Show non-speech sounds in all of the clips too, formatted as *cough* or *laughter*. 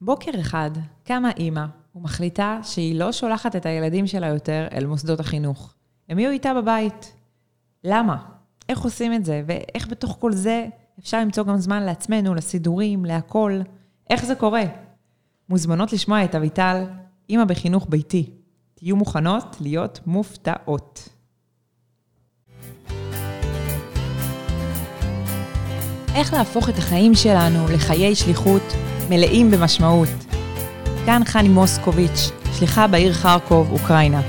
בוקר אחד קמה אימא ומחליטה שהיא לא שולחת את הילדים שלה יותר אל מוסדות החינוך. הם יהיו איתה בבית. למה? איך עושים את זה? ואיך בתוך כל זה אפשר למצוא גם זמן לעצמנו, לסידורים, להכול? איך זה קורה? מוזמנות לשמוע את אביטל, אימא בחינוך ביתי. תהיו מוכנות להיות מופתעות. איך להפוך את החיים שלנו לחיי שליחות מלאים במשמעות. כאן חני מוסקוביץ', שליחה בעיר חרקוב, אוקראינה.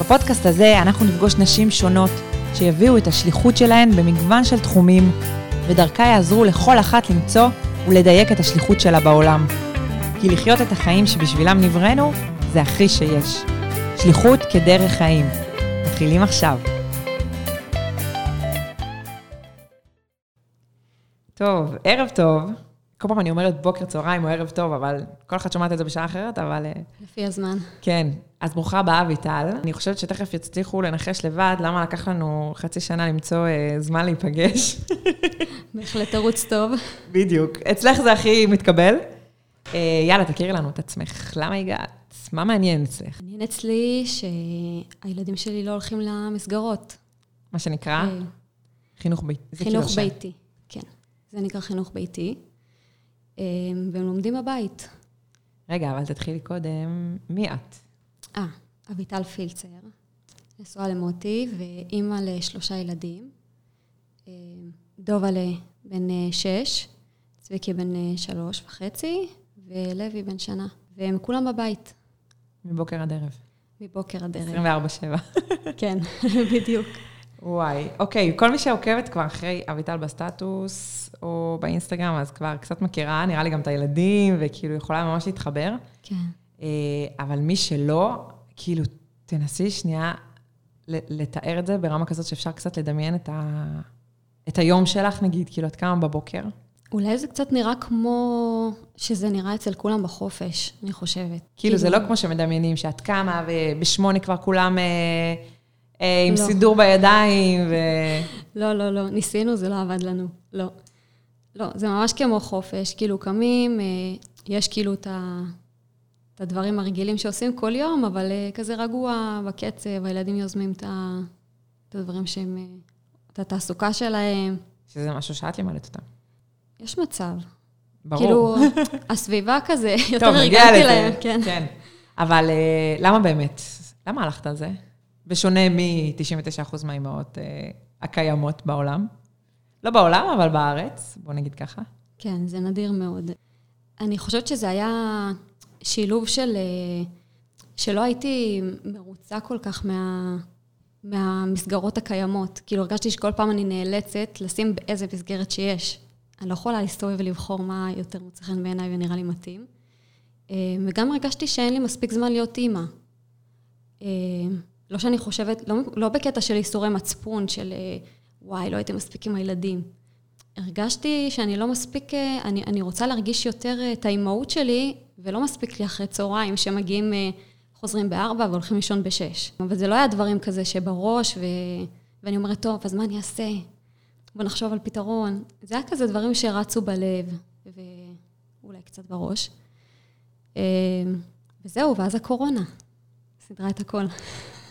בפודקאסט הזה אנחנו נפגוש נשים שונות שיביאו את השליחות שלהן במגוון של תחומים, ודרכה יעזרו לכל אחת למצוא ולדייק את השליחות שלה בעולם. כי לחיות את החיים שבשבילם נבראנו, זה הכי שיש. שליחות כדרך חיים. מתחילים עכשיו. טוב, ערב טוב. כל פעם אני אומרת בוקר, צהריים או ערב טוב, אבל כל אחת שומעת את זה בשעה אחרת, אבל... אה, לפי הזמן. כן. אז ברוכה הבאה, אביטל. אני חושבת שתכף יצליחו לנחש לבד למה לקח לנו חצי שנה למצוא אה, זמן להיפגש. *laughs* בהחלט תירוץ טוב. בדיוק. אצלך זה הכי מתקבל. אה, יאללה, תכירי לנו את עצמך. למה הגעת? מה מעניין אצלך? מעניין אצלי שהילדים שלי לא הולכים למסגרות. מה שנקרא? אה, חינוך ביתי. חינוך ביתי, כן. זה נקרא חינוך ביתי. אמ, והם לומדים בבית. רגע, אבל תתחילי קודם, מי את? אה, אביטל פילצר, נשואה למוטי ואימא לשלושה ילדים. אמ, דובלה בן אה, שש, צביקי בן אה, שלוש וחצי, ולוי בן שנה. והם כולם בבית. מבוקר עד ערב. מבוקר עד ערב. 24-7. *laughs* כן, *laughs* בדיוק. וואי, אוקיי, כל מי שעוקבת כבר אחרי אביטל בסטטוס או באינסטגרם, אז כבר קצת מכירה, נראה לי גם את הילדים, וכאילו יכולה ממש להתחבר. כן. אה, אבל מי שלא, כאילו, תנסי שנייה לתאר את זה ברמה כזאת שאפשר קצת לדמיין את, ה... את היום שלך, נגיד, כאילו, את קמה בבוקר. אולי זה קצת נראה כמו שזה נראה אצל כולם בחופש, אני חושבת. כאילו, כאילו זה לא כמו שמדמיינים, שאת קמה ובשמונה כבר כולם... אה, אה, עם לא. סידור בידיים ו... לא, לא, לא, ניסינו, זה לא עבד לנו, לא. לא, זה ממש כמו חופש, כאילו קמים, אה, יש כאילו את, ה, את הדברים הרגילים שעושים כל יום, אבל אה, כזה רגוע, בקצב, הילדים יוזמים את, ה, את הדברים שהם, את התעסוקה שלהם. שזה משהו שאת לימדת אותם. יש מצב. ברור. כאילו, *laughs* הסביבה כזה, *laughs* יותר הרגלתי להם, כן. כן. אבל למה באמת? למה הלכת על זה? בשונה מ-99% מהאימהות אה, הקיימות בעולם. לא בעולם, אבל בארץ, בוא נגיד ככה. כן, זה נדיר מאוד. אני חושבת שזה היה שילוב של... אה, שלא הייתי מרוצה כל כך מה, מהמסגרות הקיימות. כאילו, הרגשתי שכל פעם אני נאלצת לשים באיזה מסגרת שיש. אני לא יכולה להסתובב ולבחור מה יותר מוצא חן בעיניי ונראה לי מתאים. אה, וגם הרגשתי שאין לי מספיק זמן להיות אימא. לא שאני חושבת, לא, לא בקטע של איסורי מצפון, של אה, וואי, לא הייתי מספיק עם הילדים. הרגשתי שאני לא מספיק, אה, אני, אני רוצה להרגיש יותר אה, את האימהות שלי, ולא מספיק לי אחרי צהריים, שמגיעים, חוזרים בארבע והולכים לישון בשש. אבל זה לא היה דברים כזה שבראש, ו, ואני אומרת, טוב, אז מה אני אעשה? בוא נחשוב על פתרון. זה היה כזה דברים שרצו בלב, ואולי קצת בראש. וזהו, ואז הקורונה. סדרה את הכל.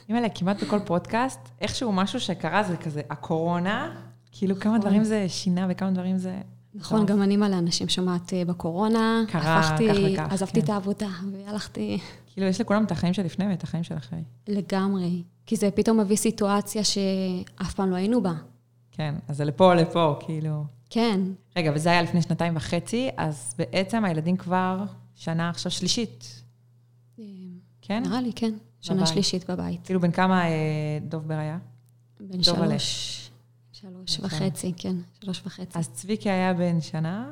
אימא'לה, כמעט בכל פודקאסט, איכשהו משהו שקרה זה כזה, הקורונה, כאילו כמה נכון. דברים זה שינה וכמה דברים זה... נכון, גם אני מלא אנשים שומעת אה, בקורונה. קרה, כך וכך. עזבתי את כן. העבודה והלכתי... כאילו, יש לכולם את החיים שלפני ואת החיים של אחרי. לגמרי. כי זה פתאום מביא סיטואציה שאף פעם לא היינו בה. כן, אז זה לפה לפה, כאילו... כן. רגע, וזה היה לפני שנתיים וחצי, אז בעצם הילדים כבר שנה עכשיו שלישית. אה, כן? נראה לי, כן. שנה בבית. שלישית בבית. כאילו, בן כמה אה, דוב היה? בן שלוש. שלוש וחצי, כן, שלוש וחצי. אז צביקי היה בן שנה?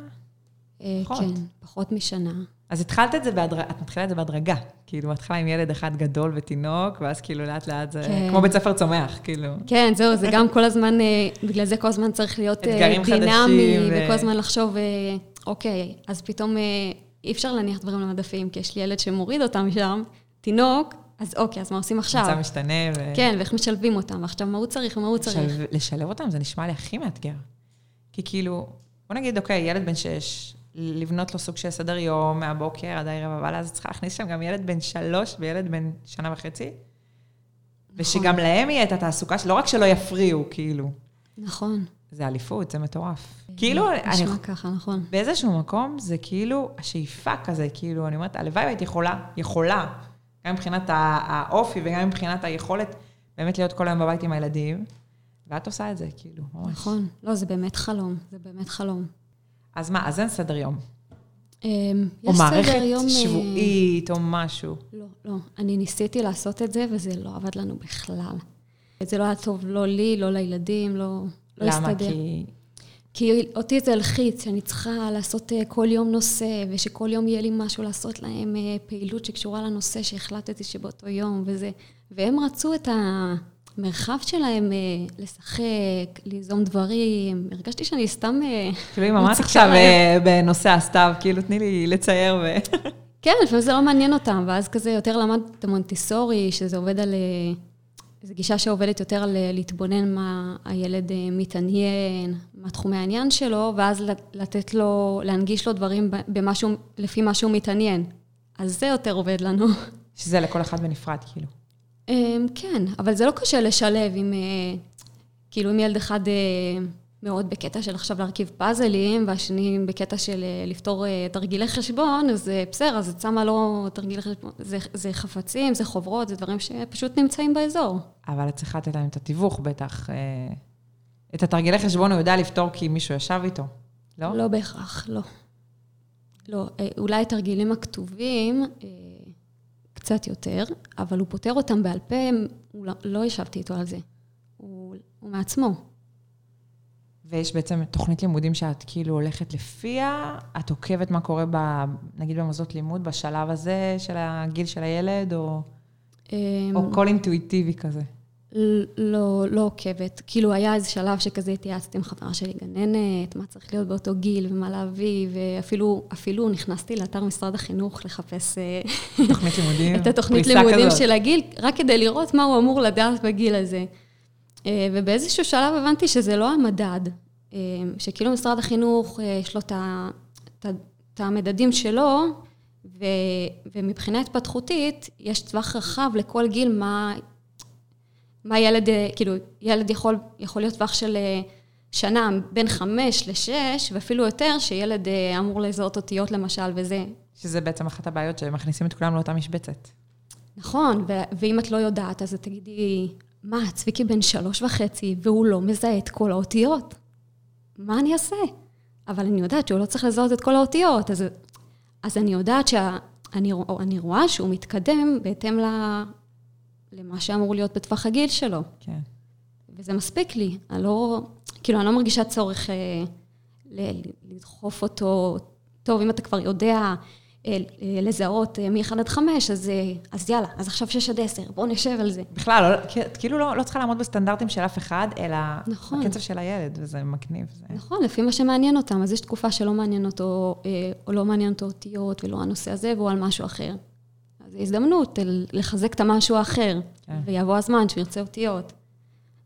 אה, פחות. כן, פחות משנה. אז התחלת את זה בהדרגה, את מתחילה את זה בהדרגה. כאילו, מתחילה עם ילד אחד גדול ותינוק, ואז כאילו לאט לאט זה כן. כמו בית ספר צומח, כאילו. כן, זהו, זה גם כל הזמן, אה, בגלל זה כל הזמן צריך להיות דינמי, ו... וכל הזמן לחשוב, אוקיי, אז פתאום אי אפשר להניח דברים למדפים, כי יש לי ילד שמוריד אותם שם, תינוק, אז אוקיי, אז מה עושים עכשיו? מצב משתנה. ו... כן, ואיך משלבים אותם, ועכשיו מה הוא צריך ומה הוא צריך. לשלב אותם זה נשמע לי הכי מאתגר. כי כאילו, בוא נגיד, אוקיי, ילד בן שש, לבנות לו סוג של סדר יום מהבוקר עד הערב, אבל אז צריכה להכניס שם גם ילד בן שלוש וילד בן שנה וחצי. ושגם להם יהיה את התעסוקה, לא רק שלא יפריעו, כאילו. נכון. זה אליפות, זה מטורף. כאילו, אני... נשמע ככה, נכון. באיזשהו מקום זה כאילו השאיפה כזה, כאילו, אני אומרת, הלוואי והייתי יכולה, יכולה, גם מבחינת האופי וגם מבחינת היכולת באמת להיות כל היום בבית עם הילדים, ואת עושה את זה, כאילו, ממש. נכון. לא, זה באמת חלום, זה באמת חלום. אז מה, אז אין סדר יום. אמ, או מערכת יום, אה, שבועית או משהו. לא, לא. אני ניסיתי לעשות את זה, וזה לא עבד לנו בכלל. זה לא היה טוב לא לי, לא לילדים, לא, לא למה? הסתדר. כי... כי אותי זה הלחיץ, שאני צריכה לעשות אה, כל יום נושא, ושכל יום יהיה לי משהו לעשות להם אה, פעילות שקשורה לנושא שהחלטתי שבאותו יום, וזה. והם רצו את המרחב שלהם אה, לשחק, ליזום דברים. הרגשתי שאני סתם... כאילו, אם אמרת עכשיו בנושא הסתיו, כאילו, תני לי לצייר ו... כן, לפעמים זה לא מעניין אותם, ואז כזה יותר למד את המונטיסורי, שזה עובד על... זו גישה שעובדת יותר על אה, להתבונן מה הילד אה, מתעניין, מה תחומי העניין שלו, ואז לת- לתת לו, להנגיש לו דברים במשהו, לפי מה שהוא מתעניין. אז זה יותר עובד לנו. *laughs* שזה לכל אחד בנפרד, כאילו. אמ, כן, אבל זה לא קשה לשלב עם, אה, כאילו, אם ילד אחד מאוד בקטע של עכשיו להרכיב פאזלים, והשני בקטע של אה, לפתור אה, תרגילי חשבון, אז אה, בסדר, אז את שמה לו תרגילי חשבון, זה, זה חפצים, זה חוברות, זה דברים שפשוט נמצאים באזור. אבל את צריכה לתת להם את התיווך, בטח. את התרגילי חשבון הוא יודע לפתור כי מישהו ישב איתו, לא? לא בהכרח, לא. לא, אולי התרגילים הכתובים, קצת יותר, אבל הוא פותר אותם בעל פה, לא, לא ישבתי איתו על זה. הוא, הוא מעצמו. ויש בעצם תוכנית לימודים שאת כאילו הולכת לפיה, את עוקבת מה קורה, ב, נגיד במוסדות לימוד, בשלב הזה של הגיל של הילד, או, אמ, או קול אינטואיטיבי כזה. לא, לא עוקבת. כאילו, היה איזה שלב שכזה התייעצתי עם חברה שלי, גננת, מה צריך להיות באותו גיל ומה להביא, ואפילו אפילו נכנסתי לאתר משרד החינוך לחפש אה, תוכנית לימודים, את התוכנית לימודים כזאת. של הגיל, רק כדי לראות מה הוא אמור לדעת בגיל הזה. אה, ובאיזשהו שלב הבנתי שזה לא המדד, אה, שכאילו משרד החינוך, אה, יש לו את המדדים שלו, ו, ומבחינה התפתחותית, יש טווח רחב לכל גיל מה, מה ילד, כאילו, ילד יכול, יכול להיות טווח של שנה בין חמש לשש, ואפילו יותר, שילד אמור לזהות אותיות למשל, וזה שזה בעצם אחת הבעיות, שמכניסים את כולם לאותה משבצת. נכון, ו- ואם את לא יודעת, אז תגידי, מה, צביקי בן שלוש וחצי, והוא לא מזהה את כל האותיות. מה אני אעשה? אבל אני יודעת שהוא לא צריך לזהות את כל האותיות, אז, אז אני יודעת שאני אני רואה שהוא מתקדם בהתאם ל, למה שאמור להיות בטווח הגיל שלו. כן. וזה מספיק לי. אני לא, כאילו, אני לא מרגישה צורך אה, ל- לדחוף אותו. טוב, אם אתה כבר יודע לזהות אה, מ-1 עד 5, אז, אה, אז יאללה, אז עכשיו 6 עד 10, בואו נשב על זה. בכלל, לא, את כאילו לא, לא צריכה לעמוד בסטנדרטים של אף אחד, אלא נכון. בקצב של הילד, וזה מגניב. זה... נכון, לפי מה שמעניין אותם. אז יש תקופה שלא מעניין אותו, אה, או לא מעניין אותו אותיות, ולא הנושא הזה, והוא על משהו אחר. אז זו הזדמנות לחזק את המשהו האחר, כן. ויבוא הזמן שהוא ירצה אותיות.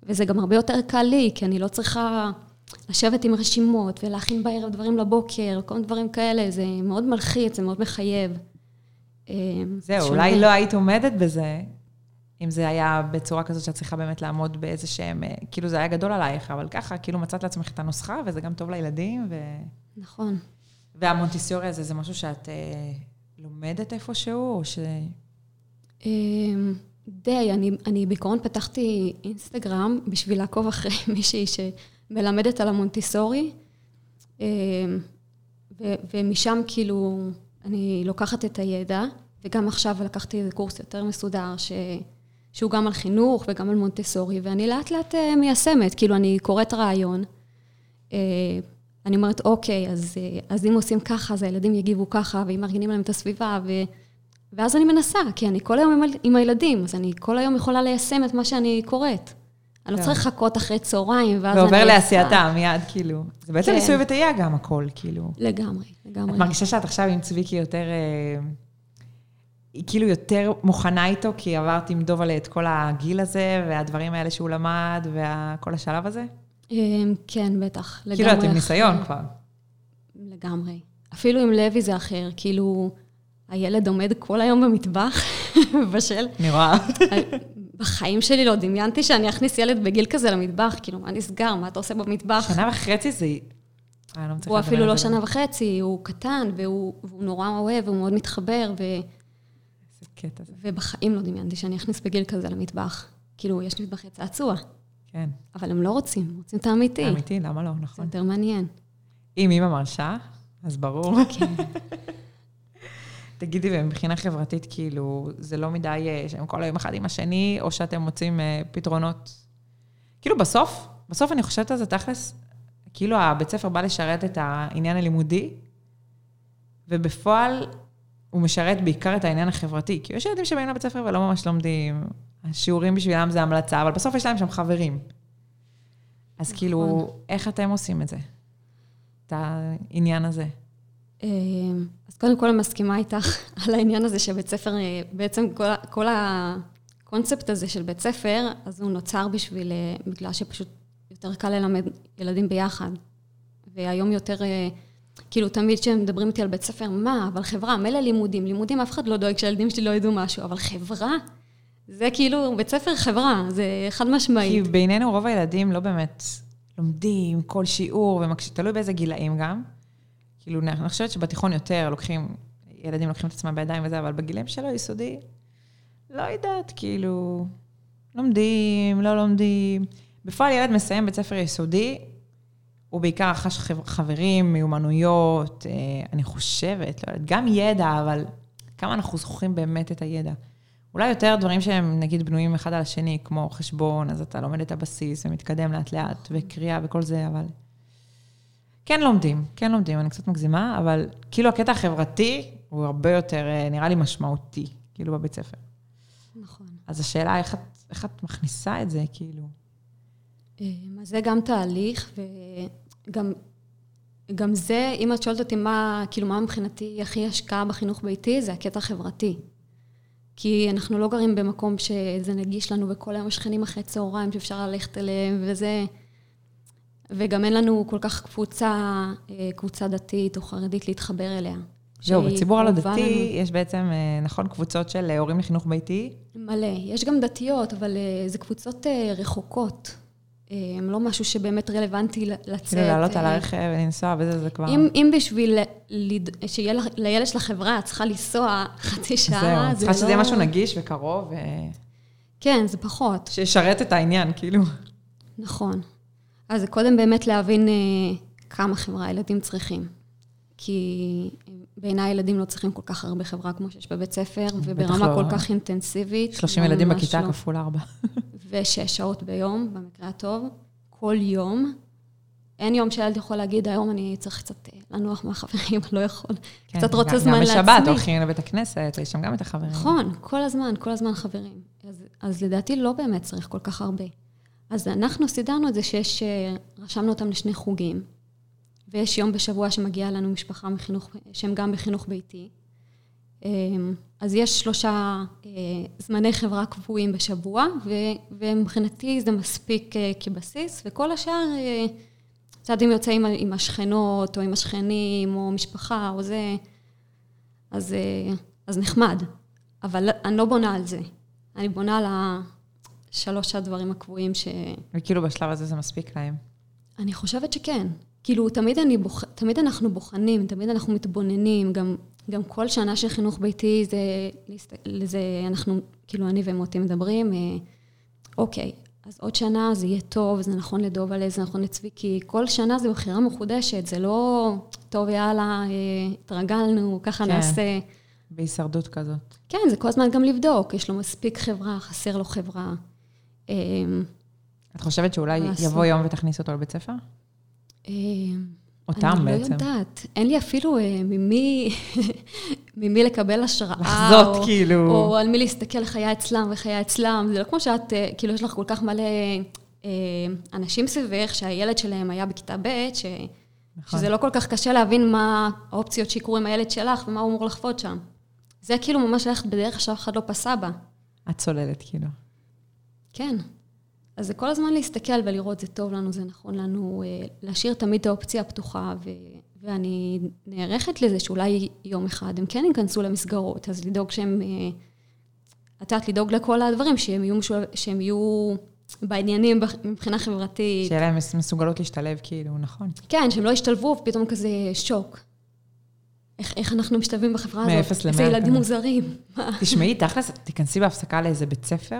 וזה גם הרבה יותר קל לי, כי אני לא צריכה לשבת עם רשימות, ולהכין בערב דברים לבוקר, כל מיני דברים כאלה, זה מאוד מלחיץ, זה מאוד מחייב. אה, זהו, שונה. אולי לא היית עומדת בזה, אם זה היה בצורה כזאת שאת צריכה באמת לעמוד באיזה שהם, אה, כאילו זה היה גדול עלייך, אבל ככה, כאילו מצאת לעצמך את הנוסחה, וזה גם טוב לילדים, ו... נכון. והמונטיסיורי הזה, זה משהו שאת אה, לומדת איפשהו, או ש... אמ, די, אני, אני בעיקרון פתחתי אינסטגרם בשביל לעקוב אחרי *laughs* מישהי שמלמדת על המונטיסורי, אמ, ו, ומשם כאילו אני לוקחת את הידע, וגם עכשיו לקחתי איזה קורס יותר מסודר, ש, שהוא גם על חינוך וגם על מונטיסורי, ואני לאט לאט אה, מיישמת, כאילו אני קוראת רעיון, אה, אני אומרת, אוקיי, אז, אה, אז אם עושים ככה, אז הילדים יגיבו ככה, ואם מארגנים להם את הסביבה, ו... ואז אני מנסה, כי אני כל היום עם, עם הילדים, אז אני כל היום יכולה ליישם את מה שאני קוראת. אני לא כן. צריכה לחכות אחרי צהריים, ואז אני... ועובר. לעשייתה מיד, כאילו. זה בעצם כן. ניסוי וטעייה גם הכל, כאילו. לגמרי, לגמרי. את מרגישה שאת עכשיו עם צביקי יותר, אה, היא כאילו יותר מוכנה איתו, כי עברת עם דובלה את כל הגיל הזה, והדברים האלה שהוא למד, וכל השלב הזה? אמ, כן, בטח. לגמרי. כאילו, אתם אחרי- ניסיון כבר. לגמרי. אפילו עם לוי זה אחר, כאילו, הילד עומד כל היום במטבח, *laughs* מבשל. אני רואה. בחיים שלי לא דמיינתי שאני אכניס ילד בגיל כזה למטבח, כאילו, מה נסגר, מה אתה עושה במטבח? שנה וחצי זה... אה, לא הוא אפילו לא שנה וחצי, הוא קטן, והוא, והוא נורא אוהב, והוא מאוד מתחבר, ו... איזה קטע זה. ובחיים לא דמיינתי שאני אכניס בגיל כזה למטבח. כאילו, יש לי מטבח צעצוע. כן. אבל הם לא רוצים, הם רוצים את האמיתי. האמיתי, למה לא, נכון. זה יותר מעניין. אם אימא מרשה, אז ברור. כן. *laughs* תגידי, ומבחינה חברתית, כאילו, זה לא מדי אה, שהם כל היום אחד עם השני, או שאתם מוצאים אה, פתרונות? כאילו, בסוף, בסוף אני חושבת על זה תכלס, כאילו הבית ספר בא לשרת את העניין הלימודי, ובפועל הוא משרת בעיקר את העניין החברתי. כי יש ילדים שבאים לבית ספר ולא ממש לומדים, השיעורים בשבילם זה המלצה, אבל בסוף יש להם שם חברים. אז נכון. כאילו, איך אתם עושים את זה? את העניין הזה? אה, אז קודם כל אני מסכימה איתך *laughs* על העניין הזה שבית ספר, אה, בעצם כל, כל הקונספט הזה של בית ספר, אז הוא נוצר בשביל, אה, בגלל שפשוט יותר קל ללמד ילדים ביחד. והיום יותר, כאילו תמיד כשהם מדברים איתי על בית ספר, מה, אבל חברה, מילא לימודים, לימודים אף אחד לא דואג שהילדים שלי לא ידעו משהו, אבל חברה, זה כאילו בית ספר חברה, זה חד משמעית. כי בינינו רוב הילדים לא באמת לומדים כל שיעור, תלוי באיזה גילאים גם. כאילו, אני חושבת שבתיכון יותר לוקחים, ילדים לוקחים את עצמם בידיים וזה, אבל בגילאים שלו יסודי, לא יודעת, כאילו, לומדים, לא לומדים. בפועל ילד מסיים בית ספר יסודי, הוא בעיקר רכש חברים, מיומנויות, אה, אני חושבת, לא יודעת, גם ידע, אבל כמה אנחנו זוכרים באמת את הידע. אולי יותר דברים שהם נגיד בנויים אחד על השני, כמו חשבון, אז אתה לומד את הבסיס ומתקדם לאט-לאט, וקריאה וכל זה, אבל... כן לומדים, כן לומדים, אני קצת מגזימה, אבל כאילו הקטע החברתי הוא הרבה יותר, אה, נראה לי, משמעותי, כאילו, בבית ספר. נכון. אז השאלה, איך את, איך את מכניסה את זה, כאילו? אה, אז זה גם תהליך, וגם גם זה, אם את שואלת אותי מה, כאילו, מה מבחינתי הכי השקעה בחינוך ביתי, זה הקטע החברתי. כי אנחנו לא גרים במקום שזה נגיש לנו, וכל היום שכנים אחרי צהריים שאפשר ללכת אליהם, וזה... וגם אין לנו כל כך קבוצה, אה, קבוצה דתית או חרדית להתחבר אליה. זהו, בציבור הלא דתי יש בעצם, אה, נכון, קבוצות של אה, הורים לחינוך ביתי? מלא. יש גם דתיות, אבל זה קבוצות רחוקות. הם לא משהו שבאמת רלוונטי לצאת. כאילו לעלות על הרכב ולנסוע וזה, זה כבר... אם, אם בשביל שיהיה לילד של החברה, את צריכה לנסוע חצי שעה, זה לא... זהו, צריכה שזה יהיה משהו נגיש וקרוב. ו... כן, זה פחות. שישרת את העניין, כאילו. נכון. אז קודם באמת להבין אה, כמה חברה הילדים צריכים. כי בעיניי ילדים לא צריכים כל כך הרבה חברה כמו שיש בבית ספר, וברמה לא. כל כך אינטנסיבית. 30 ילדים בכיתה לא. כפול ארבע. *laughs* ושש שעות ביום, במקרה הטוב, כל יום. אין יום שילד יכול להגיד, היום אני צריך קצת אה, לנוח מהחברים, *laughs* לא יכול. כן, קצת רוצה זמן לעצמי. גם בשבת הולכים לבית הכנסת, יש שם גם את החברים. נכון, כל הזמן, כל הזמן חברים. אז, אז לדעתי לא באמת צריך כל כך הרבה. אז אנחנו סידרנו את זה שיש, אה, רשמנו אותם לשני חוגים, ויש יום בשבוע שמגיעה לנו משפחה מחינוך, שהם גם בחינוך ביתי. אמ, אז יש שלושה אה, זמני חברה קבועים בשבוע, ומבחינתי זה מספיק אה, כבסיס, וכל השאר, קצת אם יוצא עם, עם השכנות, או עם השכנים, או משפחה, או זה, אז, אז נחמד. אבל אני לא בונה על זה. אני בונה על ה... שלוש הדברים הקבועים ש... וכאילו בשלב הזה זה מספיק להם. אני חושבת שכן. כאילו, תמיד, אני בוח... תמיד אנחנו בוחנים, תמיד אנחנו מתבוננים, גם, גם כל שנה של חינוך ביתי זה, זה אנחנו, כאילו, אני ומוטי מדברים, אה, אוקיי, אז עוד שנה זה יהיה טוב, זה נכון לדובלה, זה נכון לצביקי, כל שנה זה בחירה מחודשת, זה לא, טוב, יאללה, אה, התרגלנו, ככה כן. נעשה. בהישרדות כזאת. כן, זה כל הזמן גם לבדוק, יש לו מספיק חברה, חסר לו חברה. אמ, את חושבת שאולי יבוא יום ותכניס אותו לבית ספר? אמ, אותם בעצם. אני לא יודעת. אין לי אפילו אה, ממי, *laughs* ממי לקבל השראה. לחזות, או, כאילו. או על מי להסתכל חיי אצלם וחיי אצלם. זה לא כמו שאת, אה, כאילו, יש לך כל כך מלא אה, אנשים סביבך, שהילד שלהם היה בכיתה ב', ש... נכון. שזה לא כל כך קשה להבין מה האופציות שיקרו עם הילד שלך ומה הוא אמור לחוות שם. זה כאילו ממש ללכת בדרך שאף אחד לא פסע בה. את צוללת, כאילו. כן. אז זה כל הזמן להסתכל ולראות, זה טוב לנו, זה נכון לנו, אה, להשאיר תמיד את האופציה הפתוחה, ו, ואני נערכת לזה שאולי יום אחד הם כן ייכנסו למסגרות, אז לדאוג שהם, אה, את יודעת, לדאוג לכל הדברים, שהם יהיו, משול... שהם יהיו בעניינים מבחינה חברתית. שיהיה להם מסוגלות להשתלב, כאילו, נכון. כן, שהם לא ישתלבו, ופתאום כזה שוק. איך, איך אנחנו משתלבים בחברה הזאת? מאפס למאה. איזה ילדים מוזרים. *laughs* תשמעי, תכלס, תיכנסי בהפסקה לאיזה בית ספר,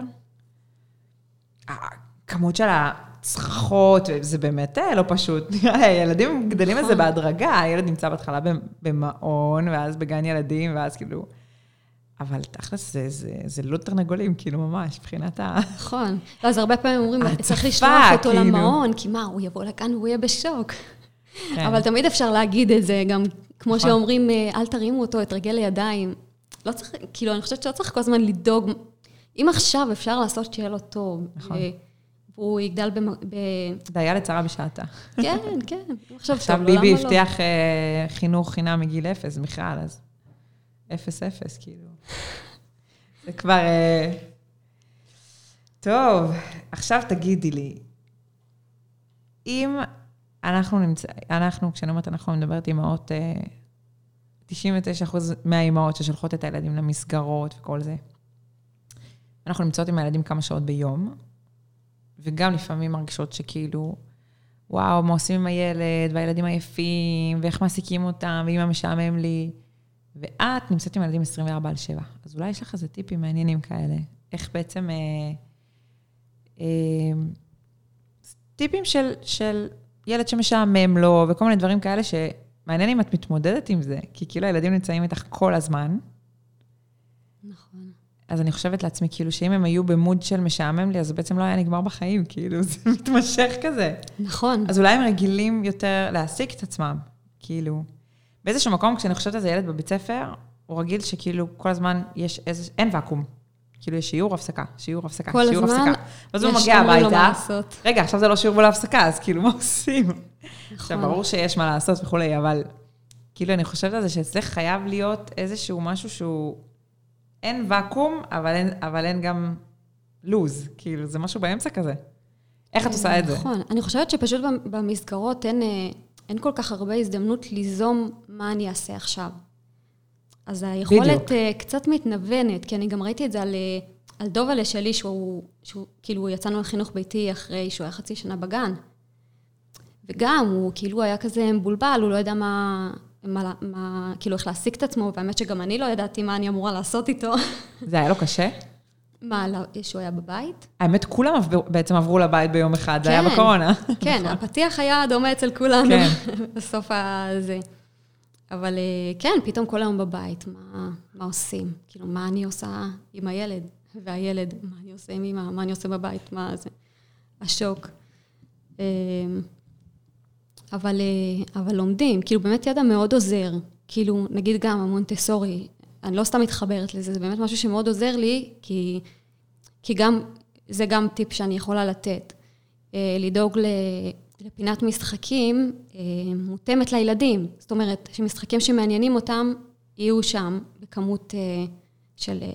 הכמות של הצרחות, זה באמת אה, לא פשוט. *laughs* ילדים גדלים על זה נכון. בהדרגה, הילד נמצא בהתחלה במעון, ואז בגן ילדים, ואז כאילו... אבל תכלס, זה, זה, זה לא תרנגולים, כאילו, ממש, מבחינת ה... נכון. לא, אז הרבה פעמים אומרים, צריך לשלוח אותו כאילו. למעון, כי מה, הוא יבוא לכאן והוא יהיה בשוק. כן. אבל תמיד אפשר להגיד את זה, גם כמו נכון. שאומרים, אה, אל תרימו אותו, את רגל לידיים. לא צריך, כאילו, אני חושבת שלא צריך כל הזמן לדאוג. אם עכשיו אפשר לעשות שיהיה לו טוב, נכון. והוא יגדל ב... דיה לצרה בשעתה. כן, כן. *laughs* עכשיו, עכשיו ביבי לא? הבטיח אה, חינוך חינם מגיל אפס בכלל, אז אפס אפס, כאילו. *laughs* זה כבר... אה, טוב, עכשיו תגידי לי, אם אנחנו נמצא, אנחנו, כשאני אומרת אנחנו, מדברת אימהות, 99 אה, אחוז מהאימהות ששולחות את הילדים למסגרות וכל זה. אנחנו נמצאות עם הילדים כמה שעות ביום, וגם לפעמים מרגישות שכאילו, וואו, מה עושים עם הילד, והילדים עייפים, ואיך מעסיקים אותם, ואמא משעמם לי. ואת נמצאת עם ילדים 24 על 7. אז אולי יש לך איזה טיפים מעניינים כאלה. איך בעצם... אה, אה, טיפים של, של ילד שמשעמם לו, וכל מיני דברים כאלה שמעניין אם את מתמודדת עם זה, כי כאילו הילדים נמצאים איתך כל הזמן. אז אני חושבת לעצמי, כאילו, שאם הם היו במוד של משעמם לי, אז זה בעצם לא היה נגמר בחיים, כאילו, *laughs* זה מתמשך כזה. נכון. אז אולי הם רגילים יותר להעסיק את עצמם, כאילו. באיזשהו מקום, כשאני חושבת על זה ילד בבית ספר, הוא רגיל שכאילו כל הזמן יש איזה, אין ואקום. כאילו יש שיעור הפסקה, שיעור הפסקה, שיעור הפסקה. כל הזמן ואז הוא מגיע הביתה, רגע, עכשיו זה לא שיעור ולא הפסקה, אז כאילו, מה עושים? נכון. עכשיו, ברור שיש מה לעשות וכולי, אבל כאילו, אני חושבת על זה שאצלך חייב להיות איזשהו משהו שהוא... אין ואקום, אבל אין, אבל אין גם לוז, כאילו, זה משהו באמצע כזה. איך את עושה את זה? נכון, אני חושבת שפשוט במסגרות אין, אה, אין כל כך הרבה הזדמנות ליזום מה אני אעשה עכשיו. אז היכולת בדיוק. אה, קצת מתנוונת, כי אני גם ראיתי את זה על, אה, על דובלה שלי, שהוא, שהוא כאילו יצאנו לחינוך ביתי אחרי שהוא היה חצי שנה בגן. וגם, הוא כאילו היה כזה מבולבל, הוא לא ידע מה, מה, מה, כאילו איך להעסיק את עצמו, והאמת שגם אני לא ידעתי מה אני אמורה לעשות איתו. זה היה לו קשה? מה, לא, שהוא היה בבית? האמת, כולם בעצם עברו לבית ביום אחד, כן, זה היה כן. בקורונה. כן, נכון. הפתיח היה דומה אצל כולנו כן. *laughs* בסוף הזה. אבל אה, כן, פתאום כל היום בבית, מה, מה עושים? כאילו, מה אני עושה עם הילד? והילד, מה אני עושה עם אמא? מה אני עושה בבית? מה זה? השוק. אה, אבל, אה, אבל לומדים, כאילו באמת ידע מאוד עוזר. כאילו, נגיד גם המונטסורי, אני לא סתם מתחברת לזה, זה באמת משהו שמאוד עוזר לי, כי, כי גם, זה גם טיפ שאני יכולה לתת. לדאוג לפינת משחקים אה, מותאמת לילדים. זאת אומרת, שמשחקים שמעניינים אותם יהיו שם בכמות אה, של אה,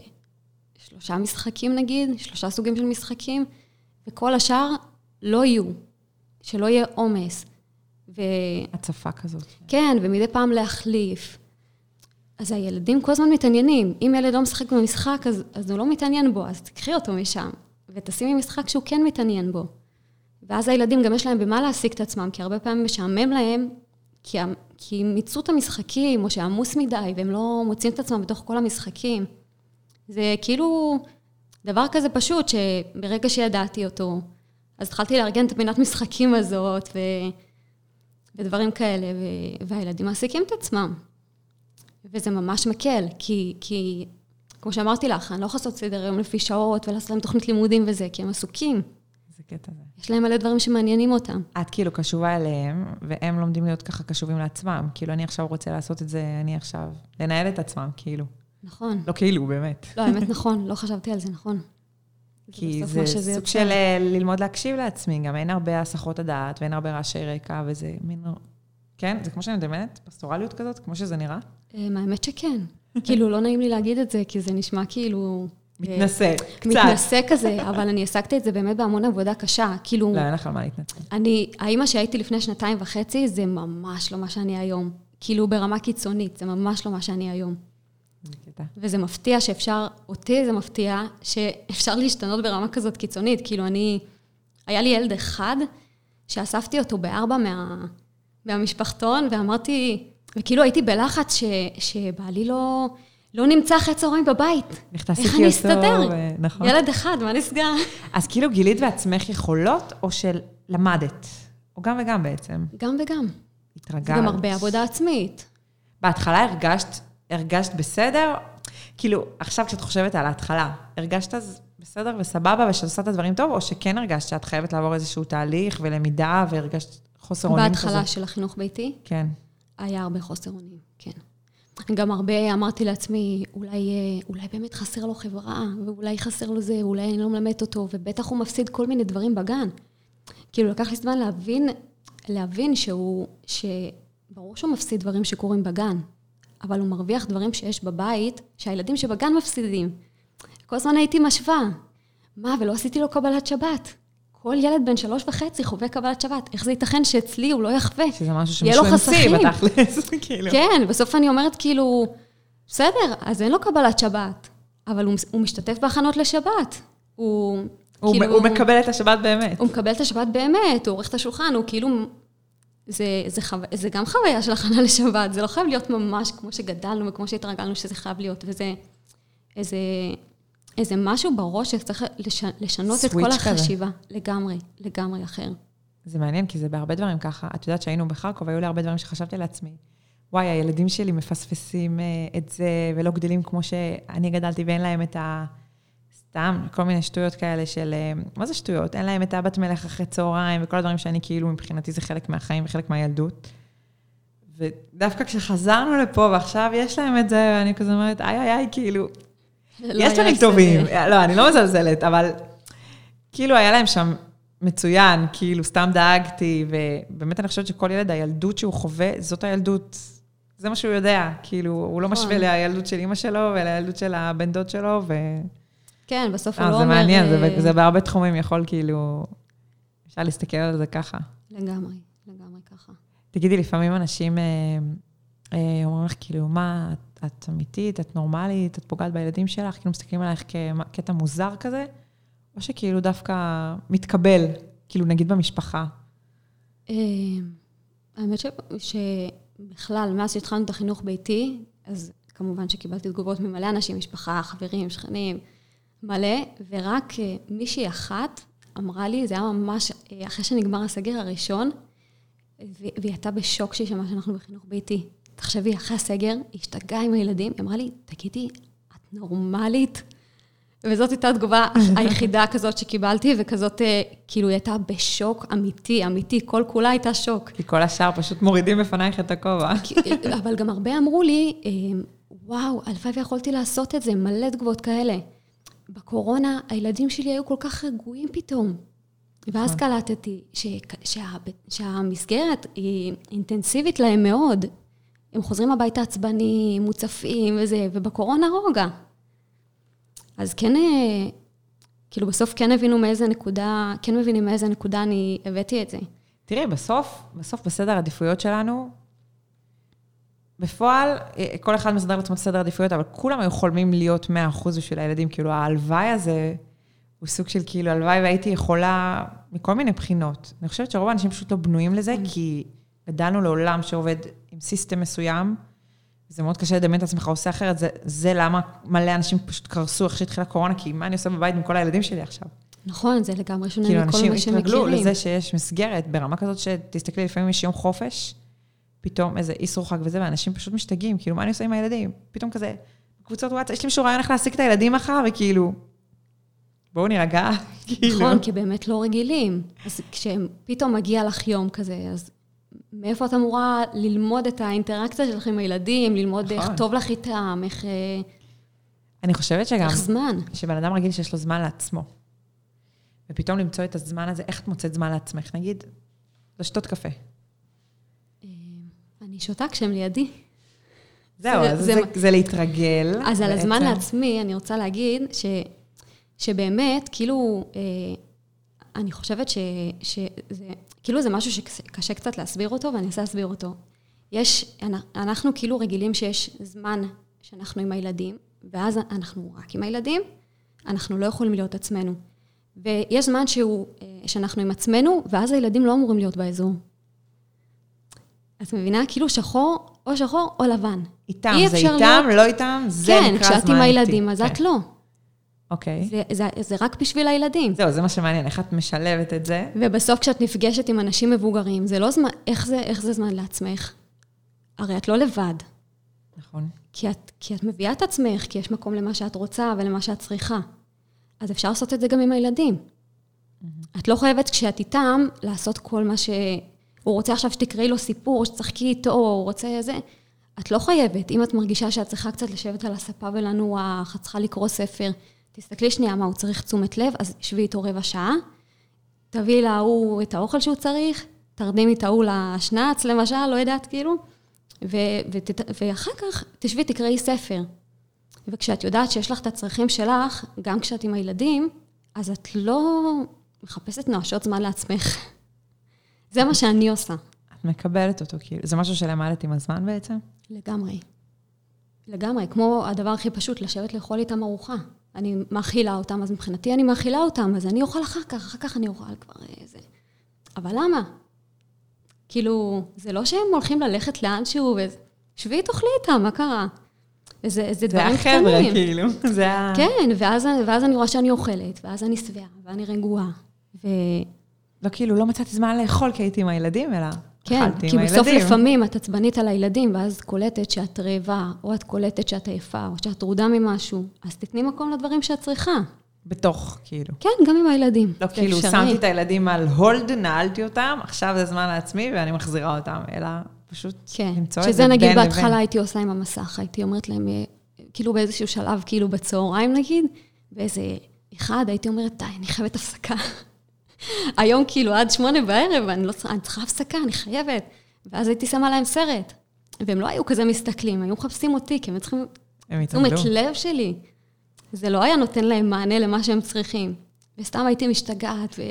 שלושה משחקים נגיד, שלושה סוגים של משחקים, וכל השאר לא יהיו, שלא יהיה עומס. ו... הצפה כזאת. כן, ומדי פעם להחליף. אז הילדים כל הזמן מתעניינים. אם ילד לא משחק במשחק, אז, אז הוא לא מתעניין בו, אז תקחי אותו משם, ותשימי משחק שהוא כן מתעניין בו. ואז הילדים גם יש להם במה להעסיק את עצמם, כי הרבה פעמים משעמם להם, כי, כי מיצו את המשחקים, או שעמוס מדי, והם לא מוצאים את עצמם בתוך כל המשחקים. זה כאילו דבר כזה פשוט, שברגע שידעתי אותו, אז התחלתי לארגן את הפינת משחקים הזאת, ו... ודברים כאלה. והילדים מעסיקים את עצמם. וזה ממש מקל, כי, כי כמו שאמרתי לך, אני לא יכולה לעשות סדר יום לפי שעות ולעשות להם תוכנית לימודים וזה, כי הם עסוקים. זה קטע זה. יש להם מלא דברים שמעניינים אותם. את כאילו קשובה אליהם, והם לומדים להיות ככה קשובים לעצמם. כאילו, אני עכשיו רוצה לעשות את זה, אני עכשיו... לנהל את עצמם, כאילו. נכון. לא כאילו, באמת. לא, האמת נכון, לא חשבתי על זה, נכון. כי זה, סוג של אה, ללמוד להקשיב לעצמי, גם אין הרבה הסחות הדעת ואין הרבה רעשי רקע, וזה מין... כן? זה כמו שאני מדמיינת? פסטורליות כזאת, כמו שזה נראה? אה, האמת שכן. כאילו, לא נעים לי להגיד את זה, כי זה נשמע כאילו מתנשא, קצת. מתנשא כזה, *laughs* אבל אני השגתי את זה באמת בהמון עבודה קשה. כאילו, לא, אין לך על מה להתנצל. אני, האימא שהייתי לפני שנתיים וחצי, זה ממש לא מה שאני היום. כאילו, ברמה קיצונית, זה ממש לא מה שאני היום. וזה מפתיע שאפשר, אותי זה מפתיע, שאפשר להשתנות ברמה כזאת קיצונית. כאילו, אני, היה לי ילד אחד, שאספתי אותו בארבע מה, מהמשפחתון, ואמרתי, וכאילו הייתי בלחץ ש, שבעלי לא, לא נמצא אחרי צהריים בבית. איך איך אני אסתדר? ו- נכון. ילד אחד, מה נסגר? אז כאילו גילית בעצמך יכולות, או שלמדת? או גם וגם בעצם. גם וגם. התרגלת. גם הרבה עבודה עצמית. בהתחלה הרגשת, הרגשת בסדר? כאילו, עכשיו כשאת חושבת על ההתחלה, הרגשת אז בסדר וסבבה ושאת עושה את הדברים טוב, או שכן הרגשת שאת חייבת לעבור איזשהו תהליך ולמידה והרגשת חוסר אונים כזה? בהתחלה של החינוך ביתי, כן. היה הרבה חוסר אונים, כן. גם הרבה אמרתי לעצמי, אולי, אה, אולי באמת חסר לו חברה, ואולי חסר לו זה, אולי אני לא מלמדת אותו, ובטח הוא מפסיד כל מיני דברים בגן. כאילו, לקח לי זמן להבין, להבין שהוא, שברור שהוא מפסיד דברים שקורים בגן, אבל הוא מרוויח דברים שיש בבית, שהילדים שבגן מפסידים. כל הזמן הייתי משווה. מה, ולא עשיתי לו קבלת שבת. כל ילד בן שלוש וחצי חווה קבלת שבת. איך זה ייתכן שאצלי הוא לא יחווה? שזה משהו שמישהו המציא. בתכלס, *laughs* כאילו. כן, בסוף אני אומרת כאילו, בסדר, אז אין לו קבלת שבת, אבל הוא, הוא משתתף בהכנות לשבת. הוא, הוא, כאילו, הוא מקבל את השבת באמת. הוא מקבל את השבת באמת, הוא עורך את השולחן, הוא כאילו... זה, זה, חו... זה גם חוויה של הכנה לשבת, זה לא חייב להיות ממש כמו שגדלנו וכמו שהתרגלנו שזה חייב להיות, וזה איזה, איזה משהו בראש שצריך לש... לשנות את כל כזה. החשיבה. לגמרי, לגמרי אחר. זה מעניין, כי זה בהרבה דברים ככה. את יודעת שהיינו בחרקוב, היו לי הרבה דברים שחשבתי לעצמי. וואי, הילדים שלי מפספסים אה, את זה, ולא גדלים כמו שאני גדלתי, ואין להם את ה... סתם, כל מיני שטויות כאלה של... אה, מה זה שטויות? אין להם את הבת מלך אחרי צהריים, וכל הדברים שאני כאילו, מבחינתי זה חלק מהחיים וחלק מהילדות. ודווקא כשחזרנו לפה, ועכשיו יש להם את זה, ואני כזה אומרת, איי איי איי, כאילו, לא יש דברים טובים. לא, אני לא מזלזלת, אבל כאילו היה להם שם מצוין, כאילו סתם דאגתי, ובאמת אני חושבת שכל ילד, הילדות שהוא חווה, זאת הילדות. זה מה שהוא יודע, כאילו, הוא לא נכון. משווה לילדות של אימא שלו ולילדות של הבן דוד שלו, ו... כן, בסוף הוא אה, לא זה אומר... מעניין, זה, אה, זה בהרבה תחומים יכול כאילו... אפשר להסתכל על זה ככה. לגמרי, לגמרי ככה. תגידי, לפעמים אנשים אה, אומרים לך, כאילו, מה, את, אמיתית, את נורמלית, את פוגעת בילדים שלך, כאילו מסתכלים עלייך כקטע מוזר כזה, או שכאילו דווקא מתקבל, כאילו נגיד במשפחה. האמת ש- שבכלל, מאז שהתחלנו את החינוך ביתי, אז כמובן שקיבלתי תגובות ממלא אנשים, משפחה, חברים, שכנים, מלא, ורק אה, מישהי אחת אמרה לי, זה היה ממש אה, אחרי שנגמר הסגר הראשון, והיא הייתה בשוק שהיא שמעה שאנחנו בחינוך ביתי. תחשבי, אחרי הסגר, היא השתגעה עם הילדים, היא אמרה לי, תגידי, את נורמלית? וזאת הייתה התגובה *laughs* היחידה כזאת שקיבלתי, וכזאת, אה, כאילו, היא הייתה בשוק אמיתי, אמיתי, כל כולה הייתה שוק. כי כל השאר פשוט מורידים בפנייך את הכובע. אבל גם הרבה אמרו לי, וואו, הלוואי ויכולתי לעשות את זה, מלא תגובות כאלה. בקורונה, הילדים שלי היו כל כך רגועים פתאום. ואז קלטתי ש- שה- שהמסגרת היא אינטנסיבית להם מאוד. הם חוזרים הביתה עצבניים, מוצפים וזה, ובקורונה רוגע. אז כן, אה, כאילו בסוף כן הבינו מאיזה נקודה, כן מבינים מאיזה נקודה אני הבאתי את זה. תראי, בסוף, בסוף בסדר העדיפויות שלנו, בפועל, אה, כל אחד מסדר לעצמו סדר העדיפויות, אבל כולם היו חולמים להיות 100% בשביל הילדים. כאילו, ההלוואי הזה הוא סוג של כאילו, הלוואי והייתי יכולה מכל מיני בחינות. אני חושבת שרוב האנשים פשוט לא בנויים לזה, כי גדלנו לעולם שעובד עם סיסטם מסוים, זה מאוד קשה לדמיין את עצמך עושה אחרת, זה, זה למה מלא אנשים פשוט קרסו איך שהתחילה הקורונה, כי מה אני עושה בבית עם כל הילדים שלי עכשיו? נכון, זה לגמרי שונה כאילו, מכל אנשים מה שהם התרגלו מכירים. לזה שיש מסגרת ברמה כזאת שתסתכלי, לפעמים יש יום חופש, פתאום איזה איסור חג וזה, ואנשים פשוט משתגעים, כאילו, מה אני עושה עם הילדים? פתאום כזה, בקבוצות וואטסאפ, יש לי מישהו רעיון איך להעסיק את הילדים מחר, וכאילו, בואו נירגע, *laughs* כאילו. נכון, כי באמת לא רגילים. אז כשפתאום מגיע לך יום כזה, אז מאיפה את אמורה ללמוד את האינטראקציה שלך עם הילדים, ללמוד איך נכון. טוב לך איתם, איך, אה, אני חושבת שגם, איך זמן. שבן אדם רגיל שיש לו זמן לעצמו, ופתאום למצוא את הזמן הזה, איך את מוצאת זמן לעצמך? נגיד, לשתות קפה. אני שותה כשהם לידי. זהו, זה- אז זה- זה, זה להתרגל. אז על הזמן בעצם. לעצמי, אני רוצה להגיד ש, שבאמת, כאילו, אה, אני חושבת ש, שזה, כאילו זה משהו שקשה קצת להסביר אותו, ואני אנסה להסביר אותו. יש, אנ- אנחנו כאילו רגילים שיש זמן שאנחנו עם הילדים, ואז אנחנו רק עם הילדים, אנחנו לא יכולים להיות עצמנו. ויש זמן שהוא, אה, שאנחנו עם עצמנו, ואז הילדים לא אמורים להיות באזור. את מבינה? כאילו שחור, או שחור או לבן. איתם, אי זה איתם, להיות- לא איתם, זה כן, נקרא זמן כשאת עם הילדים, אז איתי. את כן. לא. אוקיי. זה, זה, זה רק בשביל הילדים. זהו, זה מה שמעניין, איך את משלבת את זה. ובסוף כשאת נפגשת עם אנשים מבוגרים, זה לא זמן, איך זה, איך זה זמן לעצמך? הרי את לא לבד. נכון. כי את, כי את מביאה את עצמך, כי יש מקום למה שאת רוצה ולמה שאת צריכה. אז אפשר לעשות את זה גם עם הילדים. את לא חייבת כשאת איתם לעשות כל מה ש... הוא רוצה עכשיו שתקראי לו סיפור, שתשחקי איתו, הוא רוצה זה. את לא חייבת. אם את מרגישה שאת צריכה קצת לשבת על הספה ולנוח, את צריכה לקרוא ספר, תסתכלי שנייה מה הוא צריך תשומת לב, אז שבי איתו רבע שעה, תביאי להוא את האוכל שהוא צריך, תרדימי את ההוא לשנץ, למשל, לא יודעת, כאילו, ו- ות- ואחר כך תשבי, תקראי ספר. וכשאת יודעת שיש לך את הצרכים שלך, גם כשאת עם הילדים, אז את לא מחפשת נואשות זמן לעצמך. זה מה שאני עושה, את מקבלת אותו, כאילו. זה משהו שלמדת עם הזמן בעצם? לגמרי. לגמרי, כמו הדבר הכי פשוט, לשבת לאכול איתם ארוחה. אני מאכילה אותם, אז מבחינתי אני מאכילה אותם, אז אני אוכל אחר כך, אחר כך אני אוכל כבר איזה... אבל למה? כאילו, זה לא שהם הולכים ללכת לאנשהו, ושבי תאכלי איתם, מה קרה? זה זה דברים החבר'ה, קטנים. כאילו. זה ה... כן, ואז, ואז אני רואה שאני אוכלת, ואז אני שבעה, ואני רגועה. ו... לא, כאילו, לא מצאתי זמן לאכול כי הייתי עם הילדים, אלא כן, אכלתי כי עם בסוף הילדים. לפעמים את עצבנית על הילדים, ואז קולטת שאת רעבה, או את קולטת שאת עייפה, או שאת טרודה ממשהו, אז תתני מקום לדברים שאת צריכה. בתוך, כאילו. כן, גם עם הילדים. לא, כאילו, אפשרי. שמתי את הילדים על הולד, נעלתי אותם, עכשיו זה זמן לעצמי ואני מחזירה אותם, אלא פשוט כן, למצוא את זה שזה בין נגיד לבין. בהתחלה הייתי עושה עם המסך, הייתי אומרת להם, אה, כאילו באיזשהו שלב, כאילו בצהריים נגיד, באיזה אחד, הייתי אומרת, די, אני חייבת הפסקה. היום כאילו עד שמונה בערב, אני, לא, אני צריכה הפסקה, אני חייבת. ואז הייתי שמה להם סרט. והם לא היו כזה מסתכלים, היו מחפשים אותי, כי הם היו צריכים הם התרגלו. תשומת לב שלי. זה לא היה נותן להם מענה למה שהם צריכים. וסתם הייתי משתגעת, ו...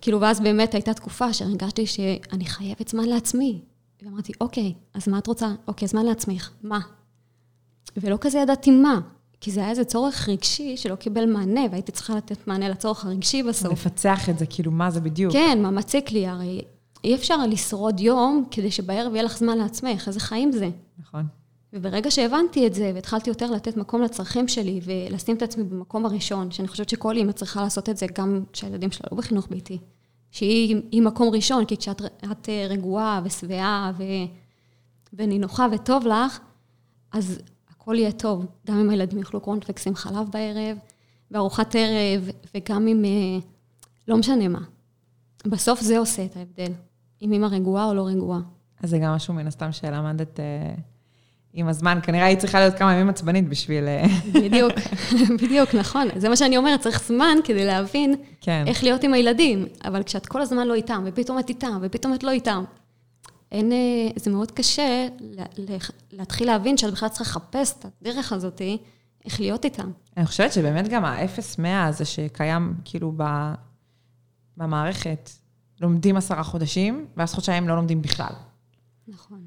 כאילו, ואז באמת הייתה תקופה שהרגשתי שאני חייבת זמן לעצמי. ואמרתי, אוקיי, אז מה את רוצה? אוקיי, זמן לעצמך, מה? ולא כזה ידעתי מה, כי זה היה איזה צורך רגשי שלא קיבל מענה, והייתי צריכה לתת מענה לצורך הרגשי בסוף. לפצח את זה, כאילו, מה זה בדיוק. כן, מה מציק לי? הרי אי אפשר לשרוד יום כדי שבערב יהיה לך זמן לעצמך, איזה חיים זה? נכון. וברגע שהבנתי את זה, והתחלתי יותר לתת מקום לצרכים שלי, ולשים את עצמי במקום הראשון, שאני חושבת שכל אימא צריכה לעשות את זה, גם כשהילדים שלה לא בחינוך ביתי, שהיא היא מקום ראשון, כי כשאת את אה, רגועה ושבעה ו, ונינוחה וטוב לך, אז הכל יהיה טוב. גם אם הילדים יאכלו קורנפלקס עם חלב בערב, וארוחת ערב, וגם אם... אה, לא משנה מה. בסוף זה עושה את ההבדל, אם אימא רגועה או לא רגועה. אז זה גם משהו מן הסתם שלמדת אה, עם הזמן. כנראה היית צריכה להיות כמה ימים עצבנית בשביל... אה, *laughs* בדיוק, בדיוק, נכון. זה מה שאני אומרת, צריך זמן כדי להבין כן. איך להיות עם הילדים. אבל כשאת כל הזמן לא איתם, ופתאום את איתם, ופתאום את לא איתם, אין, אה, זה מאוד קשה לה- לה- להתחיל להבין שאת בכלל צריכה לחפש את הדרך הזאת, איך להיות איתם. אני חושבת שבאמת גם האפס-מאה הזה שקיים כאילו ב... במערכת, לומדים עשרה חודשים, ואז חודשיים לא לומדים בכלל. נכון.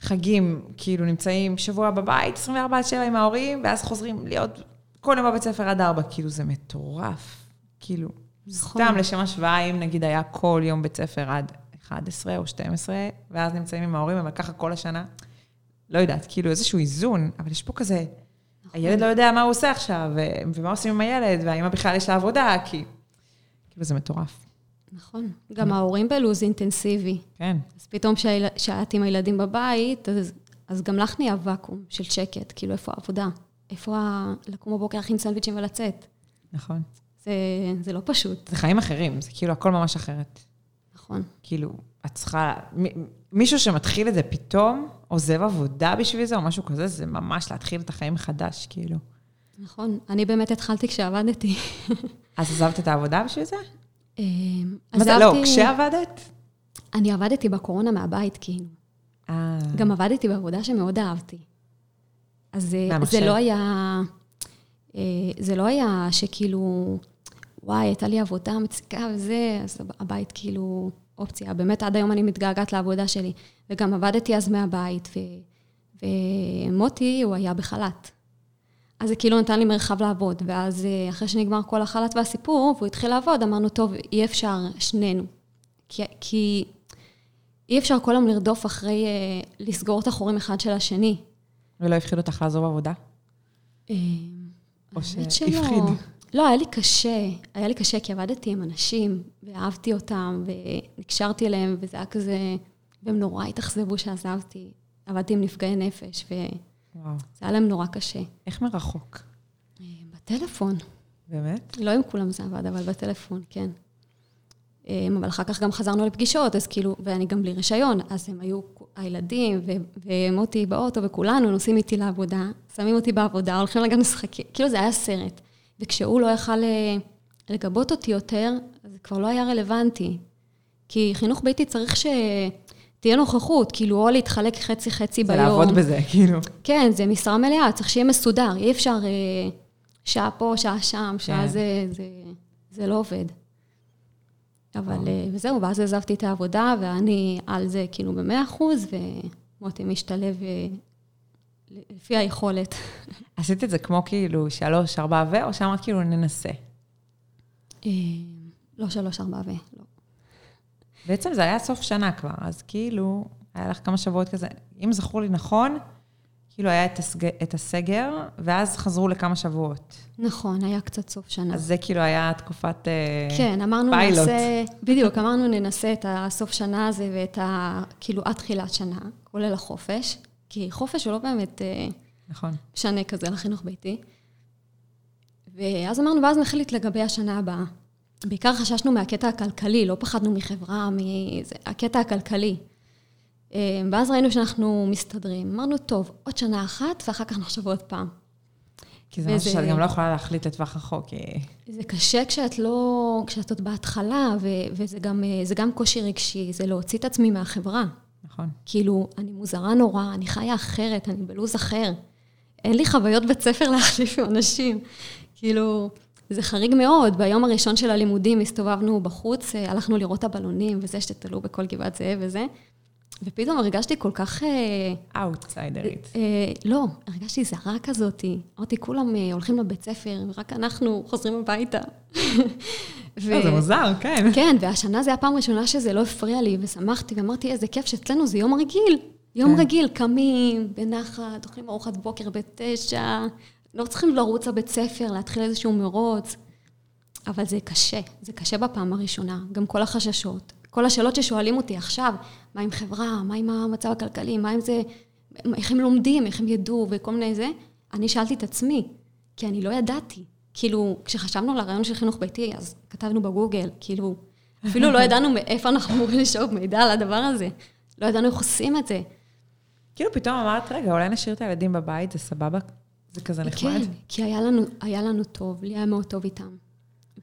חגים, כאילו נמצאים שבוע בבית, 24 עד 7 עם ההורים, ואז חוזרים להיות כל יום בבית ספר עד 4, כאילו זה מטורף. כאילו, נכון. סתם לשם השוואה, אם נגיד היה כל יום בית ספר עד 11 או 12, ואז נמצאים עם ההורים, אבל ככה כל השנה, לא יודעת, כאילו איזשהו איזון, אבל יש פה כזה, הילד לא יודע מה הוא עושה עכשיו, ומה עושים עם הילד, והאמא בכלל יש לה עבודה, כי... כאילו זה מטורף. נכון. גם ההורים בלו"ז אינטנסיבי. כן. אז פתאום כשאת עם הילדים בבית, אז, אז גם לך נהיה ואקום של שקט. כאילו, איפה העבודה? איפה ה... לקום בבוקר, להכין סנדוויצ'ים ולצאת? נכון. זה, זה לא פשוט, זה חיים אחרים, זה כאילו הכל ממש אחרת. נכון. כאילו, את צריכה... מ- מישהו שמתחיל את זה פתאום, עוזב עבודה בשביל זה, או משהו כזה, זה ממש להתחיל את החיים מחדש, כאילו. נכון. אני באמת התחלתי כשעבדתי. אז עזבת את העבודה בשביל זה? אמ, מה זה, לא, כשעבדת? אני עבדתי בקורונה מהבית, כאילו. אה, גם עבדתי בעבודה שמאוד אהבתי. אז אה. זה לא היה, אה, זה לא היה שכאילו, וואי, הייתה לי עבודה מציקה וזה, אז הבית כאילו אופציה. באמת, עד היום אני מתגעגעת לעבודה שלי. וגם עבדתי אז מהבית, ו, ומוטי, הוא היה בחל"ת. אז זה כאילו נתן לי מרחב לעבוד. ואז אה, אחרי שנגמר כל החל"ת והסיפור, והוא התחיל לעבוד, אמרנו, טוב, אי אפשר שנינו. כי, כי אי אפשר כל היום לרדוף אחרי, אה, לסגור את החורים אחד של השני. ולא הפחיד אותך לעזוב עבודה? אה, או שהפחיד? לא, היה לי קשה. היה לי קשה כי עבדתי עם אנשים, ואהבתי אותם, ונקשרתי אליהם, וזה היה כזה... והם נורא התאכזבו שעזבתי. עבדתי עם נפגעי נפש, וזה וואו. היה להם נורא קשה. איך מרחוק? אה, בטלפון. באמת? לא עם כולם זה עבד, אבל בטלפון, כן. אה, אבל אחר כך גם חזרנו לפגישות, אז כאילו, ואני גם בלי רישיון, אז הם היו, הילדים ומוטי באוטו וכולנו נוסעים איתי לעבודה, שמים אותי בעבודה, הולכים לגן משחקים, כאילו זה היה סרט. וכשהוא לא יכל אה, לגבות אותי יותר, זה כבר לא היה רלוונטי. כי חינוך ביתי צריך שתהיה נוכחות, כאילו, או להתחלק חצי-חצי זה ביום. לעבוד בזה, כאילו. כן, זה משרה מלאה, צריך שיהיה מסודר, אי אפשר אה, שעה פה, שעה שם, שעה כן. זה, זה, זה לא עובד. אבל. אה, וזהו, ואז עזבתי את העבודה, ואני על זה כאילו במאה אחוז, ומוטי משתלב אה, לפי היכולת. עשית את זה כמו כאילו שלוש, ארבע ו, או שאמרת כאילו ננסה? אה, לא שלוש, ארבע ו... לא. בעצם זה היה סוף שנה כבר, אז כאילו, היה לך כמה שבועות כזה. אם זכור לי נכון, כאילו היה את, הסג... את הסגר, ואז חזרו לכמה שבועות. נכון, היה קצת סוף שנה. אז זה כאילו היה תקופת אה, כן, אמרנו פיילוט. נעשה, בדיוק, אמרנו ננסה את הסוף שנה הזה ואת ה... כאילו עד תחילת שנה, כולל החופש, כי חופש הוא לא באמת אה, נכון. משנה כזה לחינוך ביתי. ואז אמרנו, ואז נחליט לגבי השנה הבאה. בעיקר חששנו מהקטע הכלכלי, לא פחדנו מחברה, מזה, הקטע הכלכלי. אה, ואז ראינו שאנחנו מסתדרים. אמרנו, טוב, עוד שנה אחת, ואחר כך נחשוב עוד פעם. כי זה משהו וזה- שאת גם לא יכולה להחליט לטווח רחוק. זה קשה כשאת לא, כשאת עוד בהתחלה, ו, וזה גם, אה, גם קושי רגשי, זה להוציא את עצמי מהחברה. נכון. כאילו, אני מוזרה נורא, אני חיה אחרת, אני בלו"ז אחר. אין לי חוויות בית ספר להחליף עם אנשים. כאילו, זה חריג מאוד. ביום הראשון של הלימודים הסתובבנו בחוץ, אה, הלכנו לראות את הבלונים וזה שתתלו בכל גבעת זאב וזה, ופתאום הרגשתי כל כך... אה, אאוטסיידרית. אה, לא, הרגשתי זרה כזאתי. אמרתי, כולם אה, הולכים לבית ספר, ורק אנחנו חוזרים הביתה. *laughs* ו- לא, זה מוזר, כן. כן, והשנה זו הפעם הראשונה שזה לא הפריע לי, ושמחתי, ואמרתי, איזה כיף שאצלנו זה יום רגיל. יום כן. רגיל, קמים, בנחת, אוכלים ארוחת בוקר בתשע, לא צריכים לרוץ לבית ספר, להתחיל איזשהו מרוץ. אבל זה קשה, זה קשה בפעם הראשונה. גם כל החששות. כל השאלות ששואלים אותי עכשיו, מה עם חברה, מה עם המצב הכלכלי, מה עם זה, איך הם לומדים, איך הם ידעו, וכל מיני זה, אני שאלתי את עצמי, כי אני לא ידעתי. כאילו, כשחשבנו על הרעיון של חינוך ביתי, אז כתבנו בגוגל, כאילו, אפילו לא *laughs* ידענו מאיפה אנחנו אמורים לשאוב מידע על הדבר הזה. לא ידענו איך עושים את זה. כאילו פתאום אמרת, רגע, אולי נשאיר את הילדים בבית, זה סבבה? זה כזה נחמד? כן, כי היה לנו, היה לנו טוב, לי היה מאוד טוב איתם.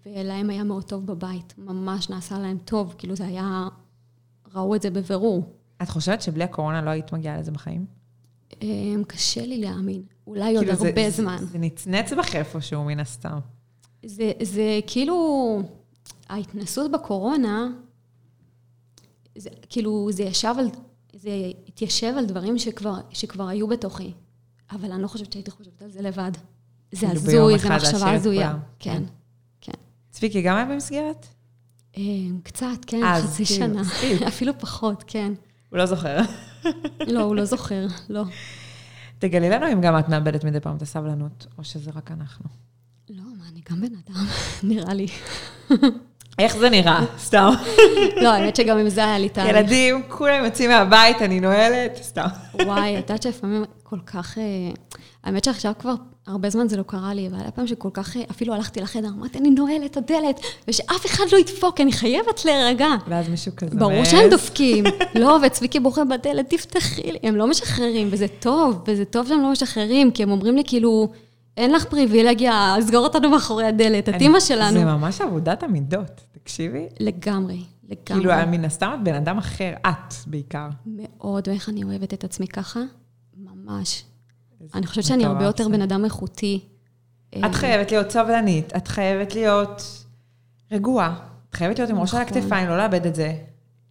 ולהם היה מאוד טוב בבית, ממש נעשה להם טוב, כאילו זה היה, ראו את זה בבירור. את חושבת שבלי הקורונה לא היית מגיעה לזה בחיים? אמ, קשה לי להאמין, אולי עוד כאילו, זה- הרבה זה- זמן. זה נצנץ בך איפשהו, מן הסתם. זה, זה כאילו, ההתנסות בקורונה, זה, כאילו, זה ישב על, זה התיישב על דברים שכבר, שכבר היו בתוכי, אבל אני לא חושבת שהייתי חושבת על זה לבד. זה כאילו הזוי, להשאיר מחשבה הזויה. כן, כן. כן. צביקי גם היה במסגרת? אמ, קצת, כן, אז חצי כאילו, שנה. *laughs* אפילו פחות, כן. הוא לא זוכר. *laughs* לא, הוא לא זוכר, לא. תגלי לנו אם גם את מאבדת מדי פעם את הסבלנות, או שזה רק אנחנו. לא, מה, אני גם בן אדם, *laughs* נראה לי. איך זה נראה? סתם. *laughs* לא, האמת שגם עם זה היה לי תהליך. ילדים, כולם יוצאים מהבית, אני נועלת, סתם. וואי, את יודעת שלפעמים כל כך... אה, האמת שעכשיו כבר הרבה זמן זה לא קרה לי, אבל היה פעם שכל כך... אה, אפילו הלכתי לחדר, אמרתי, אני נועלת את הדלת, ושאף אחד לא ידפוק, אני חייבת להירגע. ואז מישהו כזה... ברור. שהם דופקים. לא, וצביקי בוכה בדלת, תפתחי לי. הם לא משחררים, וזה טוב, וזה טוב שהם לא משחררים, כי הם אומרים לי, כאילו, אין לך פריבילגיה, סגור אותנו מאחורי הדלת, את אימא שלנו. זה ממש עבודת המידות, תקשיבי. לגמרי, לגמרי. כאילו, מן הסתם את בן אדם אחר, את בעיקר. מאוד, ואיך אני אוהבת את עצמי ככה? ממש. אני חושבת שאני הרבה יותר. בן אדם איכותי. אה, את חייבת להיות סובלנית, את חייבת להיות רגועה. את חייבת להיות עם ראש על נכון. הכתפיים, לא לאבד את זה.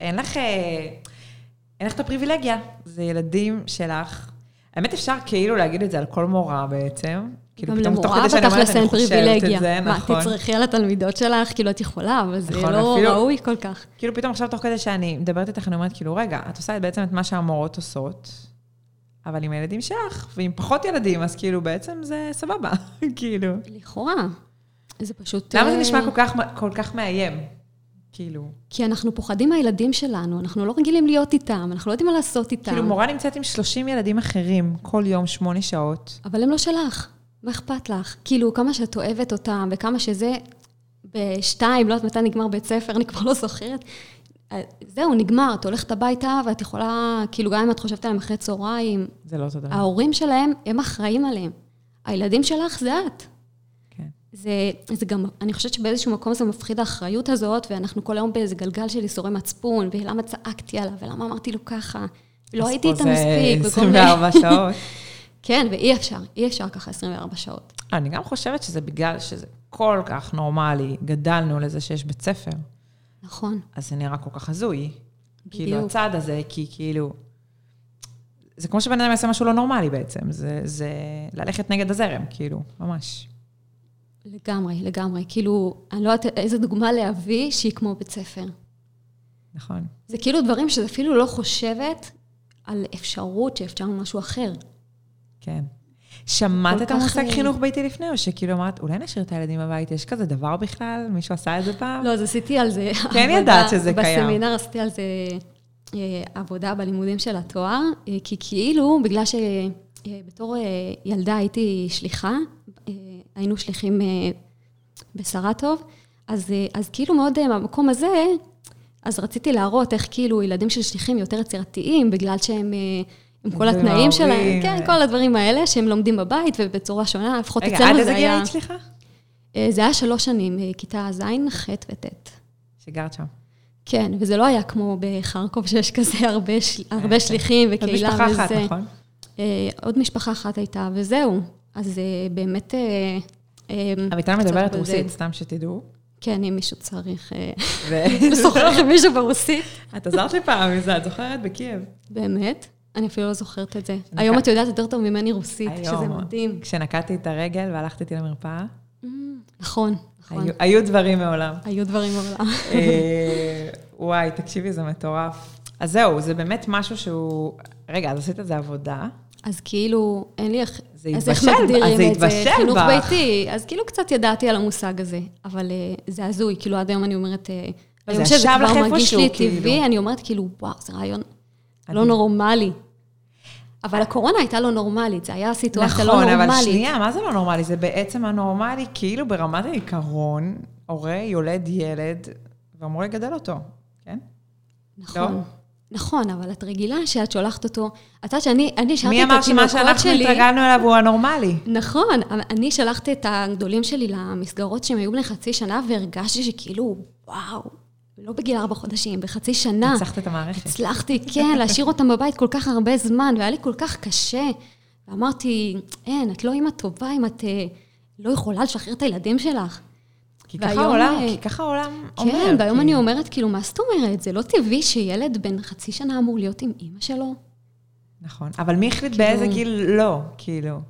אין לך, אה, אין לך את הפריבילגיה. זה ילדים שלך. האמת, אפשר כאילו להגיד את זה על כל מורה בעצם. כאילו, פתאום תוך כדי שאני אומרת, אני חושבת. את זה, מה, נכון. תצרכי על התלמידות שלך? כאילו, את יכולה, אבל זה נכון, לא אפילו- ראוי כל כך. כאילו, פתאום עכשיו, תוך כדי שאני מדברת איתך, אני אומרת, כאילו, רגע, את עושה בעצם את מה שהמורות עושות, אבל עם הילדים שלך, ועם פחות ילדים, אז כאילו, בעצם זה סבבה. *laughs* כאילו. לכאורה. זה פשוט... למה זה אה, נשמע כל כך, כל כך מאיים? כאילו, כי אנחנו פוחדים מהילדים שלנו, אנחנו לא רגילים להיות איתם, אנחנו לא יודעים מה לעשות איתם. כאילו מורה נמצאת עם 30 ילדים אחרים כל יום, שמונה שעות. אבל הם לא שלך, מה אכפת לך? כאילו, כמה שאת אוהבת אותם, וכמה שזה... בשתיים, לא יודעת מתי נגמר בית ספר, אני כבר לא זוכרת. זהו, נגמר, את הולכת הביתה, ואת יכולה, כאילו, גם אם את חושבת עליהם אחרי צהריים, זה לא דבר. ההורים שלהם, הם אחראים עליהם. הילדים שלך זה את. זה, זה גם, אני חושבת שבאיזשהו מקום זה מפחיד האחריות הזאת, ואנחנו כל היום באיזה גלגל של ייסורי מצפון, ולמה צעקתי עליו, ולמה אמרתי לו ככה, לא אז הייתי פה איתה זה מספיק, וכל מיני... 24 *laughs* שעות. כן, ואי אפשר, אי אפשר ככה 24 שעות. אני גם חושבת שזה בגלל שזה כל כך נורמלי, גדלנו לזה שיש בית ספר, נכון, אז זה נראה כל כך הזוי. כאילו, בדיוק. הצעד הזה, כי כאילו... זה כמו שבן אדם יעשה משהו לא נורמלי בעצם, זה, זה ללכת נגד הזרם, כאילו, ממש. לגמרי, לגמרי. כאילו, אני לא יודעת איזה דוגמה להביא שהיא כמו בית ספר. נכון. זה כאילו דברים שזה אפילו לא חושבת על אפשרות שאפשר משהו אחר. כן. שמעת את המושג חינוך ביתי לפני, או שכאילו אמרת, אולי נשאיר את הילדים בבית, יש כזה דבר בכלל? מישהו עשה את זה פעם? לא, אז עשיתי על זה *laughs* כן ידעת שזה קיים. בסמינר עשיתי על זה אה, עבודה בלימודים של התואר, אה, כי כאילו, בגלל שבתור אה, ילדה הייתי שליחה, היינו שליחים אה, בשרתוב, אז, אה, אז כאילו מאוד אה, מהמקום הזה, אז רציתי להראות איך כאילו ילדים של שליחים יותר יצירתיים, בגלל שהם... אה, עם כל התנאים שלהם, כן, כל הדברים האלה שהם לומדים בבית ובצורה שונה, לפחות רגע, אצלנו עד זה איזה גיל היה... היית סליחה? אה, זה היה שלוש שנים, אה, כיתה ז', ח' וט'. שגרת שם. כן, וזה לא היה כמו בחרקוב, שיש כזה *laughs* הרבה. הרבה שליחים עוד *laughs* וקהילה משפחה וזה. אחת, נכון? אה, עוד משפחה אחת הייתה, וזהו. אז אה, באמת... אה, אה, אביטל מדברת. רוסית, סתם שתדעו. כן, אם מישהו צריך *laughs* לשוחח עם מישהו ברוסית. את עזרת לי פעם עם זה, את זוכרת? בקייב. באמת? אני אפילו לא זוכרת את זה. היום את יודעת יותר טוב ממני רוסית, שזה מדהים. כשנקעתי את הרגל והלכתי איתי למרפאה, Mm, נכון, נכון. היו- דברים מעולם. היו דברים מעולם. וואי, תקשיבי, זה מטורף. אז זהו, זה באמת משהו שהוא... רגע, אז עשית את זה עבודה. אז כאילו, אין לי זה אז איך התבשל מגדירים את זה? התבשל חינוך. ביתי. אז כאילו קצת ידעתי על המושג הזה, אבל אה, זה הזוי, כאילו עד היום אני אומרת, אה, היום שזה ישב לך כבר מרגיש לי כאילו. טבעי, אני אומרת כאילו, וואו, זה רעיון לא. נורמלי. אבל הקורונה הייתה לא נורמלית, זה היה סיטואציה לא נכון, נורמלית. אבל שנייה, מה זה לא נורמלי? זה בעצם הנורמלי, כאילו ברמת העיקרון, הורה יולד ילד ואמור לגדל אותו, כן? נכון. נכון, אבל את רגילה שאת שולחת אותו, את יודעת שאני אני מי השארתי את אמר שמה התינוקות שאנחנו שלי... התרגלנו אליו הוא הנורמלי? נכון, אני שלחתי את הגדולים שלי למסגרות שהם היו בני חצי שנה, והרגשתי שכאילו, וואו, לא בגיל ארבע חודשים, בחצי שנה. ניצחת את המערכת. הצלחתי, כן, להשאיר אותם בבית כל כך הרבה זמן, והיה לי כל כך קשה. ואמרתי, אין, את לא אימא טובה אם את אה, לא יכולה לשחרר את הילדים שלך. כי ככה העולם, כי ככה העולם אומר. כן, והיום כאילו. אני אומרת, כאילו, מה זאת אומרת? זה לא טבעי שילד בן חצי שנה אמור להיות עם אימא שלו? נכון, אבל מי החליט כאילו- באיזה גיל לא, כאילו?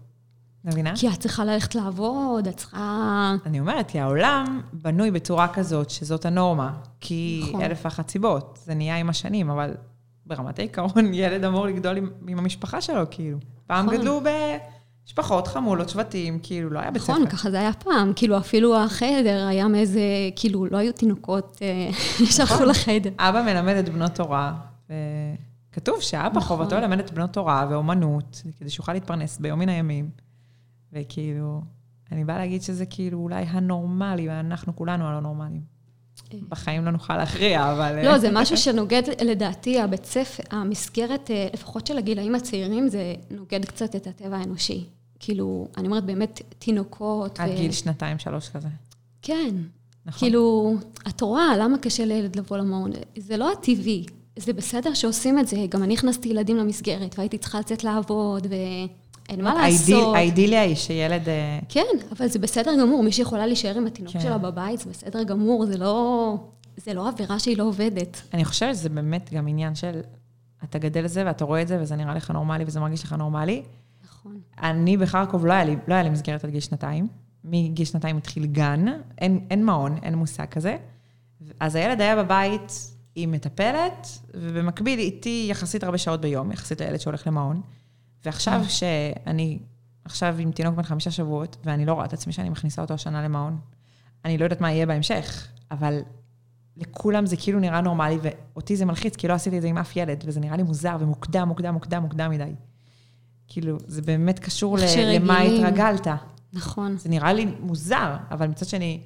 מבינה? כי את צריכה ללכת לעבוד, את צריכה... אני אומרת, כי העולם בנוי בצורה כזאת שזאת הנורמה. כי נכון. אלף ואחת סיבות, זה נהיה עם השנים, אבל ברמת העיקרון, *laughs* ילד אמור לגדול עם, עם המשפחה שלו, כאילו. פעם נכון. גדלו במשפחות, חמולות, שבטים, כאילו, לא היה בית ספר. נכון, ככה זה היה פעם. כאילו, אפילו החדר היה מאיזה, כאילו, לא היו תינוקות אה, *laughs* שהלכו נכון. לחדר. אבא מלמד את בנו תורה, וכתוב שאבא נכון. חובתו ללמד את בנו תורה ואומנות, כדי שיוכל להתפרנס ביום מן הימים. וכאילו, אני באה להגיד שזה כאילו אולי הנורמלי, ואנחנו כולנו הלא נורמליים. בחיים לא נוכל להכריע, אבל... לא, זה משהו שנוגד, לדעתי, הבית ספר, המסגרת, אה, לפחות של הגילאים הצעירים, זה נוגד קצת את הטבע האנושי. כאילו, אני אומרת, באמת, תינוקות. עד ו- גיל שנתיים, שלוש כזה. כן. נכון. כאילו, את רואה למה קשה לילד לבוא למעון. זה לא הטבעי, זה בסדר שעושים את זה. גם אני הכנסתי ילדים למסגרת, והייתי צריכה לצאת לעבוד, ואין מה לעשות. האידיליה היא שילד... אה, כן, אבל זה בסדר גמור. מי שיכולה להישאר עם התינוק כן. שלה בבית, זה בסדר גמור, זה לא, זה לא עבירה שהיא לא עובדת. אני חושבת שזה באמת גם עניין של... אתה גדל לזה ואתה רואה את זה, וזה נראה לך נורמלי וזה מרגיש לך נורמלי. נכון. אני בחרקוב לא היה לי, לא היה לי מסגרת עד גיל שנתיים. מגיל שנתיים התחיל גן, אין, אין מעון, אין מושג כזה. אז הילד היה בבית עם מטפלת, ובמקביל איתי יחסית הרבה שעות ביום, יחסית לילד שהולך למעון. ועכשיו אה. שאני, עכשיו עם תינוק בן חמישה שבועות, ואני לא רואה את עצמי שאני מכניסה אותו השנה למעון, אני לא יודעת מה יהיה בהמשך, אבל לכולם זה כאילו נראה נורמלי, ואותי זה מלחיץ, כי לא עשיתי את זה עם אף ילד, וזה נראה לי מוזר ומוקדם, מוקדם, מוקדם, מוקדם מדי. כאילו, זה באמת קשור למה התרגלת. נכון. זה נראה לי מוזר, אבל מצד שני,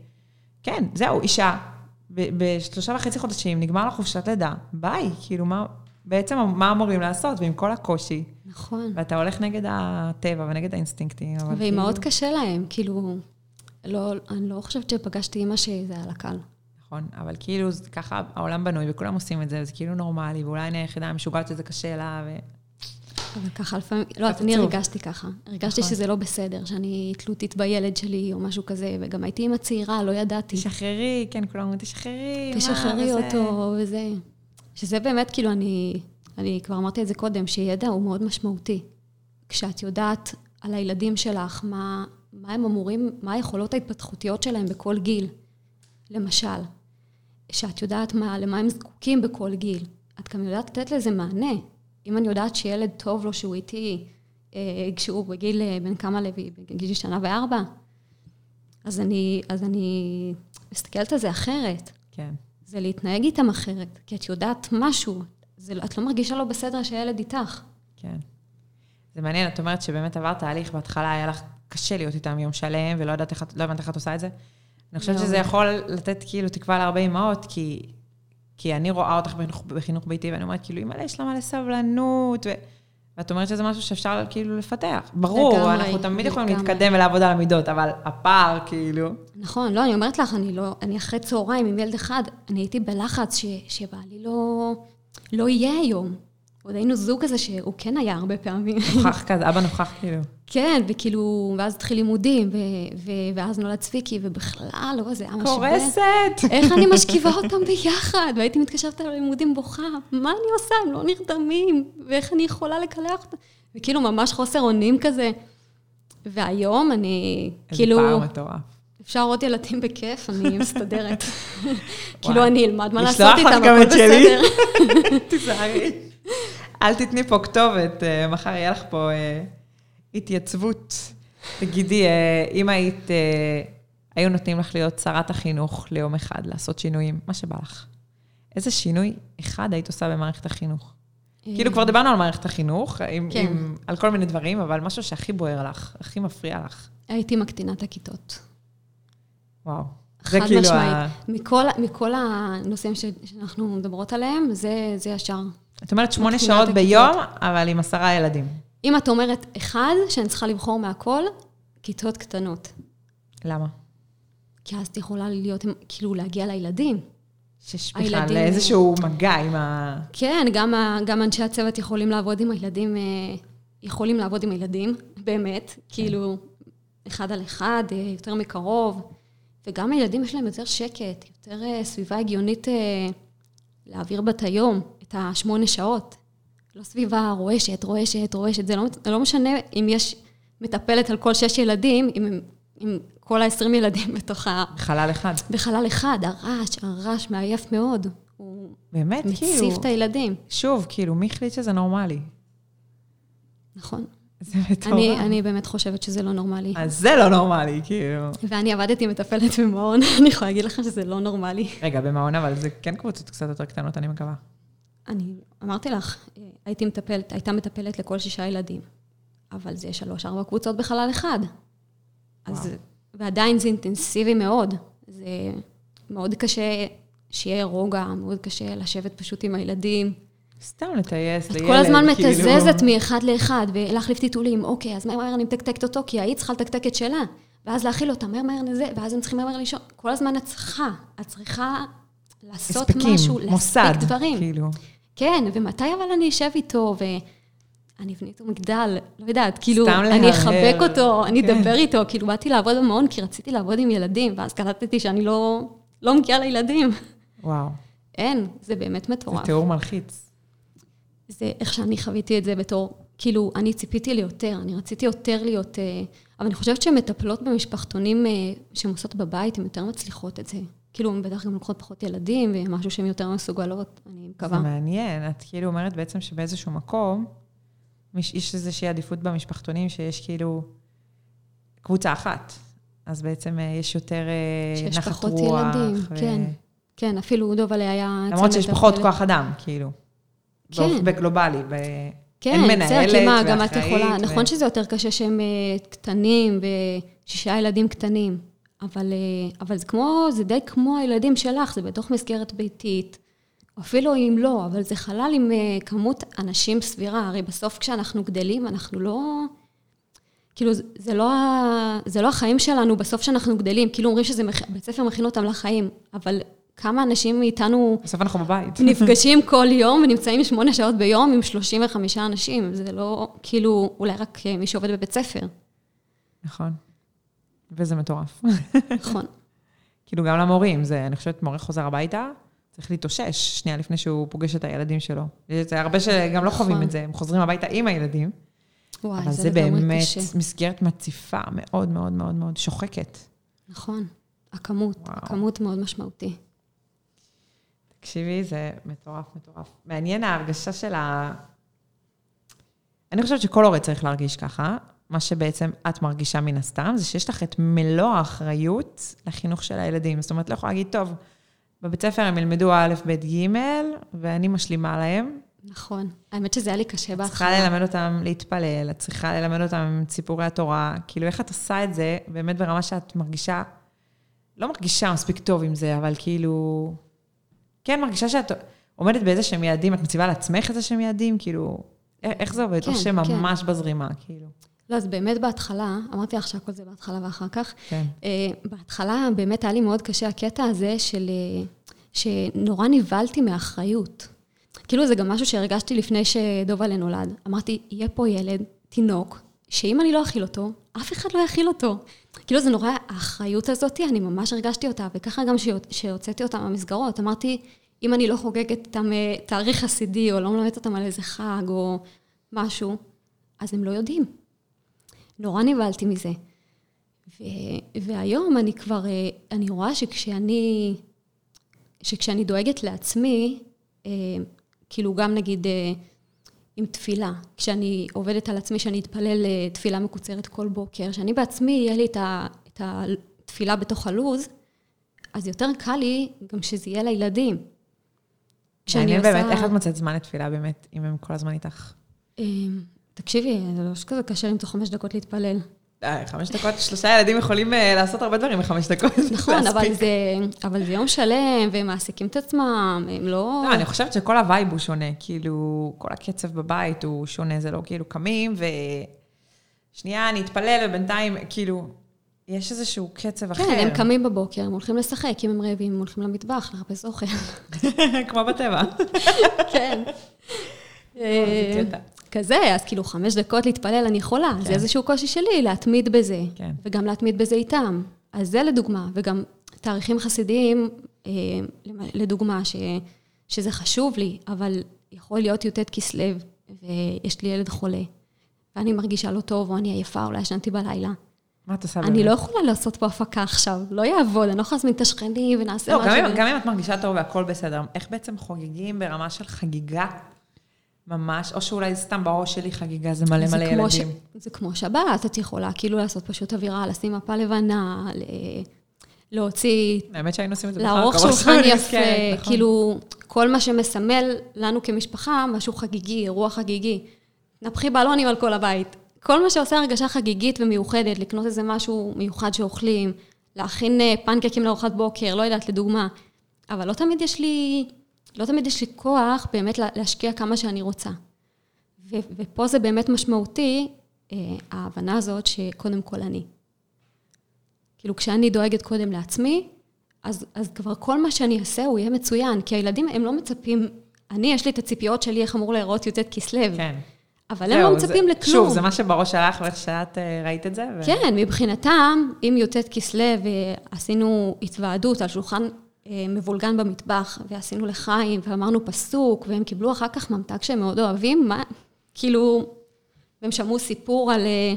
כן, זהו, אישה, בשלושה וחצי חודשים נגמר לה חופשת לידה, ביי, כאילו, מה, בעצם מה אמורים לעשות, ועם כל הקושי. נכון. ואתה הולך נגד הטבע ונגד האינסטינקטים, אבל כאילו... ואימהות קשה להם, כאילו, לא, אני לא חושבת שפגשתי אימא שזה היה לה קל. נכון, אבל כאילו, ככה העולם בנוי, וכולם עושים את זה, וזה כאילו נורמלי, ואולי אני היחידה המשוגעת שזה קשה לה, ו... אבל ככה לפעמים, לא, אני הרגשתי ככה. הרגשתי נכון. שזה לא בסדר, שאני תלותית בילד שלי או משהו כזה, וגם הייתי אימא צעירה, לא ידעתי. תשחררי, כן, כולם אומרים, תשחררי, תשחררי אותו, וזה. שזה באמת, כאילו, אני, אני כבר אמרתי את זה קודם, שידע הוא מאוד משמעותי. כשאת יודעת על הילדים שלך, מה, מה הם אמורים, מה היכולות ההתפתחותיות שלהם בכל גיל. למשל, שאת יודעת מה, למה הם זקוקים בכל גיל. את גם יודעת לתת לזה מענה. אם אני יודעת שילד טוב לו שהוא איתי, אה, כשהוא בגיל, אה, בן כמה לוי, בגיל שנה וארבע, אז אני, אז אני מסתכלת על זה אחרת. כן. זה להתנהג איתם אחרת, כי את יודעת משהו, זה, את לא מרגישה לא בסדר שהילד איתך. כן. זה מעניין, את אומרת שבאמת עברת תהליך, בהתחלה היה לך קשה להיות איתם יום שלם, ולא יודעת איך, לא הבנת איך את עושה את זה. אני חושבת לא. שזה יכול לתת כאילו תקווה להרבה אמהות, כי כי אני רואה אותך בחינוך, בחינוך ביתי, ואני אומרת, כאילו, אימא'לה, יש לה מלא סבלנות, ו... ואת אומרת שזה משהו שאפשר כאילו לפתח. ברור, לגמרי, אנחנו תמיד יכולים להתקדם ולעבוד על המידות, אבל הפער, כאילו... נכון, לא, אני אומרת לך, אני לא, אני אחרי צהריים עם ילד אחד, אני הייתי בלחץ ש, שבעלי לא, לא יהיה היום. עוד היינו זוג כזה שהוא כן היה הרבה פעמים. נוכח כזה, אבא נוכח כאילו. כן, וכאילו, ואז התחיל לימודים, ו- ו- ואז נולד צביקי, ובכלל, לא, זה היה משבר. קורסת! איך אני משכיבה אותם ביחד? והייתי מתקשרת על הלימודים בוכה, מה אני עושה? הם לא נרדמים, ואיך אני יכולה לקלח אותם? וכאילו, ממש חוסר אונים כזה. והיום אני, כאילו... איזה פער מטורף. אפשר עוד ילדים בכיף, אני מסתדרת. *laughs* כאילו, אני אלמד מה לעשות איתם, הכל בסדר. *laughs* תיזהרי. אל תתני פה כתובת, אה, מחר יהיה לך פה אה, התייצבות. תגידי, אה, אם היית, היו נותנים לך להיות שרת החינוך ליום אחד, לעשות שינויים, מה שבא לך, איזה שינוי אחד היית עושה במערכת החינוך? כאילו, כבר דיברנו על מערכת החינוך, עם, כן. עם, על כל מיני דברים, אבל משהו שהכי בוער לך, הכי מפריע לך. הייתי מקטינה את הכיתות. וואו. זה כאילו משמעית. ה... מכל, מכל הנושאים שאנחנו מדברות עליהם, זה, זה ישר את אומרת שמונה שעות ביום, אבל עם עשרה ילדים. אם את אומרת אחד, שאני צריכה לבחור מהכל, כיתות קטנות. למה? כי אז את יכולה להיות, כאילו, להגיע לילדים. שיש בכלל איזשהו מגע עם ה... כן, גם, גם אנשי הצוות יכולים לעבוד עם הילדים, אה, יכולים לעבוד עם הילדים, באמת, כן. כאילו, אחד על אחד, אה, יותר מקרוב. וגם הילדים יש להם יותר שקט, יותר אה, סביבה הגיונית להעביר בת היום. את השמונה שעות. לא סביבה רועשת, רועשת, רועשת. זה לא, לא משנה אם יש מטפלת על כל שש ילדים, אם, אם כל ה-20 ילדים *laughs* בתוך ה... בחלל אחד. בחלל אחד. הרעש, הרעש מעייף מאוד. הוא באמת, כאילו... מציף את הילדים. שוב, כאילו, מי החליט שזה נורמלי? נכון. זה מטורף. אני, אני באמת חושבת שזה לא נורמלי. אז זה לא נורמלי, כאילו. ואני עבדתי מטפלת במעון, *laughs* אני יכולה להגיד לך שזה לא נורמלי. רגע, במעון, אבל זה כן קבוצות קצת יותר קטנות, אני מקווה. אני אמרתי לך, הייתי מטפלת, הייתה מטפלת לכל שישה ילדים, אבל זה שלוש-ארבע קבוצות בחלל אחד. אז, ועדיין זה אינטנסיבי מאוד. זה מאוד קשה שיהיה רוגע, מאוד קשה לשבת פשוט עם הילדים. סתם לטייס לילד, כאילו... את כל הזמן מתזזת מאחד לאחד, ולהחליף טיטולים. אוקיי, אז מהר אני מתקתקת אותו, כי היית צריכה לתקתק את שלה. ואז להאכיל אותם מהר מהר לזה, ואז הם צריכים מהר מהר לישון. כל הזמן את צריכה, את צריכה לעשות הספקים, משהו, מוסד, להספיק דברים. כאילו. כן, ומתי אבל אני אשב איתו, ואני אבנה איתו מגדל, לא יודעת, כאילו, אני. אחבק אותו, אני כן. אדבר איתו, כאילו, באתי לעבוד במעון כי רציתי לעבוד עם ילדים, ואז קלטתי שאני לא, לא מגיעה לילדים. וואו, אין, זה באמת זה מטורף. תיאור מלחיץ. זה איך שאני חוויתי את זה בתור, כאילו, אני ציפיתי ליותר, אני רציתי יותר להיות... אה, אבל אני חושבת שמטפלות במשפחתונים אה, שהן עושות בבית, הן יותר מצליחות את זה. כאילו, הן בטח גם לוקחות פחות ילדים, ומשהו שהן יותר מסוגלות, אני זה מקווה. מעניין, את כאילו אומרת בעצם שבאיזשהו מקום, יש איזושהי עדיפות במשפחתונים שיש כאילו קבוצה אחת. אז בעצם אה, יש יותר אה, שיש נחת פחות רוח. ילדים, כן. כן, אפילו דובלה היה... למרות שיש פחות. כוח אדם, כאילו. כן. בגלובלי. ב... כן, אין מנהלת כי מה, גם את ואחראית יכולה, ו- נכון שזה יותר קשה שהם אה, קטנים, ושישה ילדים קטנים, אבל, אה, אבל זה כמו, זה די כמו הילדים שלך, זה בתוך מסגרת ביתית, אפילו אם לא, אבל זה חלל עם אה, כמות אנשים סבירה, הרי בסוף כשאנחנו גדלים, אנחנו לא... כאילו, זה- לא, זה לא החיים שלנו בסוף שאנחנו גדלים, כאילו אומרים שזה, בית ספר מכין אותם לחיים, אבל כמה אנשים מאיתנו בסוף אנחנו בבית. נפגשים כל יום ונמצאים שמונה שעות ביום עם 35 אנשים. זה לא, כאילו, אולי רק אה, מי שעובד בבית ספר. נכון. וזה מטורף. נכון. *laughs* כאילו, גם למורים, זה, אני חושבת, מורה חוזר הביתה, צריך להתאושש שנייה לפני שהוא פוגש את הילדים שלו. זה הרבה שגם לא חווים נכון. את זה, הם חוזרים הביתה עם הילדים, וואי, אבל זה זה באמת קשה. מסגרת מציפה מאוד מאוד מאוד מאוד שוחקת. נכון. הכמות, וואו. הכמות מאוד משמעותי. תקשיבי, זה מטורף, מטורף. מעניין ההרגשה של ה... אני חושבת שכל הורה צריך להרגיש ככה. מה שבעצם את מרגישה מן הסתם, זה שיש לך את מלוא האחריות לחינוך של הילדים. זאת אומרת, לא יכולה להגיד, טוב, בבית ספר הם ילמדו א', ב', ג', ואני משלימה להם. נכון. האמת שזה היה לי קשה את בהתחלה. צריכה ללמד אותם להתפלל, את צריכה ללמד אותם עם סיפורי התורה. כאילו, איך את עושה את זה, באמת ברמה שאת מרגישה, לא מרגישה מספיק טוב עם זה, אבל כאילו, כן, מרגישה שאת עומדת באיזה שהם יעדים, את מציבה לעצמך איזה שהם יעדים, כאילו, איך זה עובד? כן, או שממש בזרימה, כאילו. לא, אז באמת בהתחלה, אמרתי לך שהכל זה בהתחלה ואחר כך, כן. אה, בהתחלה באמת היה לי מאוד קשה הקטע הזה של... אה, שנורא נבהלתי מהאחריות. כאילו זה גם משהו שהרגשתי לפני שדובלה נולד. אמרתי, יהיה פה ילד, תינוק, שאם אני לא אכיל אותו, אף אחד לא יאכיל אותו. כאילו זה נורא, האחריות הזאת, אני ממש הרגשתי אותה, וככה גם שהוצאתי אותה מהמסגרות. אמרתי, אם אני לא חוגגת איתם תאריך חסידי, או לא מלמדת אותם על איזה חג, או משהו, אז הם לא יודעים. נורא נבהלתי מזה. ו, והיום אני כבר, אה, אני רואה שכשאני, שכשאני דואגת לעצמי, אה, כאילו גם נגיד אה, עם תפילה, כשאני עובדת על עצמי, שאני אתפלל אה, תפילה מקוצרת כל בוקר, שאני בעצמי, יהיה לי את, התפילה בתוך הלוז, אז יותר קל לי גם שזה יהיה לילדים. כשאני עושה- באמת, איך את מוצאת זמן לתפילה באמת, אם הם כל הזמן איתך? אה, תקשיבי, זה לא שכזה קשה למצוא חמש דקות להתפלל. חמש דקות, שלושה ילדים יכולים אה, לעשות הרבה דברים בחמש דקות. *laughs* נכון, אבל. זה, אבל זה יום שלם, והם מעסיקים את עצמם, הם לא... לא, אני חושבת שכל ה vibe הוא שונה, כאילו, כל הקצב בבית הוא שונה, זה לא כאילו קמים ו... שנייה, אני אתפלל, ובינתיים, כאילו, יש איזשהו קצב אחר. כן, הם קמים בבוקר, הם הולכים לשחק, אם הם רעבים, הם הולכים למטבח, לחפש אוכל. *laughs* כמו בטבע. *laughs* כן. כזה, אז כאילו חמש דקות להתפלל אני יכולה, זה כן. איזשהו קושי שלי להתמיד בזה, כן. וגם להתמיד בזה איתם. אז זה לדוגמה, וגם תאריכים חסידיים, אה, לדוגמה, ש, שזה חשוב לי, אבל יכול להיות י"ט כסלו, ויש לי ילד חולה, ואני מרגישה לא טוב, או אני עייפה, או לא ישנתי בלילה. מה את עושה באמת? אני לא יכולה לעשות פה הפקה עכשיו, לא יעבוד, אני לא יכולה להזמין את השכנים ונעשה לא, משהו. גם אם, גם אם את מרגישה טוב והכל בסדר, איך בעצם חוגגים ברמה של חגיגה ממש, או שאולי סתם בראש שלי חגיגה זה מלא זה מלא ילדים. ש... זה כמו שבת, את יכולה כאילו לעשות פשוט אווירה, לשים מפה לבנה, ל... להוציא, האמת שהיינו עושים את זה לערוך בחנוכה, שולחן יפה, כן, נכון. כאילו, כל מה שמסמל לנו כמשפחה, משהו חגיגי, אירוע חגיגי. נפחי בלונים על כל הבית. כל מה שעושה הרגשה חגיגית ומיוחדת, לקנות איזה משהו מיוחד שאוכלים, להכין אה, פנקקים לארוחת בוקר, לא יודעת, לדוגמה. אבל לא תמיד יש לי, לא תמיד יש לי כוח באמת לה- להשקיע כמה שאני רוצה. ו- ופה זה באמת משמעותי, אה, ההבנה הזאת שקודם כל אני. כאילו, כשאני דואגת קודם לעצמי, אז, אז כבר כל מה שאני אעשה הוא יהיה מצוין, כי הילדים, הם לא מצפים, אני, יש לי את הציפיות שלי, איך אמור להיראות י"ט כסלו. כן. אבל הם לא מצפים זה, לכלום. שוב, זה מה שבראש שלך, ואיך שאת uh, ראית את זה. ו... כן, מבחינתם, אם י"ט כסלו ועשינו התוועדות על שולחן אה, מבולגן במטבח, ועשינו לחיים, ואמרנו פסוק, והם קיבלו אחר כך ממתק שהם מאוד אוהבים, מה, כאילו, והם שמעו סיפור על, אה,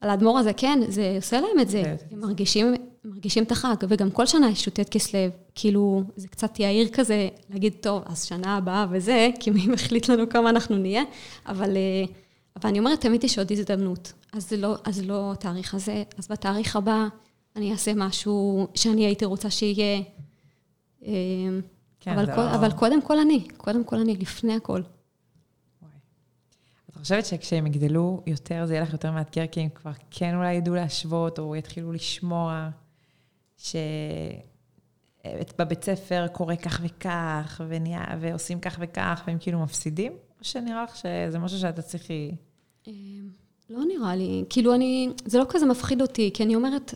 על האדמו"ר הזה, כן, זה עושה להם את זה. כן. הם מרגישים, מרגישים את החג, וגם כל שנה יש י"ט כסלו, כאילו, זה קצת יאיר כזה, להגיד, טוב, אז שנה הבאה וזה, כי מי מחליט לנו כמה אנחנו נהיה, אבל, אה, אבל אני אומרת, תמיד יש עוד הזדמנות. אז זה לא, אז לא התאריך הזה, אז בתאריך הבא אני אעשה משהו שאני הייתי רוצה שיהיה. אה, כן, אבל, כל, לא- אבל קודם כל אני, קודם כל אני, לפני הכל. את חושבת שכשהם יגדלו יותר, זה יהיה לך יותר מאתגר, כי הם כבר כן אולי ידעו להשוות, או יתחילו לשמוע שבבית ספר קורה כך וכך, ונהיה, ועושים כך וכך, והם כאילו מפסידים? או שנראה לך שזה משהו שאת תצליחי... אה, לא נראה לי, כאילו אני, זה לא כזה מפחיד אותי, כי אני אומרת,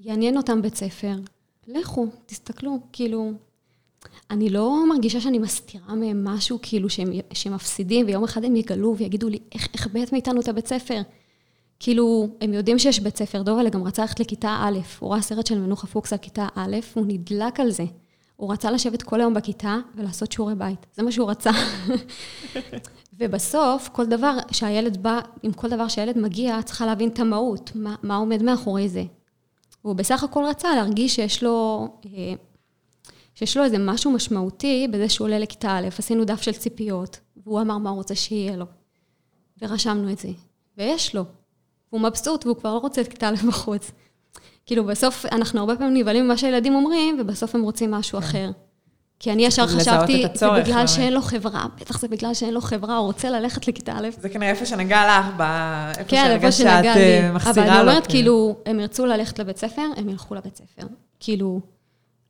יעניין אותם בית ספר, לכו, תסתכלו, כאילו, אני לא מרגישה שאני מסתירה מהם משהו, כאילו, שהם, שהם מפסידים, ויום אחד הם יגלו ויגידו לי, איך, איך בית מאיתנו את הבית ספר? כאילו, הם יודעים שיש בית ספר, דובלה גם רצה ללכת לכיתה א', הוא ראה סרט של מנוחה פוקס על כיתה א', הוא נדלק על זה. הוא רצה לשבת כל היום בכיתה ולעשות שיעורי בית, זה מה שהוא רצה. *laughs* ובסוף, כל דבר שהילד בא, עם כל דבר שהילד מגיע, צריכה להבין את המהות, מה, מה עומד מאחורי זה. הוא בסך הכל רצה להרגיש שיש לו, אה, שיש לו איזה משהו משמעותי בזה שהוא עולה לכיתה א', עשינו דף של ציפיות, והוא אמר מה הוא רוצה שיהיה לו. ורשמנו את זה. ויש לו. הוא מבסוט, והוא כבר לא רוצה את כיתה א' בחוץ. כאילו, בסוף, אנחנו הרבה פעמים נבהלים ממה שהילדים אומרים, ובסוף הם רוצים משהו אחר. כי אני ישר חשבתי, זה בגלל. שאין לו חברה, בטח זה בגלל שאין לו חברה, הוא רוצה ללכת לכיתה א'. זה כנראה איפה שנגע לך, ב- איפה כן, איפה שנגע אה, לי. מחסירה אבל. אני אומרת, כאילו. כאילו, הם ירצו ללכת לבית ספר, הם ילכו לבית ספר. כאילו,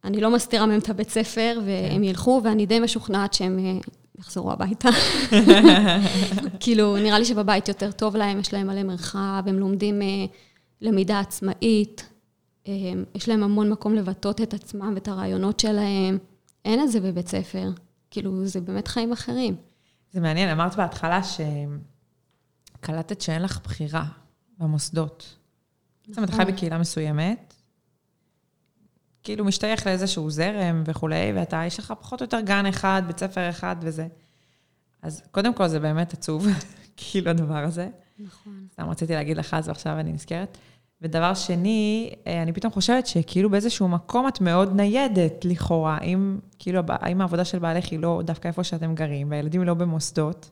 אני לא מסתירה מהם את הבית ספר, והם ילכו, ואני די משוכנעת שהם אה, יחזרו הביתה. *laughs* כאילו, נראה לי שבבית יותר טוב להם, יש להם מלא מרחב, הם לומדים אה, למידה עצמאית, אה, יש להם המון מקום לבטא את עצמם ואת הרעיונות שלהם. אין את זה בבית ספר. כאילו, זה באמת חיים אחרים. זה מעניין, אמרת בהתחלה שקלטת שאין לך בחירה במוסדות. בעצם את חי נכון. בקהילה מסוימת, כאילו משתייך לאיזשהו זרם וכולי, ואתה, יש לך פחות או יותר גן אחד, בית ספר אחד וזה. אז קודם כל זה באמת עצוב, *laughs* כאילו הדבר הזה. נכון. סתם רציתי להגיד לך אז ועכשיו אני נזכרת. ודבר שני, אה, אני פתאום חושבת שכאילו באיזשהו מקום את מאוד ניידת לכאורה, אם כאילו, הב- אם העבודה של בעלך היא לא דווקא איפה שאתם גרים, והילדים לא במוסדות,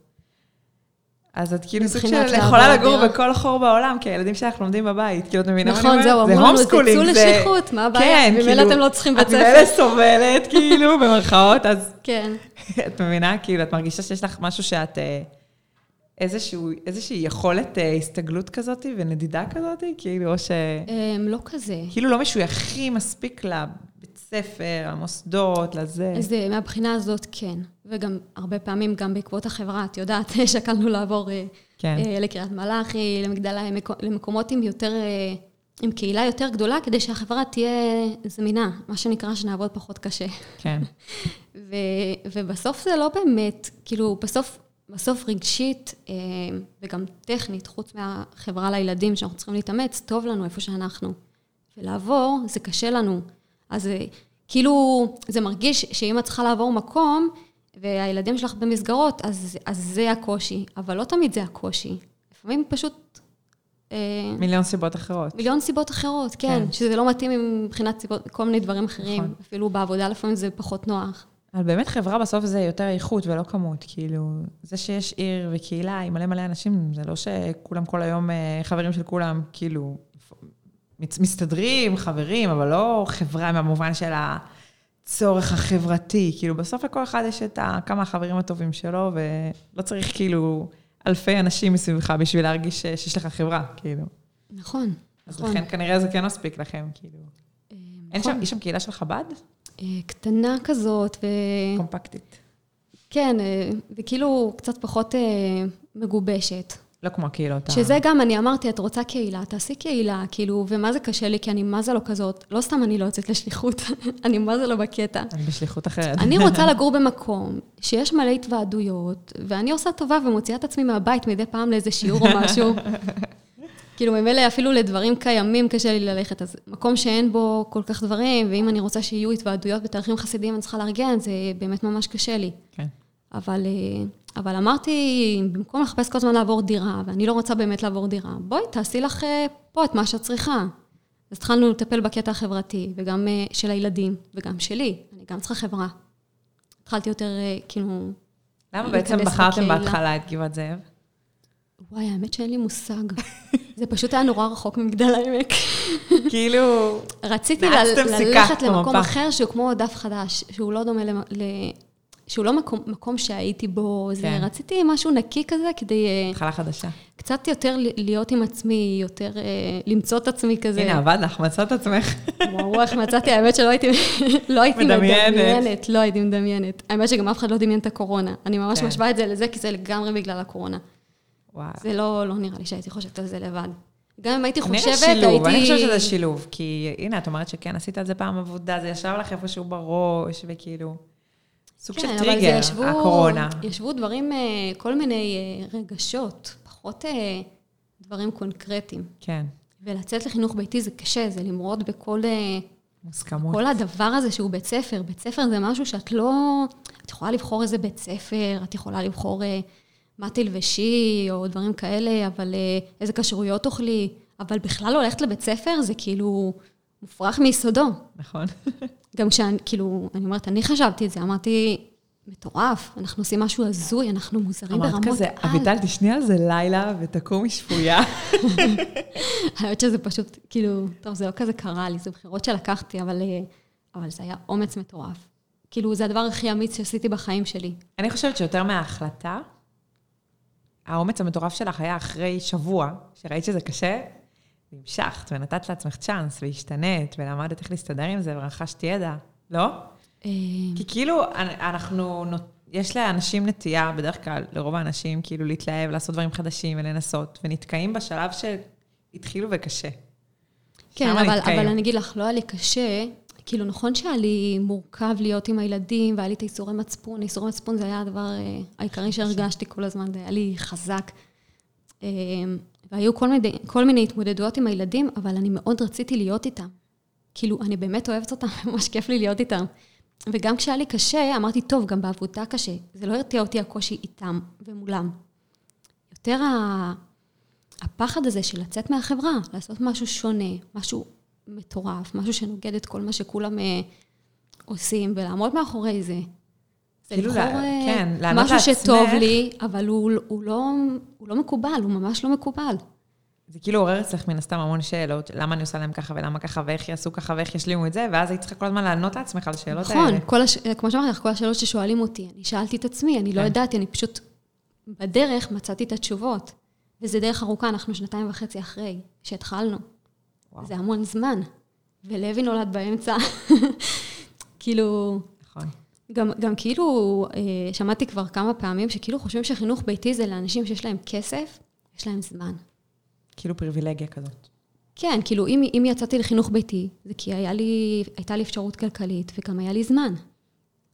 אז את כאילו סוג של יכולה לגור דירה. בכל חור בעולם, כי הילדים שלך לומדים בבית, כאילו, את מבינה מה אני נכון, אומרת? זהו, זה אמרו לנו, homeschooling, תצאו לשליחות, מה הבעיה? כן, ממילא כאילו, אתם לא צריכים בית את ממילא ספר. סובלת, כאילו, במרכאות, אז *laughs* כן. את מבינה? כאילו, את מרגישה שיש לך משהו שאת... איזשהו, איזושהי יכולת אה, הסתגלות כזאת ונדידה כזאת, כאילו, או ש... הם לא כזה. כאילו לא משויכים מספיק לבית ספר, למוסדות, לזה. אז אה, מהבחינה הזאת, כן. וגם הרבה פעמים, גם בעקבות החברה, את יודעת, *laughs* שקלנו לעבור אה, כן, אה, לקריית מלאכי, למגדל, למקו- למקומות עם יותר, אה, עם קהילה יותר גדולה, כדי שהחברה תהיה זמינה, מה שנקרא שנעבוד פחות קשה. כן. *laughs* ו, ובסוף זה לא באמת, כאילו, בסוף, בסוף רגשית אה, וגם טכנית, חוץ מהחברה לילדים שאנחנו צריכים להתאמץ, טוב לנו איפה שאנחנו. ולעבור, זה קשה לנו. אז אה, כאילו, זה מרגיש שאם את צריכה לעבור מקום, והילדים שלך במסגרות, אז, אז זה הקושי. אבל לא תמיד זה הקושי. לפעמים פשוט... אה, מיליון סיבות אחרות. מיליון סיבות אחרות, כן, כן. כן. שזה לא מתאים מבחינת סיבות, כל מיני דברים אחרים. נכון. אפילו בעבודה לפעמים זה פחות נוח. אבל באמת חברה בסוף זה יותר איכות ולא כמות. כאילו, זה שיש עיר וקהילה עם מלא מלא אנשים, זה לא שכולם כל היום אה, חברים של כולם, כאילו, מסתדרים, חברים, אבל לא חברה במובן של הצורך החברתי. כאילו, בסוף לכל אחד יש את ה- כמה החברים הטובים שלו, ולא צריך כאילו אלפי אנשים מסביבך בשביל להרגיש שיש לך חברה, כאילו. נכון, אז נכון. לכן כנראה זה כן מספיק לכם, כאילו. אה, אין נכון. שם, יש שם קהילה של חב"ד? אה, קטנה כזאת, ו... קומפקטית. כן, אה, וכאילו קצת פחות אה, מגובשת. לא כמו הקהילות. שזה גם, אני אמרתי, את רוצה קהילה, תעשי קהילה, כאילו, ומה זה קשה לי, כי אני מה זה לא כזאת, לא סתם אני לא יוצאת לשליחות, *laughs* אני מה זה לא בקטע. אני בשליחות אחרת. אני רוצה *laughs* לגור במקום שיש מלא התוועדויות, ואני עושה טובה ומוציאה את עצמי מהבית מדי פעם לאיזה שיעור או משהו. *laughs* כאילו, ממילא אפילו לדברים קיימים קשה לי ללכת, אז מקום שאין בו כל כך דברים, ואם אני רוצה שיהיו התוועדויות בתאריכים חסידיים, אני צריכה לארגן, זה באמת ממש קשה לי. כן. אבל, אה, אבל אמרתי, במקום לחפש כל הזמן לעבור דירה, ואני לא רוצה באמת לעבור דירה, בואי, תעשי לך אה, פה את מה שאת צריכה. אז התחלנו לטפל בקטע החברתי, וגם אה, של הילדים, וגם שלי. אני גם צריכה חברה. התחלתי יותר, כאילו, למה בעצם בחרתם בקהילה. בהתחלה את גבעת זאב? וואי, האמת שאין לי מושג. זה פשוט היה נורא רחוק ממגדל העמק. כאילו, רציתי ללכת למקום. אחר שהוא כמו דף חדש, שהוא לא דומה ל... שהוא לא מקום, מקום שהייתי בו, זה, כן. רציתי משהו נקי כזה, כדי אה, התחלה חדשה. קצת יותר להיות עם עצמי, יותר אה, למצוא את עצמי כזה. הנה, עבד לך, מצאת עצמך. וואו, איך מצאתי, האמת שלא הייתי, *laughs* לא הייתי מדמיינת. מדמיינת. לא הייתי מדמיינת. האמת שגם אף אחד לא דמיין את הקורונה. אני ממש כן. משווה את זה לזה, כי זה לגמרי בגלל הקורונה. וואו. זה לא, לא נראה לי שהייתי חושבת על זה לבד. גם אם הייתי חושבת, שילוב, הייתי... אני חושבת שזה שילוב, כי הנה, את אומרת שכן, עשית על זה פעם עבודה, זה ישב לך איפשהו בראש, וכאילו, סוג של כן, זה טריגר, ישבו, הקורונה. ישבו דברים, אה, כל מיני אה, רגשות, פחות אה, דברים קונקרטיים. כן, ולצאת לחינוך ביתי זה קשה, זה למרוד בכל מוסכמות. כל הדבר הזה שהוא בית ספר. בית ספר זה משהו שאת לא... את יכולה לבחור איזה בית ספר, את יכולה לבחור מה תלבשי, או דברים כאלה, אבל אה, איזה כשרויות תאכלי, אבל בכלל לא ללכת לבית ספר זה כאילו מופרך מיסודו. נכון. *laughs* גם כשאני, כאילו, אני אומרת, אני חשבתי את זה, אמרתי, מטורף, אנחנו עושים משהו הזוי, אנחנו מוזרים אמרת ברמות כזה, על. אביטל, תשני על זה לילה ותקומי שפויה. *laughs* *laughs* האמת שזה פשוט, כאילו, טוב, זה לא כזה קרה לי, זה בחירות שלקחתי, אבל, אה, אבל זה היה אומץ מטורף. כאילו, זה הדבר הכי אמיץ שעשיתי בחיים שלי. אני חושבת שיותר מההחלטה, האומץ המטורף שלך היה אחרי שבוע, שראית שזה קשה, והמשכת, ונתת לעצמך צ'אנס, והשתנית, ולמדת איך להסתדר עם זה, ורכשת ידע, לא? אה, כי כאילו, אנחנו, יש לאנשים נטייה, בדרך כלל, לרוב האנשים, כאילו להתלהב, לעשות דברים חדשים ולנסות, ונתקעים בשלב שהתחילו וקשה. כן, אבל, נתקעים. אבל אני אגיד לך, לא היה לי קשה. כאילו, נכון שהיה לי מורכב להיות עם הילדים, והיה לי את האיסורי מצפון. איסורי מצפון זה היה הדבר אה, העיקרי שהרגשתי כל הזמן, זה היה לי חזק. אה, והיו כל מיני, כל מיני התמודדויות עם הילדים, אבל אני מאוד רציתי להיות איתם. כאילו, אני באמת אוהבת אותם, *laughs* ממש כיף לי להיות איתם. וגם כשהיה לי קשה, אמרתי, טוב, גם בעבודה קשה. זה לא הרתיע אותי הקושי איתם ומולם. יותר. הפחד הזה של לצאת מהחברה, לעשות משהו שונה, משהו מטורף, משהו שנוגד את כל מה שכולם אה, עושים, ולעמוד מאחורי זה. כאילו, לבחור לה- אה, כן, לענות משהו לעצמך. שטוב לי, אבל הוא, הוא, לא, הוא לא מקובל, הוא ממש לא מקובל. זה כאילו עורר אצלך מן הסתם המון שאלות, למה אני עושה להם ככה ולמה ככה, ואיך יעשו ככה ואיך ישלימו את זה, ואז היית צריכה כל הזמן לענות לעצמך על השאלות האלה. נכון, הש... כמו שאמרתי לך, כל השאלות ששואלים אותי, אני שאלתי את עצמי, אני לא כן. ידעתי, אני פשוט בדרך מצאתי את התשובות. וזה דרך ארוכה, אנחנו שנתיים וחצי אחרי שהתחלנו. וואו. זה המון זמן. ולוי נולד באמצע. *laughs* כאילו, נכון. גם, גם כאילו, אה, שמעתי כבר כמה פעמים שכאילו חושבים שחינוך ביתי זה לאנשים שיש להם כסף, יש להם זמן. כאילו פריבילגיה כזאת. כן, כאילו, אם, אם יצאתי לחינוך ביתי, זה כי היה לי, הייתה לי אפשרות כלכלית, וגם היה לי זמן.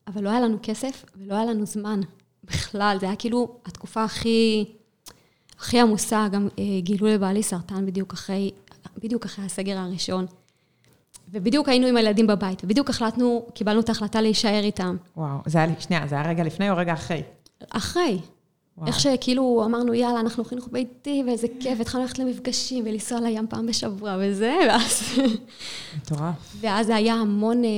אבל לא היה לנו כסף ולא היה לנו זמן בכלל. זה היה כאילו התקופה הכי, הכי עמוסה. גם אה, גילו לבעלי סרטן בדיוק אחרי, בדיוק אחרי הסגר הראשון. ובדיוק היינו עם הילדים בבית, ובדיוק החלטנו, קיבלנו את ההחלטה להישאר איתם. וואו, זה היה שנייה, זה היה רגע לפני או רגע אחרי? אחרי. וואו. איך שכאילו אמרנו, יאללה, אנחנו חינוך ביתי, ואיזה כיף, התחלנו ללכת למפגשים ולנסוע לים פעם בשבוע וזה, *laughs* ואז... מטורף. ואז זה היה המון, אה,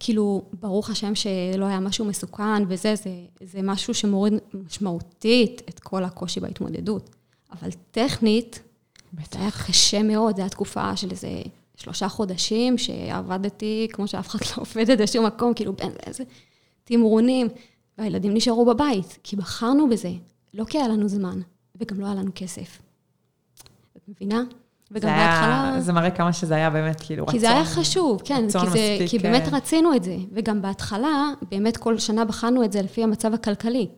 כאילו, ברוך השם שלא היה משהו מסוכן וזה, זה, זה משהו שמוריד משמעותית את כל הקושי בהתמודדות. אבל טכנית, זה היה קשה מאוד, זו הייתה תקופה של איזה שלושה חודשים שעבדתי כמו שאף אחד לא עובדת בשום מקום, כאילו, בין איזה תמרונים, והילדים נשארו בבית, כי בחרנו בזה, לא כי היה לנו זמן, וגם לא היה לנו כסף. את מבינה? וגם זה היה- בהתחלה... זה מראה כמה שזה היה באמת, כאילו, רצון. כי זה היה חשוב, כן, רצון כי, זה, מספיק, כי באמת אה, רצינו את זה. וגם בהתחלה, באמת כל שנה בחנו את זה לפי המצב הכלכלי.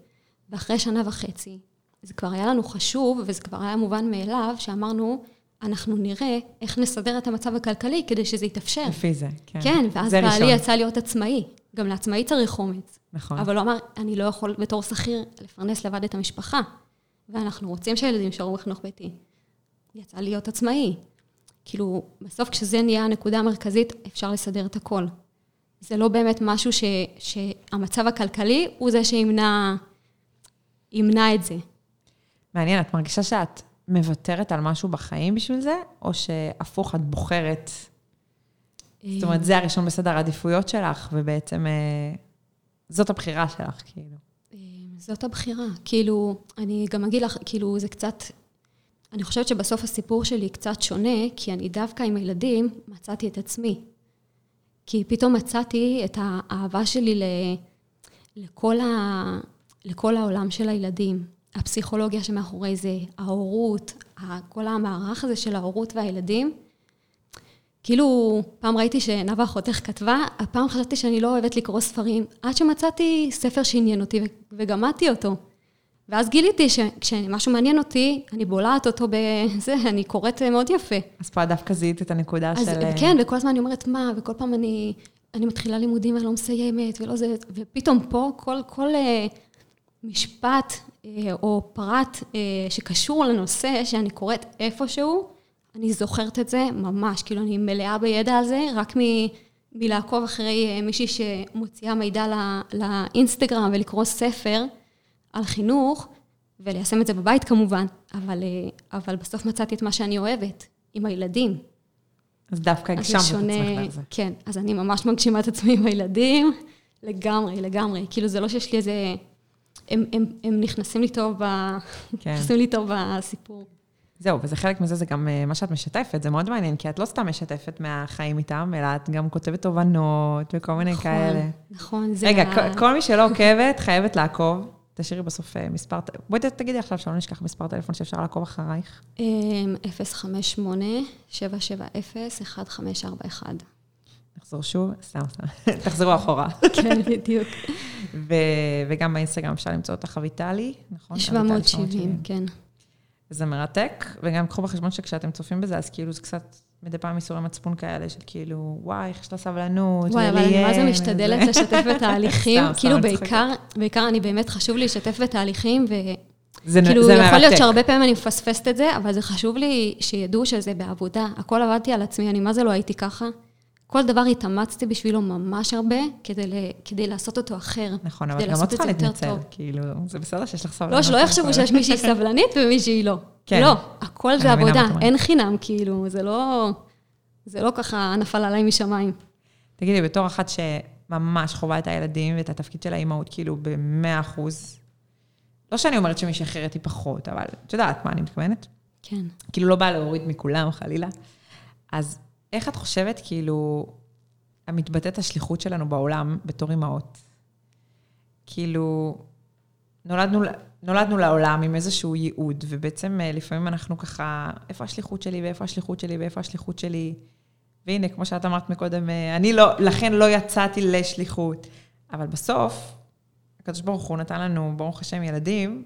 ואחרי שנה וחצי, זה כבר היה לנו חשוב, וזה כבר היה מובן מאליו, שאמרנו, אנחנו נראה איך נסדר את המצב הכלכלי כדי שזה יתאפשר. לפי זה, כן. כן, ואז בעלי. יצא להיות עצמאי. גם לעצמאי צריך אומץ. נכון. אבל הוא אמר, אני לא יכול בתור שכיר לפרנס לבד את המשפחה, ואנחנו רוצים שהילדים יישארו בחינוך ביתי. יצא להיות עצמאי. כאילו, בסוף כשזה נהיה הנקודה המרכזית, אפשר לסדר את הכל. זה לא באמת משהו ש, שהמצב הכלכלי הוא זה שימנע ימנע את זה. מעניין, את מרגישה שאת מוותרת על משהו בחיים בשביל זה, או שהפוך, את בוחרת? זאת אומרת, זה הראשון בסדר העדיפויות שלך, ובעצם אה, זאת הבחירה שלך, כאילו. אה, זאת הבחירה. כאילו, אני גם אגיד לך, כאילו, זה קצת... אני חושבת שבסוף הסיפור שלי קצת שונה, כי אני דווקא עם הילדים מצאתי את עצמי. כי פתאום מצאתי את האהבה שלי ל, לכל, ה, לכל העולם של הילדים. הפסיכולוגיה שמאחורי זה, ההורות, כל המערך הזה של ההורות והילדים. כאילו, פעם ראיתי שנאוה אחותך כתבה, הפעם חשבתי שאני לא אוהבת לקרוא ספרים, עד שמצאתי ספר שעניין אותי וגמדתי אותו. ואז גיליתי שכשמשהו מעניין אותי, אני בולעת אותו בזה, *laughs* אני קוראת מאוד יפה. אז פה דווקא זיהית את הנקודה אז של... אה, כן, וכל הזמן אני אומרת מה, וכל פעם אני, אני מתחילה לימודים ואני לא מסיימת, ולא זה, ופתאום פה כל, כל uh, משפט uh, או פרט uh, שקשור לנושא שאני קוראת איפשהו, אני זוכרת את זה ממש, כאילו אני מלאה בידע על זה, רק מ, מלעקוב אחרי uh, מישהי שמוציאה מידע לא, לאינסטגרם ולקרוא ספר על חינוך, וליישם את זה בבית כמובן, אבל, אבל בסוף מצאתי את מה שאני אוהבת, עם הילדים. אז דווקא הגשמת את עצמך לזה. כן, אז אני ממש מגשימה את עצמי עם הילדים, לגמרי, לגמרי. כאילו, זה לא שיש לי איזה... הם, הם, הם נכנסים לי טוב, ב... כן. נכנסים לי טוב בסיפור. זהו, וזה חלק מזה, זה גם אה, מה שאת משתפת, זה מאוד מעניין, כי את לא סתם משתפת מהחיים איתם, אלא את גם כותבת תובנות וכל מיני נכון, כאלה. נכון, זה... רגע, ה- כל- מי שלא עוקבת, חייבת לעקוב. תשאירי בסוף אה, מספר... בואי תגידי עכשיו שלא נשכח מספר טלפון שאפשר לעקוב אחרייך. אמ, 058-770-1541. נחזור שוב, סתם, סתם. *laughs* תחזרו אחורה. *laughs* כן, בדיוק. וגם באינסטגרם אפשר למצוא אותך אביטלי, נכון? אביטלי 770, כן. זה מרתק, וגם קחו בחשבון שכשאתם צופים בזה, אז כאילו זה קצת מדי פעם איסורי מצפון כאלה, של כאילו, וואי, איך יש לה סבלנות, וואי, אבל אני מה זה משתדלת. לשתף בתהליכים. *laughs* כאילו. בעיקר, בעיקר אני באמת חשוב לי לשתף בתהליכים, ו... זה, כאילו, זה יכול מרתק. להיות שהרבה פעמים אני מפספסת את זה, אבל זה חשוב לי שידעו שזה בעבודה. הכל עבדתי על עצמי, אני מה זה לא הייתי ככה. כל דבר התאמצתי בשבילו ממש הרבה, כדי, ל... כדי לעשות אותו אחר. נכון, אבל את גם לא צריכה להתנצל. כאילו, זה בסדר שיש לך סבלנות. לא, שלא יחשבו שיש מישהי *laughs* סבלנית ומישהי לא. כן. לא, הכל זה עבודה. אין חינם, כאילו, זה לא... זה לא ככה נפל עליי משמיים. תגידי, בתור אחת שממש חווה את הילדים ואת התפקיד של האימהות, כאילו, ב-100 אחוז, לא שאני אומרת שמישהי אחרת היא פחות, אבל את יודעת מה אני מתכוונת? כן. כאילו, לא באה להוריד מכולם, חלילה. אז איך את חושבת, כאילו, המתבטאת השליחות שלנו בעולם בתור אימהות? כאילו, נולדנו, נולדנו לעולם עם איזשהו ייעוד, ובעצם אה, לפעמים אנחנו ככה, איפה השליחות שלי, ואיפה השליחות שלי, ואיפה השליחות שלי? והנה, כמו שאת אמרת מקודם, אה, אני לא, לכן לא יצאתי לשליחות. אבל בסוף, הקדוש ברוך הוא נתן לנו, ברוך השם, ילדים,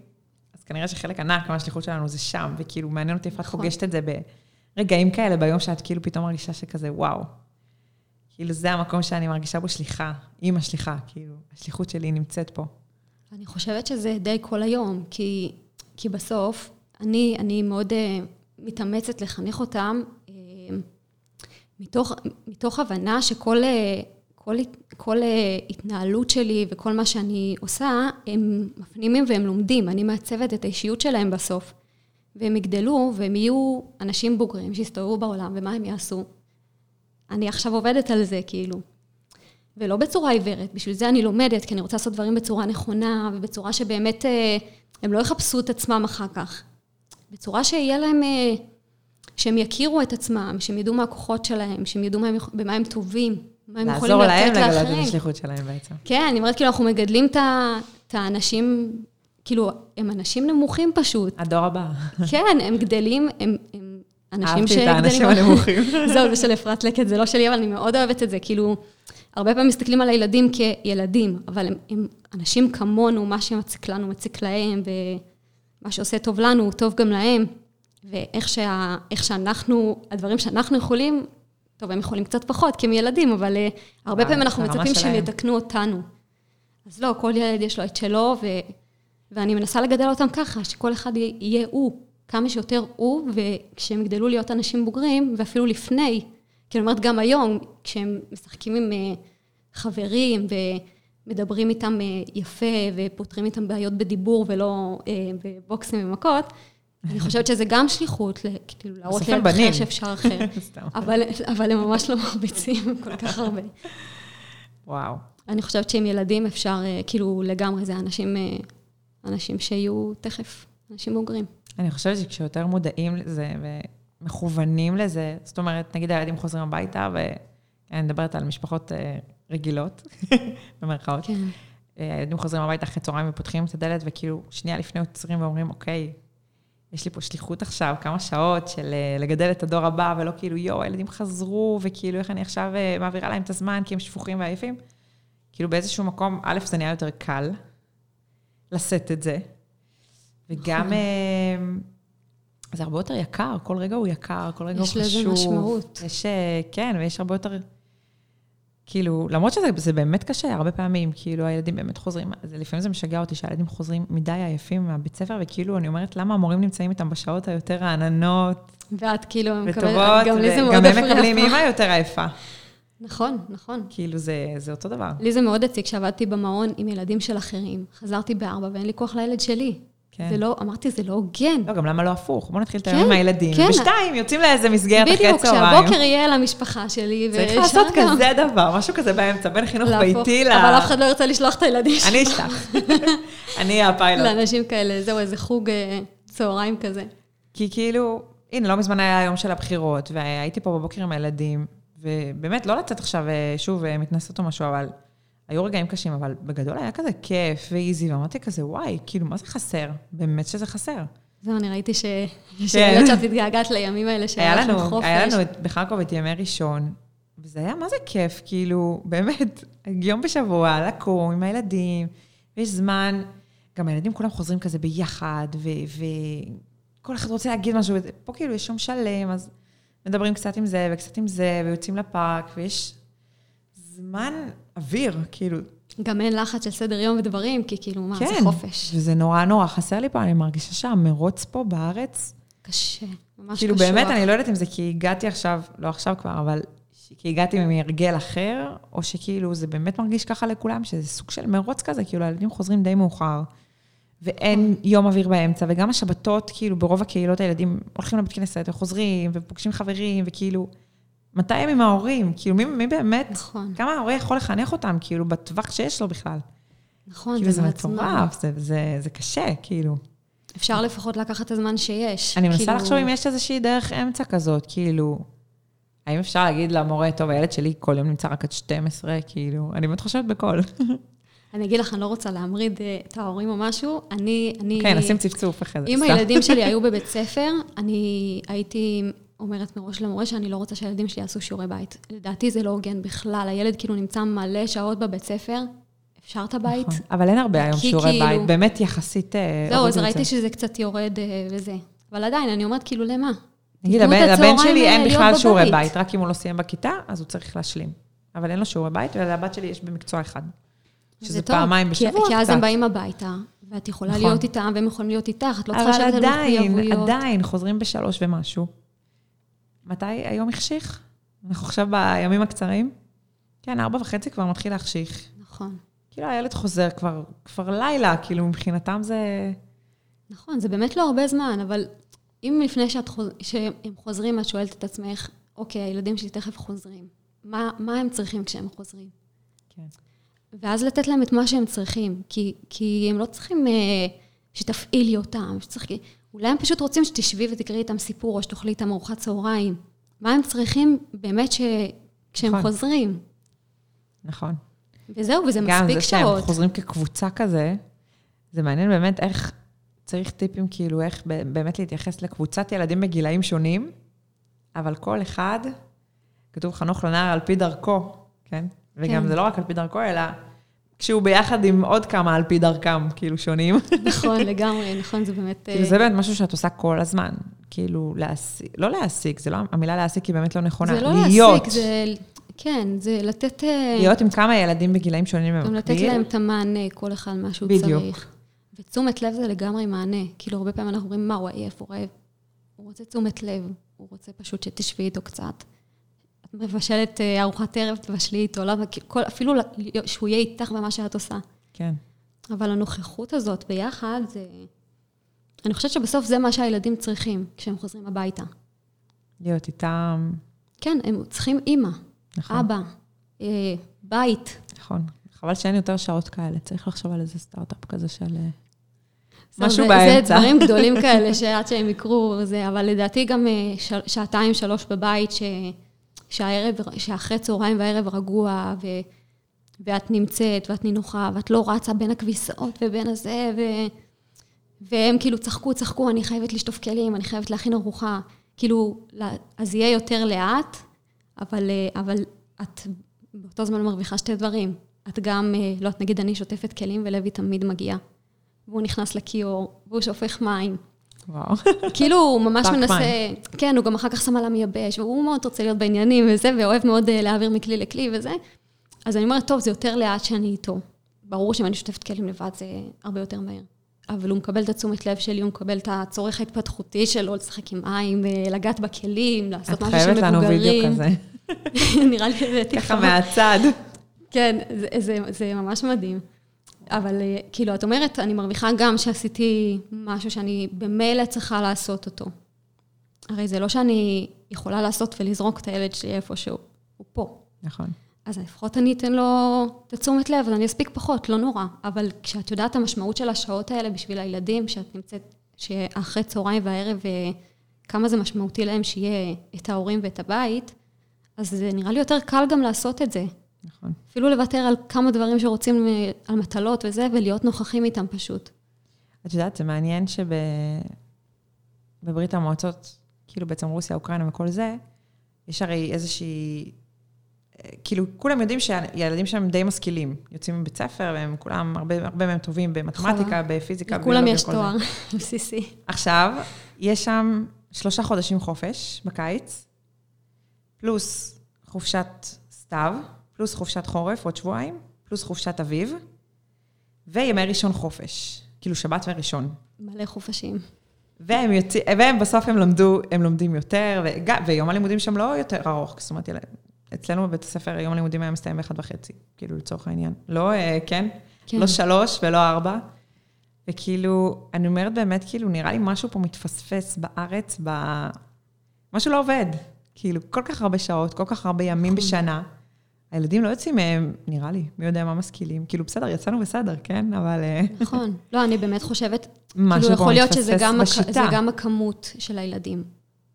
אז כנראה שחלק ענק מהשליחות שלנו זה שם, וכאילו, מעניין אותי איפה את נכון. פוגשת את זה ברגעים כאלה, ביום שאת כאילו פתאום מרגישה שכזה, וואו. כאילו, זה המקום שאני מרגישה בו שליחה, אימא שליחה, כאילו, השליחות שלי נמצאת פה. אני חושבת שזה די כל היום, כי, כי בסוף, אני, אני מאוד uh, מתאמצת לחנך אותם, uh, מתוך, מתוך הבנה שכל uh, כל, כל uh, התנהלות שלי וכל מה שאני עושה, הם מפנימים והם לומדים. אני מעצבת את האישיות שלהם בסוף. והם יגדלו והם יהיו אנשים בוגרים שיסתובבו בעולם, ומה הם יעשו? אני עכשיו עובדת על זה, כאילו. ולא בצורה עיוורת, בשביל זה אני לומדת, כי אני רוצה לעשות דברים בצורה נכונה, ובצורה שבאמת אה, הם לא יחפשו את עצמם אחר כך. בצורה שיהיה להם, אה, שהם יכירו את עצמם, שהם ידעו מה הכוחות שלהם, שהם ידעו מה הם, במה הם טובים, מה הם יכולים לעזור להם לתת לגלות את לאחרים. השליחות שלהם בעצם. כן, אני אומרת, כאילו, אנחנו מגדלים את האנשים, כאילו, הם אנשים נמוכים פשוט. הדור הבא. כן, הם גדלים, הם, הם אנשים אהבתי שגדלים... את האנשים הנמוכים. *laughs* זהו, זה של אפרת לקט, זה לא שלי, אבל אני מאוד אוהבת את זה. כאילו, הרבה פעמים מסתכלים על הילדים כילדים, אבל הם, הם אנשים כמונו, מה שמציק לנו מציק להם, מה שעושה טוב לנו, הוא טוב גם להם, ואיך שה, שאנחנו, הדברים שאנחנו יכולים, טוב, הם יכולים קצת פחות, כי הם ילדים, אבל uh, הרבה פעמים אנחנו מצפים שהם יתקנו אותנו. אז לא, כל ילד יש לו את שלו, ו, ואני מנסה לגדל אותם ככה, שכל אחד יהיה הוא, כמה שיותר הוא, וכשהם יגדלו להיות אנשים בוגרים, ואפילו לפני, כי אני אומרת, גם היום, כשהם משחקים עם uh, חברים, ומדברים איתם uh, יפה, ופותרים איתם בעיות בדיבור, ולא uh, בבוקסים ומכות, אני חושבת שזה גם שליחות, כאילו, להראות להם אחר שאפשר אחר. *laughs* אבל, אבל הם ממש לא מרביצים כל כך הרבה. וואו. אני חושבת שעם ילדים אפשר, אה, כאילו, לגמרי, זה אנשים, אה, אנשים שיהיו תכף, אנשים בוגרים. אני חושבת שכשיותר מודעים לזה ומכוונים לזה, זאת אומרת, נגיד הילדים חוזרים הביתה, ואני מדברת על משפחות אה, רגילות, *laughs* במרכאות. כן. הילדים חוזרים הביתה אחרי צהריים ופותחים את הדלת, וכאילו, שנייה לפני עוצרים ואומרים, אוקיי, יש לי פה שליחות עכשיו, כמה שעות של אה, לגדל את הדור הבא, ולא כאילו, יואו, הילדים חזרו, וכאילו, איך אני עכשיו אה, מעבירה להם את הזמן, כי הם שפוכים ועייפים. כאילו, באיזשהו מקום, א', זה נהיה יותר קל לשאת את זה, וגם נכון. אה, זה הרבה יותר יקר, כל רגע הוא יקר, כל רגע הוא חשוב. יש לזה משמעות. יש, כן, ויש הרבה יותר... כאילו, למרות שזה באמת קשה, הרבה פעמים, כאילו, הילדים באמת חוזרים, זה, לפעמים זה משגע אותי שהילדים חוזרים מדי עייפים מהבית ספר, וכאילו, אני אומרת, למה המורים נמצאים איתם בשעות היותר רעננות? ואת כאילו מקבלת, גם לי זה מאוד מפריע. גם הם מקבלים אימא יותר עייפה. נכון, נכון. כאילו, זה, זה אותו דבר. לי זה מאוד הציג כשעבדתי במעון עם ילדים של אחרים. חזרתי בארבע ואין לי כוח לילד שלי. כן. זה לא, אמרתי, זה לא הוגן. לא, גם למה לא הפוך? בואו נתחיל את היום כן, עם הילדים. כן. בשתיים, יוצאים לאיזה מסגרת אחרי צהריים. בדיוק, כשהבוקר יהיה למשפחה שלי. צריך לעשות כזה דבר, משהו כזה באמצע, בין חינוך ביתי ל... אבל אף אחד לא ירצה לשלוח את הילדים שלי. אני אשלח. אני הפיילוט. לאנשים כאלה, זהו, איזה חוג אה, צהריים כזה. כי כאילו, הנה, לא מזמן היה היום של הבחירות, והייתי פה בבוקר עם הילדים, ובאמת, לא לצאת עכשיו, אה, שוב, אה, מתנשאת או משהו, אבל... היו רגעים קשים, אבל בגדול היה כזה כיף ואיזי, ואמרתי כזה, וואי, כאילו, מה זה חסר? באמת שזה חסר. זהו, אני ראיתי ש... כן. שבאמת שאת התגעגעת לימים האלה שהיה לכם חופש. היה לנו בחרקוב את ימי ראשון, וזה היה מה זה כיף, כאילו, באמת, יום בשבוע, לקום עם הילדים, ויש זמן, גם הילדים כולם חוזרים כזה ביחד, וכל אחד רוצה להגיד משהו, פה כאילו יש יום שלם, אז מדברים קצת עם זה וקצת עם זה, ויוצאים לפארק, ויש זמן אוויר, כאילו... גם אין לחץ של סדר יום ודברים, כי כאילו, מה, כן, זה חופש. וזה נורא נורא חסר לי פה, אני מרגישה שהמרוץ פה בארץ... קשה, ממש כאילו, קשוח. כאילו, באמת, אני לא יודעת אם זה כי הגעתי עכשיו, לא עכשיו כבר, אבל כי הגעתי מהרגל אחר, או שכאילו, זה באמת מרגיש ככה לכולם, שזה סוג של מרוץ כזה, כאילו, הילדים חוזרים די מאוחר, ואין יום אוויר באמצע, וגם השבתות, כאילו, ברוב הקהילות הילדים הולכים לבית כנסת וחוזרים, ופוגשים חברים, וכאילו... מתי הם עם ההורים? כאילו, מי, מי באמת, נכון. כמה ההורה יכול לחנך אותם, כאילו, בטווח שיש לו בכלל? נכון, כאילו, זה מטורף, זה, זה, זה קשה, כאילו. אפשר לפחות לקחת את הזמן שיש. אני מנסה כאילו... לחשוב אם יש איזושהי דרך אמצע כזאת, כאילו, האם אפשר להגיד למורה, טוב, הילד שלי כל יום נמצא רק עד 12, כאילו, אני באמת חושבת בקול. *laughs* אני אגיד לך, אני לא רוצה להמריד אה, את ההורים או משהו, אני... אני כן, נשים צפצוף אחרי זה. אם הילדים שלי *laughs* היו בבית ספר, אני הייתי אומרת מראש למורה שאני לא רוצה שהילדים שלי יעשו שיעורי בית. לדעתי זה לא הוגן בכלל. הילד כאילו נמצא מלא שעות בבית ספר, אפשר את הבית. נכון, אבל אין הרבה היום שיעורי כאילו... בית, באמת יחסית... אה, זהו, אז ראיתי שזה קצת יורד אה, וזה. אבל עדיין, אני אומרת, כאילו, למה? נגיד, הבן, לבן שלי אין בכלל שיעורי בית, רק אם הוא לא סיים בכיתה, אז הוא צריך להשלים. אבל אין לו שיעורי בית, ולבת שלי יש במקצוע אחד. שזה פעמיים בשבוע קצת. כי אז הם באים הביתה, ואת יכולה נכון. להיות איתם, והם יכולים להיות איתך, את לא צריכה לשבת על מחויבויות. אבל עדיין, עדיין, חוזרים בשלוש ומשהו. מתי היום החשיך? אנחנו עכשיו בימים הקצרים. כן, ארבע וחצי כבר מתחיל להחשיך. נכון. כאילו הילד חוזר כבר, כבר לילה, כאילו מבחינתם זה... נכון, זה באמת לא הרבה זמן, אבל אם לפני שאת חוז... שהם חוזרים, את שואלת את עצמך, אוקיי, הילדים שלי תכף חוזרים, מה, מה הם צריכים כשהם חוזרים? כן. ואז לתת להם את מה שהם צריכים, כי, כי הם לא צריכים אה, שתפעילי אותם, שצריך... אולי הם פשוט רוצים שתשבי ותקראי איתם סיפור, או שתאכלי איתם ארוחת צהריים. מה הם צריכים באמת ש... כשהם נכון. חוזרים. נכון. וזהו, וזה מספיק שעות. גם זה שהם חוזרים כקבוצה כזה, זה מעניין באמת איך צריך טיפים, כאילו, איך באמת להתייחס לקבוצת ילדים בגילאים שונים, אבל כל אחד, כתוב חנוך לנער על פי דרכו, כן? וגם כן. זה לא רק על פי דרכו, אלא כשהוא ביחד עם עוד כמה על פי דרכם, כאילו, שונים. נכון, *laughs* לגמרי, נכון, זה באמת... כאילו, זה באמת משהו שאת עושה כל הזמן. כאילו, להעסיק, לא להעסיק, זה לא, המילה להעסיק היא באמת לא נכונה. זה לא להיות. להסיק, זה... כן, זה לתת... אה, להיות עם כמה ילדים בגילאים שונים במקביל. גם לתת להם את המענה, כל אחד מה שהוא בדיוק. צריך. ותשומת לב זה לגמרי מענה. כאילו, הרבה פעמים אנחנו אומרים, מה, הוא עייף, הוא רעב. הוא רוצה תשומת לב, הוא רוצה פשוט שתשבי איתו קצת. מבשלת אה, ארוחת ערב, תבשלי איתו, למה? כי כל, אפילו שהוא יהיה איתך במה שאת עושה. כן. אבל הנוכחות הזאת ביחד, זה... אני חושבת שבסוף זה מה שהילדים צריכים כשהם חוזרים הביתה. להיות איתם, כן, הם צריכים אימא, נכון. אבא, אה, בית. נכון. חבל שאין יותר שעות כאלה, צריך לחשוב על איזה סטארט-אפ כזה של... אה, משהו באמצע. זה דברים גדולים *laughs* כאלה שעד שהם יקרו, זה, אבל לדעתי גם אה, שעתיים, שלוש בבית, ש, שהערב, שאחרי צהריים והערב רגוע, ו, ואת נמצאת, ואת נינוחה, ואת לא רצה בין הכביסות ובין הזה, ו, והם כאילו צחקו, צחקו, אני חייבת לשטוף כלים, אני חייבת להכין ארוחה. כאילו, אז יהיה יותר לאט, אבל, אה, אבל את באותו זמן מרוויחה שתי דברים. את גם, אה, לא, יודעת, נגיד אני שוטפת כלים ולוי תמיד מגיע. והוא נכנס לכיור, והוא שופך מים. וואו. כאילו, הוא ממש מנסה... כן, הוא גם אחר כך שם על המייבש, והוא מאוד רוצה להיות בעניינים וזה, ואוהב מאוד אה, להעביר מכלי לכלי וזה. אז אני אומרת, טוב, זה יותר לאט שאני איתו. ברור שאם אני שוטפת כלים לבד זה הרבה יותר מהר. אבל הוא מקבל את התשומת לב שלי, הוא מקבל את הצורך ההתפתחותי שלו, לשחק עם אה, לגעת בכלים, לעשות את משהו של חייבת לנו וידאו מבוגרים. כזה. *laughs* נראה לי הבאתי ככה. מהצד. כן, זה, זה, זה ממש מדהים. אבל אה, כאילו, את אומרת, אני מרוויחה גם שעשיתי משהו שאני במילא צריכה לעשות אותו. הרי זה לא שאני יכולה לעשות ולזרוק את הילד שלי איפשהו, הוא פה. נכון. אז לפחות אני אתן לו את התשומת לב, אז אני אספיק פחות, לא נורא. אבל כשאת יודעת המשמעות של השעות האלה בשביל הילדים, שאת נמצאת, שאחרי צהריים והערב, אה, כמה זה משמעותי להם שיהיה את ההורים ואת הבית, אז זה נראה לי יותר קל גם לעשות את זה. נכון. אפילו לוותר על כמה דברים שרוצים, אה, על מטלות וזה, ולהיות נוכחים איתם פשוט. את יודעת, זה מעניין שבברית המועצות, כאילו בעצם רוסיה, אוקראינה וכל זה, יש הרי איזושהי... אה, כאילו, כולם יודעים שהילדים שלהם די משכילים. יוצאים מבית ספר, והם כולם, הרבה, הרבה מהם טובים במתמטיקה, בפיזיקה, לכולם יש. תואר *laughs* בסיסי. עכשיו, יש שם שלושה חודשים חופש בקיץ, פלוס חופשת סתיו, פלוס חופשת חורף, עוד שבועיים, פלוס חופשת אביב, וימי ראשון חופש, כאילו שבת וראשון. מלא חופשים. והם, יוצא, והם בסוף הם למדו, הם לומדים יותר, וג, ויום הלימודים שם לא יותר ארוך, זאת אומרת, אצלנו בבית הספר יום הלימודים היה מסתיים באחד וחצי, כאילו לצורך העניין. לא, אה, כן? כן. לא שלוש ולא ארבע. וכאילו, אני אומרת באמת, כאילו, נראה לי משהו פה מתפספס בארץ, ב... משהו לא עובד. כאילו, כל כך הרבה שעות, כל כך הרבה ימים נכון. בשנה. הילדים לא יוצאים מהם, נראה לי, מי יודע מה משכילים. כאילו, בסדר, יצאנו בסדר, כן? אבל אה, נכון. לא, אני באמת חושבת, כאילו, יכול להיות שזה גם, הכ-. זה גם הכמות של הילדים.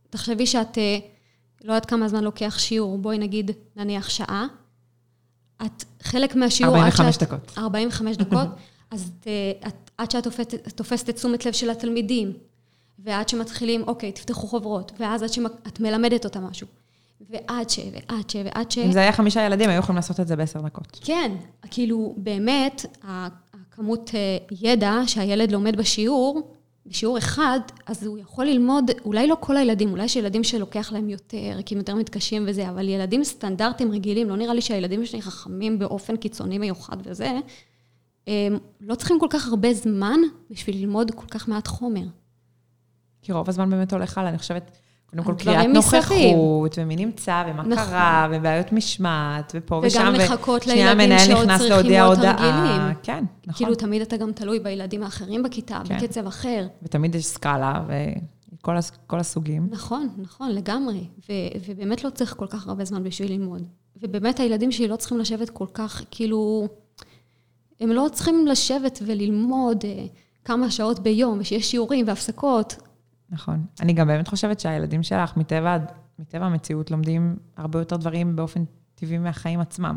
תחשבי שאת, אה, לא יודעת כמה זמן לוקח שיעור, בואי נגיד, נניח שעה. את, חלק מהשיעור... עד 45 שאת- דקות. 45 דקות, אז את, אה, את, עד שאת תופסת, תופסת את תשומת לב של התלמידים, ועד שמתחילים, אוקיי, תפתחו חוברות, ואז עד שאת מלמדת אותם משהו, ועד ש, ועד ש, ועד ש... אם זה היה חמישה ילדים, היו יכולים לעשות את זה בעשר דקות. כן, כאילו, באמת, הכמות אה, ידע שהילד לומד בשיעור, בשיעור אחד, אז הוא יכול ללמוד, אולי לא כל הילדים, אולי יש ילדים שלוקח להם יותר, כי הם יותר מתקשים וזה, אבל ילדים סטנדרטים רגילים, לא נראה לי שהילדים שלי חכמים באופן קיצוני מיוחד וזה, הם לא צריכים כל כך הרבה זמן בשביל ללמוד כל כך מעט חומר. כי רוב הזמן באמת הולך הלאה, אני חושבת, קודם כל קריאת. נוכחות, ומי נמצא, ומה נכון. קרה, ובעיות משמעת, ופה ושם. וגם ו- לחכות שנייה, לילדים שעוד צריכים הודעה. תרגילים. כן, נכון. כאילו, תמיד אתה גם תלוי בילדים האחרים בכיתה, כן. בקצב אחר. ותמיד יש סקאלה, וכל הס- הסוגים. נכון, נכון, לגמרי. ו- ובאמת לא צריך כל כך הרבה זמן בשביל ללמוד. ובאמת הילדים שלי לא צריכים לשבת כל כך, כאילו, הם לא צריכים לשבת וללמוד אה, כמה שעות ביום, ושיש שיעורים והפסקות. נכון. אני גם באמת חושבת שהילדים שלך, מטבע, מטבע המציאות, לומדים הרבה יותר דברים באופן טבעי מהחיים עצמם.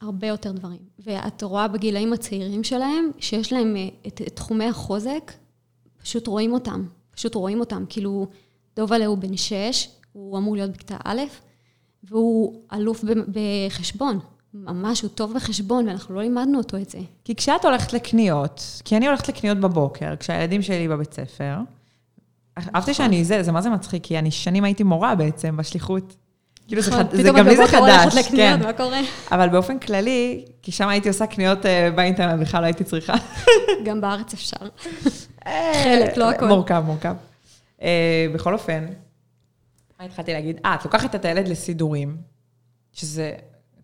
הרבה יותר דברים. ואת רואה בגילאים הצעירים שלהם, שיש להם אה, את, את תחומי החוזק, פשוט רואים אותם. פשוט רואים אותם. כאילו, דובלה הוא בן שש, הוא אמור להיות בכיתה א', והוא אלוף בחשבון. ממש, הוא טוב בחשבון, ואנחנו לא לימדנו אותו את זה. כי כשאת הולכת לקניות, כי אני הולכת לקניות בבוקר, כשהילדים שלי בבית ספר, אהבתי נכון. שאני, זה, זה מה זה מצחיק, כי אני שנים הייתי מורה בעצם בשליחות. כאילו, זה, נכון, זה פתאום גם לי זה בבוקר הולכת חדש, לקניות, כן. מה קורה? אבל באופן כללי, כי שם הייתי עושה קניות אה, באינטרנט, בכלל לא הייתי צריכה. *laughs* גם בארץ אפשר. אה, חלק, לא הכל. מורכב, מורכב. אה, בכל אופן, מה התחלתי להגיד? אה, את לוקחת את הילד לסידורים, שזה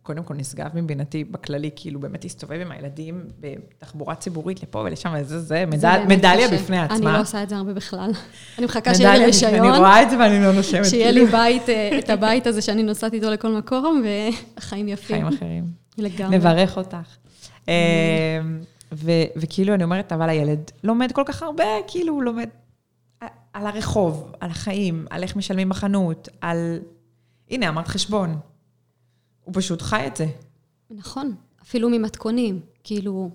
קודם כל נשגב מבינתי בכללי, כאילו באמת להסתובב עם הילדים בתחבורה ציבורית לפה ולשם, וזה, זה זה מדל, מדליה קשה. בפני עצמה. אני לא עושה את זה הרבה בכלל. *laughs* אני מחכה שיהיה לי רישיון, אני רואה את זה ואני לא נושמת. שיהיה כאילו. לי בית, אה, את הבית הזה שאני נוסעת איתו לכל מקום, והחיים יפים. חיים אחרים. לגמרי. נברך אותך. אה, ו- וכאילו, אני אומרת, אבל הילד לומד כל כך הרבה, כאילו, הוא לומד על הרחוב, על החיים, על איך משלמים בחנות, על... הנה, אמרת חשבון. הוא פשוט חי את זה. נכון, אפילו ממתכונים. כאילו,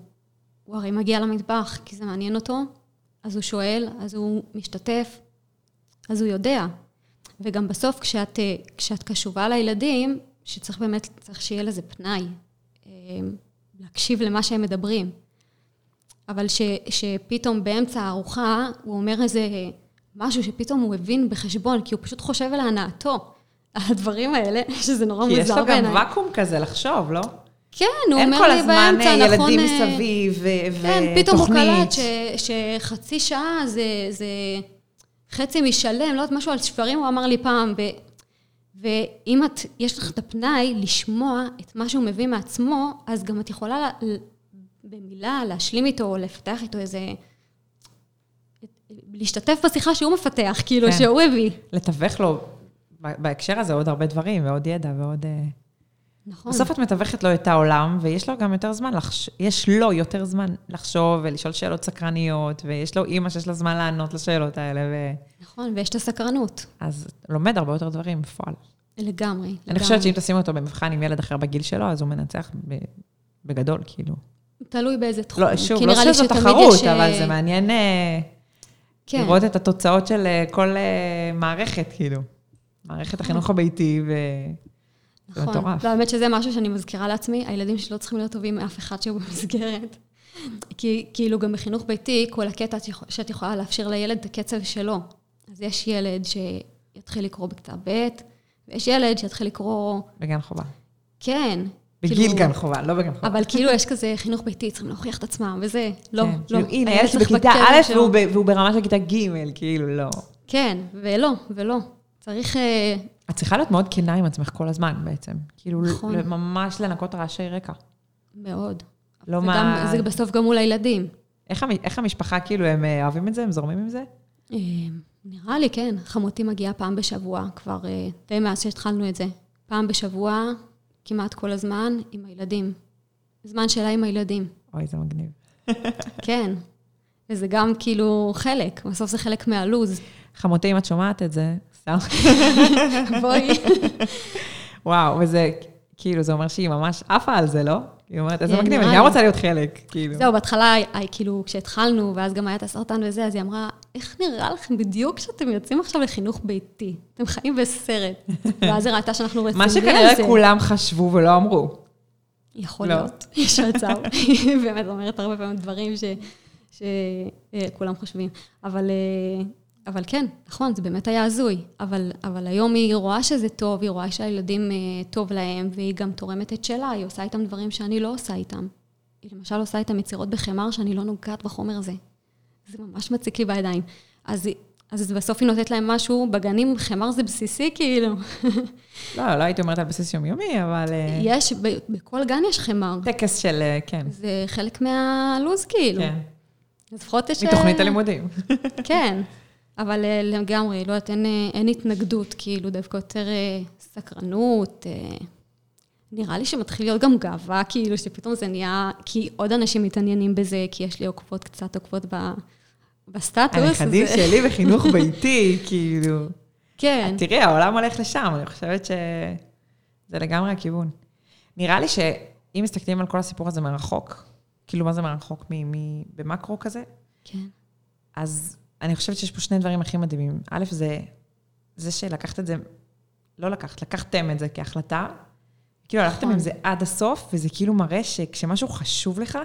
הוא הרי מגיע למטבח כי זה מעניין אותו, אז הוא שואל, אז הוא משתתף, אז הוא יודע. וגם בסוף, כשאת, אה, כשאת קשובה לילדים, שצריך באמת, צריך שיהיה לזה פנאי, אה, להקשיב למה שהם מדברים. אבל ש, שפתאום באמצע הארוחה, הוא אומר איזה משהו שפתאום הוא הבין בחשבון, כי הוא פשוט חושב על הנאתו, הדברים האלה, שזה נורא כי יש מוזר לו גם בעיניי. ואקום כזה לחשוב, לא? כן, הוא אין אומר כל לי הזמן באמצע, אה, נכון... ילדים אה, מסביב ו- כן, פתאום הוא ותוכנית. קלט ש, שחצי שעה זה, זה חצי משלם, לא יודעת, משהו על שברים הוא אמר לי פעם. ו, ואם את, יש לך את הפנאי לשמוע את מה שהוא מביא מעצמו, אז גם את יכולה לה, במילה להשלים איתו, או לפתח איתו איזה... להשתתף בשיחה שהוא מפתח, כאילו, כן. שהוא הביא. לתווך לו בהקשר הזה עוד הרבה דברים, ועוד ידע, ועוד... אה, נכון. בסוף את מתווכת לו את העולם, ויש לו גם יותר זמן, לחש... יש לו יותר זמן לחשוב ולשאול שאלות סקרניות, ויש לו אימא שיש לה זמן לענות לשאלות האלה, ו... נכון, ויש את הסקרנות. אז לומד הרבה יותר דברים בפועל. לגמרי. אני לגמרי. חושבת שאם תשים אותו במבחן עם ילד אחר בגיל שלו, אז הוא מנצח ב... בגדול, כאילו. תלוי באיזה תחום. לא, שוב, לא שזו תחרות, יש, אבל אה, זה מעניין אה, כן. לראות את התוצאות של כל מערכת, כאילו. מערכת החינוך הביתי, ו... זה נכון. מטורף. והאמת שזה משהו שאני מזכירה לעצמי, הילדים שלי לא צריכים להיות טובים מאף אחד שהוא במסגרת. כי כאילו גם בחינוך ביתי, כל הקטע שאת יכולה לאפשר לילד את הקצב שלו. אז יש ילד שיתחיל לקרוא בכתב ב', ויש ילד שיתחיל לקרוא, בגן חובה. כן. בגיל כאילו- גן חובה, לא בגן חובה. אבל כאילו יש כזה חינוך ביתי, צריכים להוכיח את עצמם, וזה, לא, כן, לא. כאילו, הנה, הילד בכיתה א'. והוא והוא ברמה של כיתה ג', כאילו, לא. כן, ולא, ולא. צריך... אה, את צריכה להיות מאוד כנה עם עצמך כל הזמן בעצם. כאילו, נכון. ממש לנקות רעשי רקע. מאוד. לא וגם, מה... זה בסוף גם מול הילדים. איך. איך המשפחה, כאילו, הם אה, אוהבים את זה? הם זורמים עם זה? אה, נראה לי, כן. חמותי מגיעה פעם בשבוע, כבר די מאז שהתחלנו את זה. פעם בשבוע, כמעט כל הזמן, עם הילדים. זמן שלה עם הילדים. אוי, זה מגניב. *laughs* כן. וזה גם כאילו חלק, בסוף זה חלק מהלו"ז. חמותי, אם את שומעת את זה, סתם. בואי. וואו, וזה, כאילו, זה אומר שהיא ממש עפה על זה, לא? היא אומרת, איזה כן, מגניב, אני גם. רוצה להיות חלק, כאילו. זהו, בהתחלה, אה, כאילו, כשהתחלנו, ואז גם היה את הסרטן וזה, אז היא אמרה, איך נראה לכם בדיוק כשאתם יוצאים עכשיו לחינוך ביתי? אתם חיים בסרט. *laughs* ואז היא ראתה שאנחנו רציניים מה על זה. שכנראה כולם חשבו ולא אמרו. יכול לא. להיות, *laughs* יש מצב. *laughs* היא באמת אומרת הרבה פעמים דברים שכולם חושבים. אבל, אה, אבל כן, נכון, זה באמת היה הזוי. אבל, אבל היום היא רואה שזה טוב, היא רואה שהילדים אה, טוב להם, והיא גם תורמת את שלה, היא עושה איתם דברים שאני לא עושה איתם. היא למשל עושה איתם יצירות בחמר שאני לא נוגעת בחומר הזה. זה ממש מציק לי בידיים. אז, אז בסוף היא נותנת להם משהו, בגנים חמר זה בסיסי כאילו. *laughs* לא, לא הייתי אומרת על בסיס יומיומי, אבל אה, יש, ב- בכל גן יש חמר. טקס של, אה, כן. זה חלק מהלו"ז, כאילו. כן. לפחות יש... מתוכנית הלימודים. כן, *laughs* אבל אה, לגמרי, לא יודעת, אין, אה, אין התנגדות, כאילו, דווקא יותר אה, סקרנות. אה, נראה לי שמתחיל להיות גם גאווה, כאילו, שפתאום זה נהיה... כי עוד אנשים מתעניינים בזה, כי יש לי עוקבות, קצת עוקבות ב, בסטטוס. הנכדים זה- שלי בחינוך *laughs* ביתי, כאילו. כן, תראי, העולם הולך לשם, אני חושבת שזה לגמרי הכיוון. נראה לי שאם מסתכלים על כל הסיפור הזה מרחוק, כאילו, מה זה מרחוק? מ- מ- במקרו כזה? כן, אז אני חושבת שיש פה שני דברים הכי מדהימים. א', זה, זה שלקחת את זה, לא לקחת, לקחתם את זה כהחלטה, כאילו, הלכתם נכון. עם זה עד הסוף, וזה כאילו מראה שכשמשהו חשוב לך,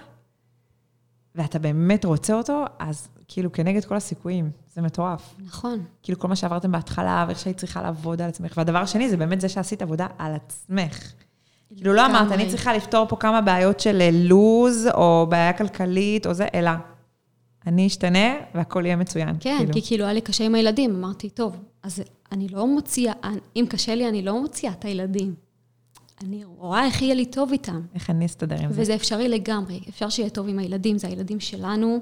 ואתה באמת רוצה אותו, אז כאילו, כנגד כל הסיכויים, זה מטורף. נכון. כאילו, כל מה שעברתם בהתחלה, ואיך שהיית צריכה לעבוד על עצמך. והדבר השני, זה באמת זה שעשית עבודה על עצמך. כאילו, לא אמרת, אני צריכה לפתור פה כמה בעיות של אה, לוז, או בעיה כלכלית, או זה, אלא אני אשתנה, והכל יהיה מצוין. כן, כאילו. כי כאילו היה לי קשה עם הילדים, אמרתי, טוב, אז אני לא מוציאה, אם קשה לי, אני לא מוציאה את הילדים. אני רואה איך יהיה לי טוב איתם. איך אני אסתדר עם זה? וזה אפשרי לגמרי, אפשר שיהיה טוב עם הילדים, זה הילדים שלנו,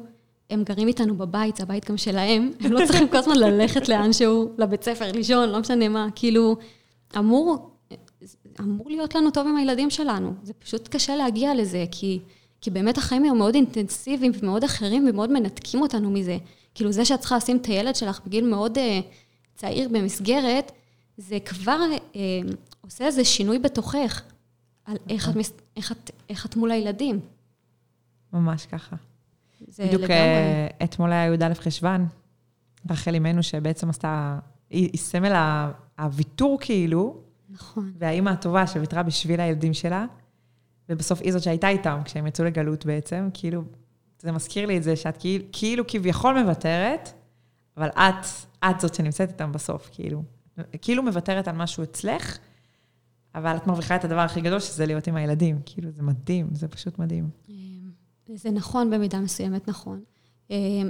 הם גרים איתנו בבית, זה הבית גם שלהם, *laughs* הם לא צריכים כל הזמן ללכת לאנשהו, לבית ספר, לישון, לא משנה מה, כאילו, אמור, אמור להיות לנו טוב עם הילדים שלנו. זה פשוט קשה להגיע לזה, כי, כי באמת החיים הם מאוד אינטנסיביים ומאוד אחרים ומאוד מנתקים אותנו מזה. כאילו, זה שאת צריכה לשים את הילד שלך בגיל מאוד uh, צעיר במסגרת, זה כבר uh, עושה איזה שינוי בתוכך, על איך את, מס- איך, את, איך את מול הילדים. ממש ככה. זה בדיוק לגמרי. אה, אתמול היה י"א חשוון, רחל אימנו שבעצם עשתה, היא, היא סמל הוויתור כאילו, נכון. והאימא הטובה שוויתרה בשביל הילדים שלה, ובסוף היא זאת שהייתה איתם כשהם יצאו לגלות בעצם, כאילו, זה מזכיר לי את זה שאת כאילו, כאילו כביכול מוותרת, אבל את, את זאת שנמצאת איתם בסוף, כאילו. כאילו מוותרת על משהו אצלך, אבל את מרוויחה את הדבר הכי גדול, שזה להיות עם הילדים. כאילו, זה מדהים, זה פשוט מדהים. זה נכון במידה מסוימת, נכון.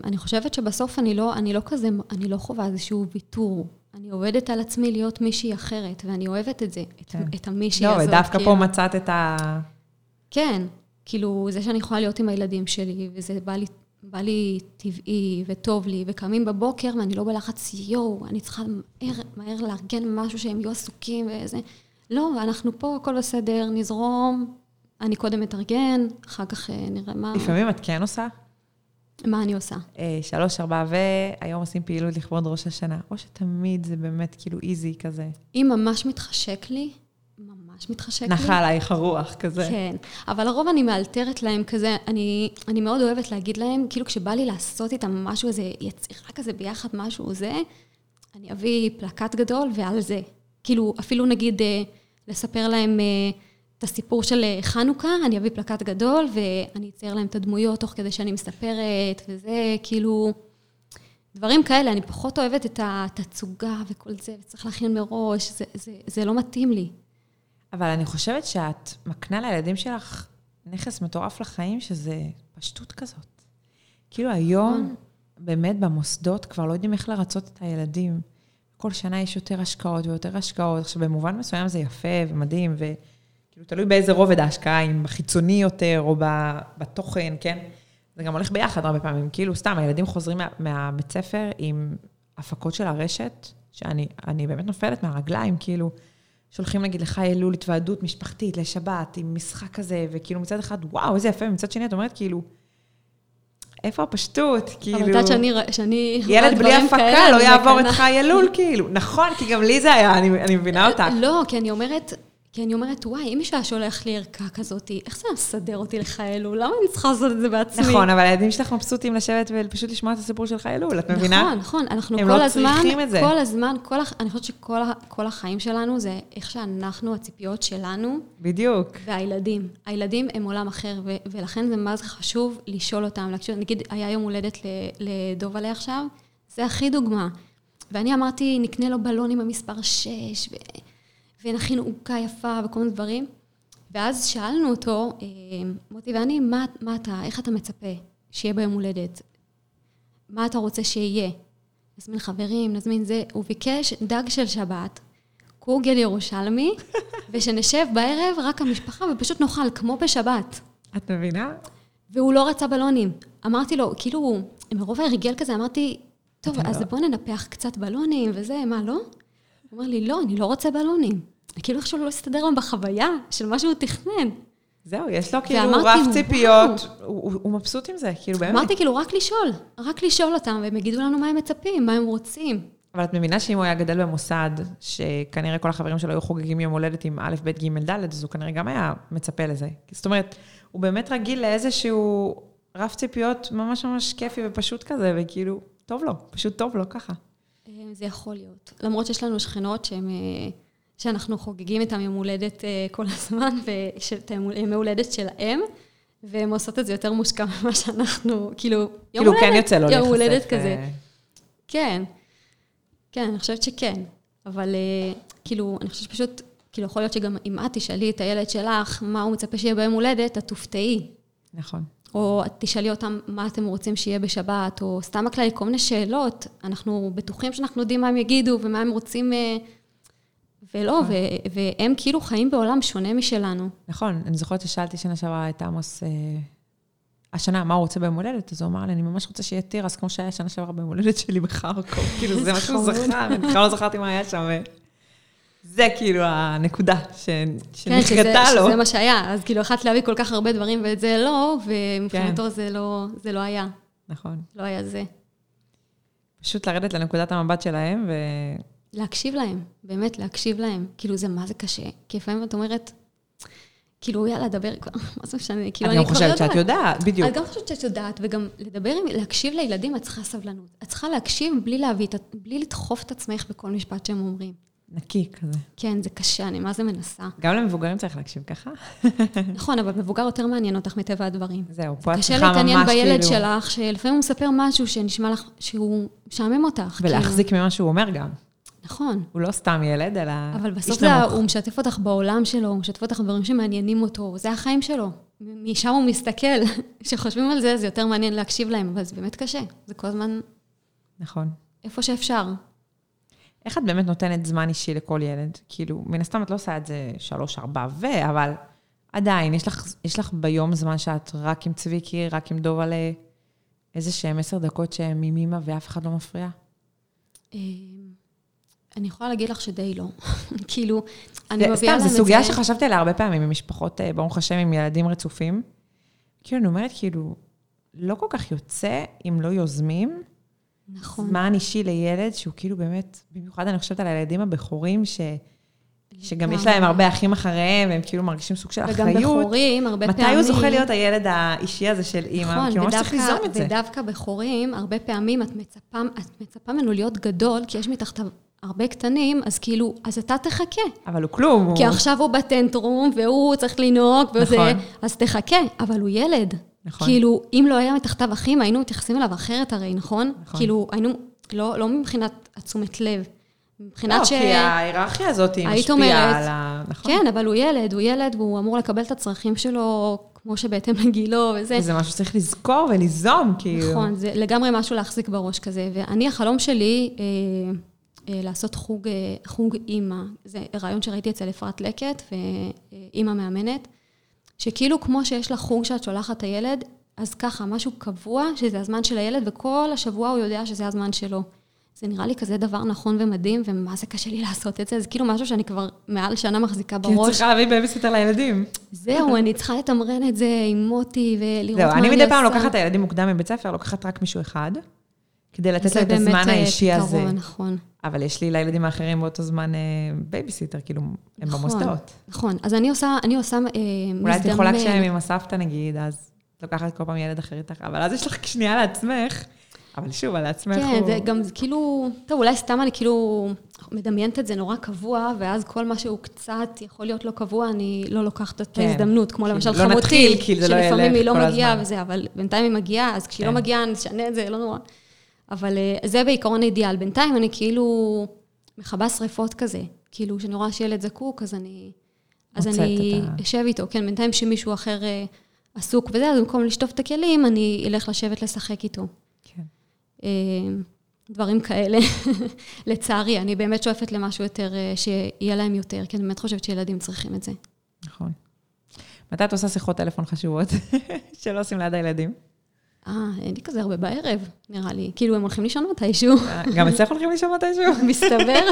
אני חושבת שבסוף אני לא, אני לא כזה, אני לא חווה איזשהו ויתור. אני עובדת על עצמי להיות מישהי אחרת, ואני אוהבת את זה, את, כן. את המישהי לא, הזאת. ודווקא כאילו. פה מצאת את ה... כן, כאילו, זה שאני יכולה להיות עם הילדים שלי, וזה בא לי, בא לי טבעי וטוב לי, וקמים בבוקר ואני לא בלחץ, יואו, אני צריכה מהר, מהר לארגן משהו שהם יהיו עסוקים וזה. לא, אנחנו פה, הכל בסדר, נזרום, אני קודם אתארגן, אחר כך אה, נראה מה, לפעמים את כן עושה. מה אני עושה. אה, שלוש, ארבע, והיום עושים פעילות לכבוד ראש השנה. או שתמיד זה באמת כאילו איזי כזה. אם ממש מתחשק לי, ממש מתחשק לי. נחה עלייך הרוח כזה. כן, אבל לרוב אני מאלתרת להם כזה, אני, אני מאוד אוהבת להגיד להם, כאילו כשבא לי לעשות איתם משהו, איזה יצירה כזה ביחד, משהו זה, אני אביא פלקט גדול ועל זה. כאילו, אפילו נגיד אה, לספר להם אה, את הסיפור של אה, חנוכה, אני אביא פלקט גדול ואני אצייר להם את הדמויות תוך כדי שאני מספרת, וזה כאילו... דברים כאלה, אני פחות אוהבת את התצוגה וכל זה, וצריך להכין מראש, זה, זה, זה לא מתאים לי. אבל אני חושבת שאת מקנה לילדים שלך נכס מטורף לחיים, שזה פשטות כזאת. כאילו היום, באמת במוסדות כבר לא יודעים איך לרצות את הילדים. כל שנה יש יותר השקעות ויותר השקעות. עכשיו, במובן מסוים זה יפה ומדהים, וכאילו תלוי באיזה רובד ההשקעה, אם בחיצוני יותר או בתוכן, כן? זה גם הולך ביחד הרבה פעמים. כאילו, סתם, הילדים חוזרים מה, מהבית ספר עם הפקות של הרשת, שאני אני באמת נופלת מהרגליים, כאילו, שולחים נגיד לך אלול התוועדות משפחתית לשבת, עם משחק כזה, וכאילו מצד אחד, וואו, איזה יפה, ומצד שני את אומרת, כאילו, איפה הפשטות? כאילו... אבל את יודעת שאני, שאני ילד בלי הפקה לא יעבור את. חי אלול, כאילו. נכון, כי גם לי זה היה, אני, אני מבינה אותך. לא, כי אני אומרת, כי אני אומרת, וואי, אם מישהו היה שולח לי ערכה כזאת, איך זה מסדר אותי לחיילול? למה אני צריכה לעשות את זה בעצמי? נכון, אבל הילדים שלך מבסוטים לשבת ופשוט לשמוע את הסיפור של חי אלול, את מבינה? נכון, נכון, אנחנו כל לא הזמן. כל הזמן, כל הח... אני חושבת שכל החיים שלנו זה איך שאנחנו, הציפיות שלנו, בדיוק. והילדים. הילדים הם עולם אחר, ו- ולכן זה מה זה חשוב לשאול אותם. להקשיב, נגיד, היה יום הולדת לדובלה עכשיו, זה הכי דוגמה. ואני אמרתי, נקנה לו בלון עם המספר 6, ו- ונכין עוגה יפה וכל מיני דברים. ואז שאלנו אותו, אה, מוטי ואני, מה, מה אתה, איך אתה מצפה שיהיה ביום הולדת? מה אתה רוצה שיהיה? נזמין חברים, נזמין זה. הוא ביקש דג של שבת, קוגל ירושלמי, *laughs* ושנשב בערב רק המשפחה ופשוט נאכל, כמו בשבת. את מבינה? והוא לא רצה בלונים. אמרתי לו, כאילו, מרוב ההרגל כזה, אמרתי, טוב, אז לא- בוא ננפח קצת בלונים וזה, מה, לא? הוא אומר לי, לא, אני לא רוצה בלונים. כאילו איכשהו לא הסתדר לו בחוויה של מה שהוא תכנן. זהו, יש לו כאילו רף. ציפיות, הוא, הוא, הוא מבסוט עם זה, כאילו באמת. אמרתי, כאילו, רק לשאול, רק לשאול אותם, והם יגידו לנו מה הם מצפים, מה הם רוצים. אבל את מבינה שאם הוא היה גדל במוסד, שכנראה כל החברים שלו היו חוגגים יום הולדת עם א', ב', ג', ד', אז הוא כנראה גם היה מצפה לזה. זאת אומרת, הוא באמת רגיל לאיזשהו רף ציפיות ממש ממש כיפי ופשוט כזה, וכאילו, טוב לו, פשוט טוב לו ככה. אה, זה יכול להיות. למרות שיש לנו שכנות שהן, אה, שאנחנו חוגגים את היום הולדת אה, כל הזמן, *laughs* ואת היום הולדת שלהם, והן עושות את זה יותר מושקע *laughs* ממה שאנחנו, כאילו, יום כאילו, כן יוצא לו יום הולדת להיחשף, כזה. אה, כן, כן, אני חושבת שכן. אבל אה, כאילו, אני חושבת שפשוט, כאילו, יכול להיות שגם אם את תשאלי את הילד שלך מה הוא מצפה שיהיה ביום הולדת, את תופתעי. נכון. או תשאלי אותם מה אתם רוצים שיהיה בשבת, או סתם הכללי, כל מיני שאלות. אנחנו בטוחים שאנחנו יודעים מה הם יגידו ומה הם רוצים, ולא, ו- והם כאילו חיים בעולם שונה משלנו. נכון, אני זוכרת ששאלתי שנה שעברה את עמוס, אה, השנה, מה הוא רוצה ביום הולדת? אז הוא אמר לי, אני ממש רוצה שיהיה תירס, כמו שהיה שנה שעברה ביום הולדת שלי בחרקוב. *laughs* כאילו, זה מה שהוא חמוד. זכר, אני בכלל לא זכרתי מה היה שם. זה כאילו הנקודה ש- כן, שנחקתה שזה, לו. שזה מה שהיה. אז כאילו, יכולת להביא כל כך הרבה דברים ואת זה לא, ומבחינתו כן. זה, לא, זה לא היה. נכון. לא היה זה. פשוט לרדת לנקודת המבט שלהם, ו... להקשיב להם, באמת להקשיב להם. כאילו, זה מה זה קשה. כי לפעמים את אומרת, כאילו, יאללה, דבר כבר, *laughs* מה זה משנה? כאילו, אני אני גם כבר חושבת שאת יודעת, בדיוק. את גם חושבת שאת יודעת, וגם לדבר עם, להקשיב לילדים, את צריכה סבלנות. את צריכה להקשיב בלי להביא, את בלי לדחוף את עצמך בכל משפט שהם אומרים. נקי כזה. כן, זה קשה, אני מה זה מנסה. גם למבוגרים צריך להקשיב ככה. *laughs* נכון, אבל מבוגר יותר מעניין אותך מטבע הדברים. זהו, פה את קשה צריכה ממש כאילו... להתעניין בילד שלך, שלפעמים הוא מספר משהו שנשמע לך, שהוא משעמם אותך. כאילו. ולהחזיק ממה שהוא אומר גם. נכון. הוא לא סתם ילד, אלא אבל בסוף איש זה, נמוך. הוא משתף אותך בעולם שלו, הוא משתף אותך בדברים שמעניינים אותו, זה החיים שלו. משם הוא מסתכל. *laughs* כשחושבים על זה, זה יותר מעניין להקשיב להם, אבל זה באמת קשה. זה כל הזמן נכון. איפה שאפשר. איך את באמת נותנת זמן אישי לכל ילד? כאילו, מן הסתם את לא עושה את זה שלוש, ארבע ו... אבל עדיין, יש לך, יש לך ביום זמן שאת רק עם צביקי, רק עם דובלה, איזה שהם עשר דקות שהם עם אימא ואף אחד לא מפריע? אני יכולה להגיד לך שדי לא. *laughs* כאילו, אני מביאה סתם, להם את זו זה... סוגיה שחשבתי עליה הרבה פעמים, עם משפחות, אה, ברוך השם, עם ילדים רצופים. כאילו, אני אומרת, כאילו, לא כל כך יוצא אם לא יוזמים נכון. זמן אישי לילד, שהוא כאילו באמת, במיוחד אני חושבת על הילדים הבכורים, ש... שגם יש להם הרבה אחים אחריהם, והם כאילו מרגישים סוג של וגם אחריות. בכורים, הרבה מתי פעמים... הוא זוכה להיות הילד האישי הזה של אימא? נכון, כאילו, ממש צריך ליזום את זה. ודווקא בכורים, הרבה פעמים את מצפה, את מצפה ממנו להיות גדול, כי יש מתחתיו הרבה קטנים, אז כאילו, אז אתה תחכה. אבל הוא כלום. הוא... כי עכשיו הוא בטנטרום, והוא צריך לנהוג, וזה, נכון. אז תחכה, אבל הוא ילד. נכון. כאילו, אם לא היה מתחתיו אחים, היינו מתייחסים אליו אחרת הרי, נכון? נכון. כאילו, היינו, לא, לא מבחינת התשומת לב, מבחינת לא, ש... כי ההיררכיה הזאת היא משפיעה אומרת, על ה... נכון. כן, אבל הוא ילד, הוא ילד, והוא אמור לקבל את הצרכים שלו כמו שבהתאם לגילו וזה. וזה משהו שצריך לזכור וליזום, כאילו. נכון, זה לגמרי משהו להחזיק בראש כזה. ואני, החלום שלי, אה, לעשות חוג, אה, חוג אימא. זה רעיון שראיתי אצל אפרת לקט, ואימא מאמנת, שכאילו כמו שיש לך חוג שאת שולחת את הילד, אז ככה, משהו קבוע, שזה הזמן של הילד, וכל השבוע הוא יודע שזה הזמן שלו. זה נראה לי כזה דבר נכון ומדהים, ומה זה קשה לי לעשות את זה. זה כאילו משהו שאני כבר מעל שנה מחזיקה כי את בראש. צריכה להביא בייביסיטר לילדים. זהו, אני צריכה לתמרן את זה עם מוטי ולראות זהו, מה אני אני מדי פעם עושה. לוקחת את הילדים מוקדם מבית ספר, לוקחת רק מישהו אחד, כדי לתת זה להם את באמת, הזמן אה, האישי הזה. פתרון, נכון. אבל יש לי לילדים האחרים באותו זמן אה, בייביסיטר, כאילו, הם נכון, במוסדות. נכון, אז אני עושה, אני עושה אה, אולי את יכולה. כשהם עם הסבתא נגיד, אז לוקחת כל פעם ילד אחר איתך, אבל אז יש לך שנייה לעצמך, אבל שוב, על עצמך כן, הוא... זה גם כאילו, טוב, אולי סתם אני כאילו מדמיינת את זה נורא קבוע, ואז כל מה שהוא קצת יכול להיות לא קבוע, אני לא לוקחת את כן. ההזדמנות, כמו כאילו, למשל לא חמותי, נתחיל, זה לא שלפעמים ילך היא לא מגיעה. וזה, אבל בינתיים היא מגיעה, אז כשהיא לא כן. מגיעה, נשנה את זה, לא נורא. אבל אה, זה בעיקרון אידיאל. בינתיים אני כאילו מכבה שריפות כזה, כאילו, כשאני רואה שילד זקוק, אז אני... אז אני אשב איתו, כן, בינתיים שמישהו אחר אה, עסוק וזה, אז במקום לשטוף את הכלים, אני אלך לשבת לשחק איתו. כן. אה, דברים כאלה. *laughs* לצערי, אני באמת שואפת למשהו יותר, שיהיה להם יותר, כי אני באמת חושבת שילדים צריכים את זה. נכון. מתי את עושה שיחות טלפון חשובות *laughs* שלא עושים ליד הילדים? אה, אין לי כזה הרבה בערב, נראה לי. כאילו, הם הולכים לישון מתישהו, גם אצלך הולכים לישון מתישהו? *laughs* מסתבר.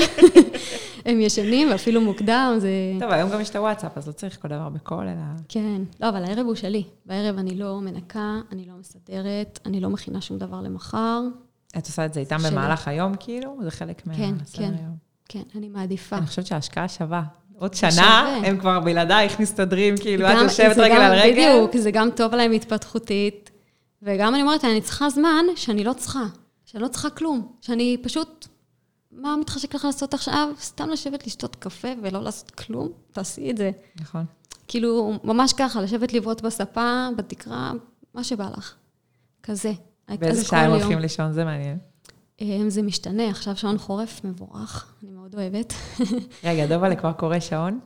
הם ישנים, ואפילו מוקדם, זה... טוב, היום גם יש את הוואטסאפ, אז לא צריך כל דבר בקול, אלא... כן. לא, אבל הערב הוא שלי. בערב אני לא מנקה, אני לא מסדרת, אני לא מכינה שום דבר למחר. את עושה את זה איתם. במהלך היום, כאילו? זה חלק כן, מהסדר כן. היום. כן, אני מעדיפה. אני חושבת שההשקעה שווה. עוד. שנה, הם כבר בלעדייך מסתדרים, כאילו, את יושבת רגל על רגל. בדיוק, זה גם טוב להם התפתחותית. וגם אני אומרת, אני צריכה זמן שאני לא צריכה. שאני לא צריכה כלום. שאני פשוט מה מתחשק לך לעשות עכשיו? סתם לשבת לשתות קפה ולא לעשות כלום? תעשי את זה. נכון. כאילו, ממש ככה, לשבת לבעוט בספה, בתקרה, מה שבא לך. כזה. באיזה שעה הם הולכים. לישון? זה מעניין. אה, זה משתנה, עכשיו שעון חורף מבורך, אני מאוד אוהבת. *laughs* רגע, דובלה כבר קורא שעון?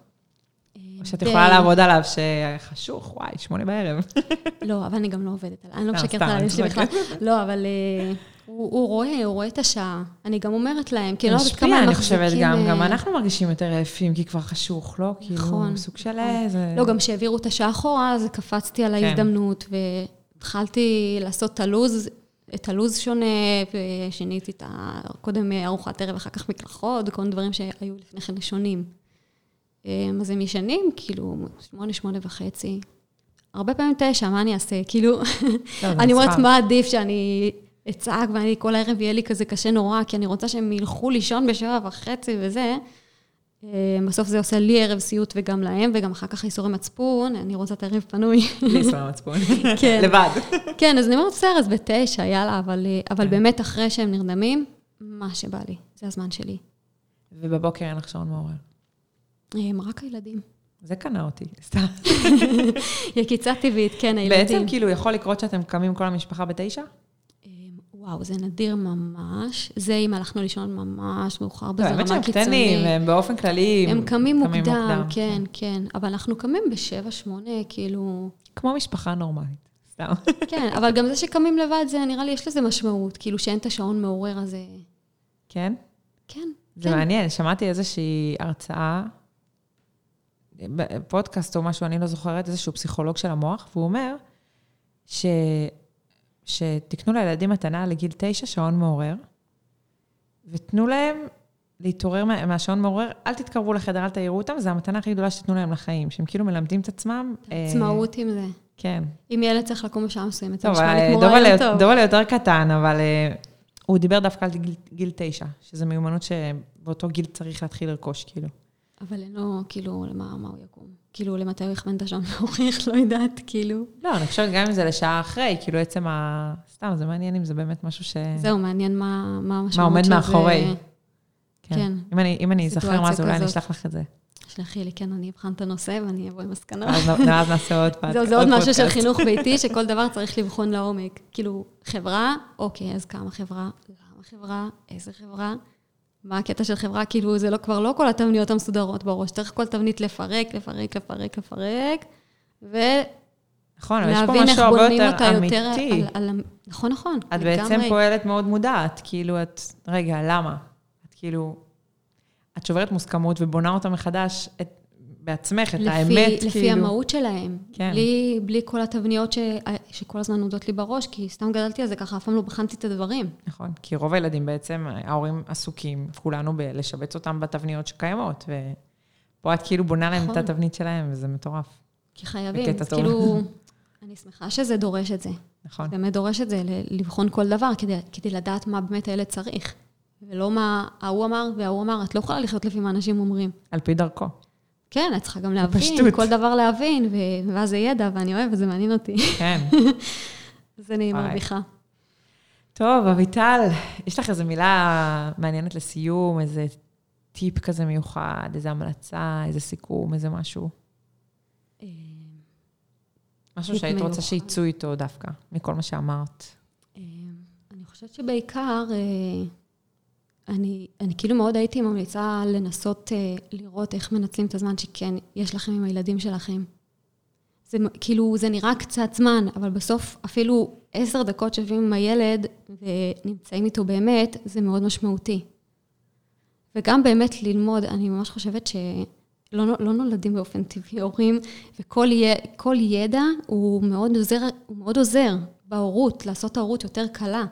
שאת. יכולה לעבוד עליו שחשוך, וואי, שמונה בערב. *laughs* לא, אבל אני גם לא עובדת עליו, אני לא סתם, משקרת עליו, יש לי בכלל. לא, אבל אה, הוא רואה, הוא רואה את השעה. אני גם אומרת להם, כי לא יודעת כמה משפיע, אני. חושבת גם, גם אה, אנחנו מרגישים יותר עייפים, כי כבר חשוך, לא? כאילו, נכון, סוג של נכון. איזה... לא, גם כשהעבירו את השעה אחורה, אז קפצתי על כן. ההזדמנות, והתחלתי לעשות את הלו"ז, את הלו"ז שונה, ושיניתי את ה... קודם ארוחת ערב, אחר כך מקלחות, וכל מיני דברים שהיו לפני כן שונים. אמ, אז הם ישנים, כאילו, שמונה, שמונה וחצי. הרבה פעמים תשע, מה אני אעשה? כאילו, לא, אני אומרת. מה עדיף שאני אצעק ואני כל הערב יהיה לי כזה קשה נורא, כי אני רוצה שהם ילכו לישון בשבע וחצי וזה. אה, בסוף זה עושה לי ערב סיוט וגם להם, וגם אחר כך איסורי מצפון, אני רוצה את הערב פנוי. בלי ישראל מצפון. *laughs* כן. לבד. כן, אז אני אומרת, בסדר, אז בתשע, יאללה, אבל, אבל כן. באמת אחרי שהם נרדמים, מה שבא לי, זה הזמן שלי. ובבוקר אין לך שעון מעורר. הם רק הילדים. זה קנה אותי, סתם. *laughs* יקיצה טבעית, כן, הילדים. בעצם כאילו יכול לקרות שאתם קמים כל המשפחה בתשע? אה, וואו, זה נדיר ממש. זה אם הלכנו לישון ממש מאוחר, לא, בזה האמת רמה שהם קיצונית. קטנים, הם באופן כללי... הם קמים מוקדם, כן, כן. אבל אנחנו קמים בשבע, שמונה, כאילו... כמו משפחה נורמלית, סתם. *laughs* כן, אבל גם זה שקמים לבד, זה נראה לי, יש לזה משמעות. כאילו שאין את השעון מעורר הזה. כן? כן, זה כן. מעניין, שמעתי איזושהי הרצאה, פודקאסט או משהו, אני לא זוכרת, איזשהו פסיכולוג של המוח, והוא אומר ש... שתקנו לילדים מתנה לגיל תשע שעון מעורר, ותנו להם להתעורר מה- מהשעון מעורר, אל תתקרבו לחדר, אל תעירו אותם, זו המתנה הכי גדולה שתיתנו להם לחיים, שהם כאילו מלמדים את עצמם. אה, עצמאות עם זה. כן. אם ילד צריך לקום בשעה מסוימת, זה נשמע לי אה, כמו רעיון טוב. דובלה יותר קטן, אבל אה, הוא דיבר דווקא על גיל תשע, שזו מיומנות שבאותו גיל צריך להתחיל לרכוש, כאילו. אבל אין לו, כאילו, למה מה הוא יקום? כאילו, למתי הוא יכוון את השעון מעורך? לא יודעת, כאילו. לא, אני חושבת גם אם זה לשעה אחרי, כאילו עצם ה... סתם, זה מעניין אם זה באמת משהו ש... זהו, מעניין מה מה המשמעות מה עומד של זה. מאחורי. כן. אם אני, אם אני אזכר מה זה, אולי אני. אשלח לך את זה. שלחי לי, כן, אני אבחן את הנושא ואני אבוא עם מסקנות. ואז נעשה עוד *laughs* פודקאסט. זהו, זה עוד משהו של חינוך ביתי, שכל דבר צריך לבחון לעומק. כאילו, חברה, אוקיי, אז כמה חברה? למה חברה? איזה חברה? מה הקטע של חברה? כאילו, זה לא, כבר לא כל התבניות המסודרות בראש, צריך כל תבנית לפרק, לפרק, לפרק, לפרק, ולהבין נכון, אבל יש פה משהו הרבה יותר אותה יותר אמיתי. על, על... נכון, נכון. את בעצם לגמרי. פועלת מאוד מודעת, כאילו את... רגע, למה? את כאילו... את שוברת מוסכמות ובונה אותה מחדש את, בעצמך, את לפי, האמת, לפי כאילו. המהות שלהם. כן. בלי, בלי כל התבניות ש, שכל הזמן עומדות לי בראש, כי סתם גדלתי על זה ככה, אף פעם לא בחנתי את הדברים. נכון, כי רוב הילדים בעצם, ההורים עסוקים, כולנו, בלשבץ אותם בתבניות שקיימות, ופה את כאילו בונה להם את נכון. התבנית שלהם, וזה מטורף. כי חייבים. אז. כאילו, *laughs* אני שמחה שזה דורש את זה. נכון. באמת דורש את זה, לבחון כל דבר, כדי, כדי לדעת מה באמת הילד צריך. ולא מה ההוא אמר וההוא אמר, את לא יכולה לחיות לפי מה אנשים אומרים. על פי דרכו. כן, את צריכה גם להבין, בפשטות. כל דבר להבין, ו- ואז זה ידע, ואני אוהבת, זה מעניין אותי. כן. *laughs* אז אני. מרוויחה. טוב, אביטל, יש לך איזו מילה מעניינת לסיום, איזה טיפ כזה מיוחד, איזו המלצה, איזה סיכום, איזה משהו? אה, משהו שהיית רוצה. שיצאו איתו דווקא, מכל מה שאמרת. אה, אני חושבת שבעיקר, אה, אני, אני כאילו מאוד הייתי ממליצה לנסות אה, לראות איך מנצלים את הזמן שכן יש לכם עם הילדים שלכם. זה כאילו, זה נראה קצת זמן, אבל בסוף אפילו עשר דקות שיושבים עם הילד ונמצאים איתו באמת, זה מאוד משמעותי. וגם באמת ללמוד, אני ממש חושבת שלא לא נולדים באופן טבעי הורים, וכל י- ידע הוא מאוד עוזר, הוא מאוד עוזר בהורות, לעשות ההורות יותר קלה.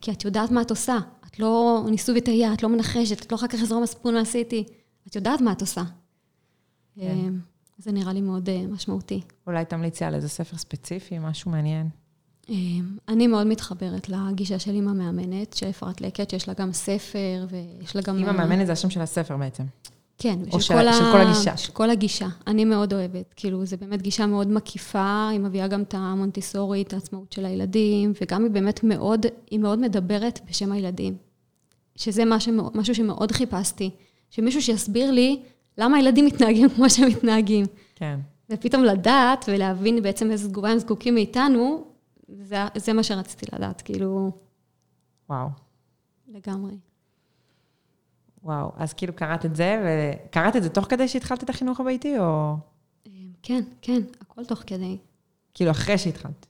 כי את יודעת מה את עושה. את לא ניסוי וטעייה, את לא מנחשת, את לא אחר כך אזרום הספון מה עשיתי. את יודעת מה את עושה. כן. אה, זה נראה לי מאוד אה, משמעותי. אולי תמליצי על איזה ספר ספציפי, משהו מעניין. אה, אני מאוד מתחברת לגישה של אימא מאמנת, של אפרת לקט, שיש לה גם ספר, ויש לה גם... אם אה, המאמנת זה השם של הספר בעצם. כן, או של- של כל הגישה. של כל הגישה. אני מאוד אוהבת. כאילו, זו באמת גישה מאוד מקיפה, היא מביאה גם את המונטיסורי, את העצמאות של הילדים, וגם היא באמת מאוד, היא מאוד מדברת בשם הילדים. שזה משהו, משהו שמאוד חיפשתי. שמישהו שיסביר לי למה הילדים מתנהגים כמו שהם מתנהגים. כן. ופתאום לדעת ולהבין בעצם איזה תגובה הם זקוקים מאיתנו, זה, זה מה שרציתי לדעת, כאילו, וואו. לגמרי. וואו, אז כאילו קראת את זה, וקראת את זה תוך כדי שהתחלת את החינוך הביתי, או כן, כן, הכל תוך כדי. כאילו אחרי שהתחלת?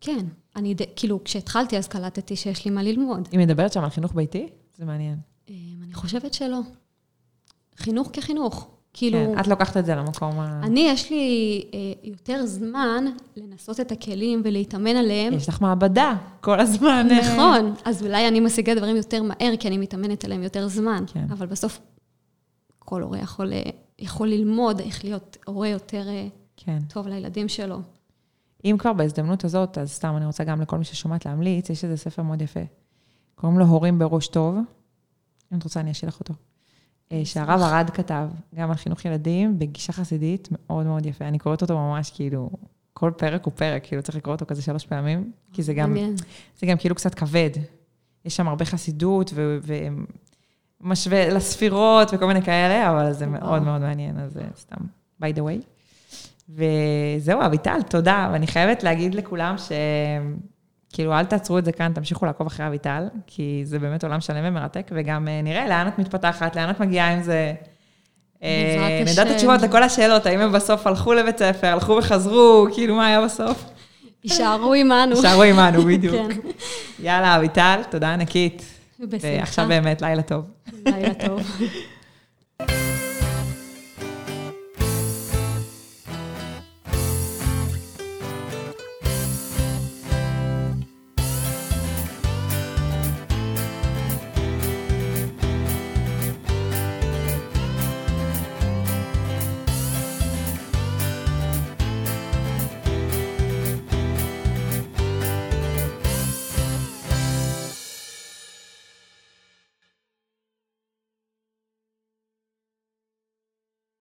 כן, אני, כאילו, כשהתחלתי אז קלטתי שיש לי מה ללמוד. היא מדברת שם על חינוך ביתי? זה מעניין. אמ, אני חושבת שלא. חינוך כחינוך. כאילו, כן, את לוקחת את זה למקום ה... אני, יש לי אה, יותר זמן לנסות את הכלים ולהתאמן עליהם. יש לך מעבדה כל הזמן. נכון, אז אולי אני משיגה דברים יותר מהר, כי אני מתאמנת עליהם יותר זמן. כן. אבל בסוף, כל הורה יכול, אה, יכול ללמוד איך להיות הורה יותר אה, כן. טוב לילדים שלו. אם כבר בהזדמנות הזאת, אז סתם אני רוצה גם לכל מי ששומעת להמליץ, יש איזה ספר מאוד יפה. קוראים לו הורים בראש טוב. אם את רוצה, אני אשאיר לך אותו. אה, שהרב ארד כתב, גם על חינוך ילדים, בגישה חסידית, מאוד מאוד יפה. אני קוראת אותו ממש כאילו, כל פרק הוא פרק, כאילו צריך לקרוא אותו כזה שלוש פעמים, כי זה גם. זה גם כאילו קצת כבד. יש שם הרבה חסידות, ו- ומשווה לספירות וכל מיני כאלה, אבל זה. מאוד מאוד מעניין, אז זה סתם, by the way. וזהו, אביטל, תודה. ואני חייבת להגיד לכולם ש... כאילו, אל תעצרו את זה כאן, תמשיכו לעקוב אחרי אביטל, כי זה באמת עולם שלם ומרתק, וגם אה, נראה לאן את מתפתחת, לאן את מגיעה עם זה. אה, נדע את. התשובות לכל השאלות, האם הם בסוף הלכו לבית ספר, הלכו וחזרו, כאילו, מה היה בסוף? יישארו עמנו. יישארו עמנו, *laughs* בדיוק. כן, יאללה, אביטל, תודה ענקית. בשמחה. ועכשיו באמת, לילה טוב. לילה טוב.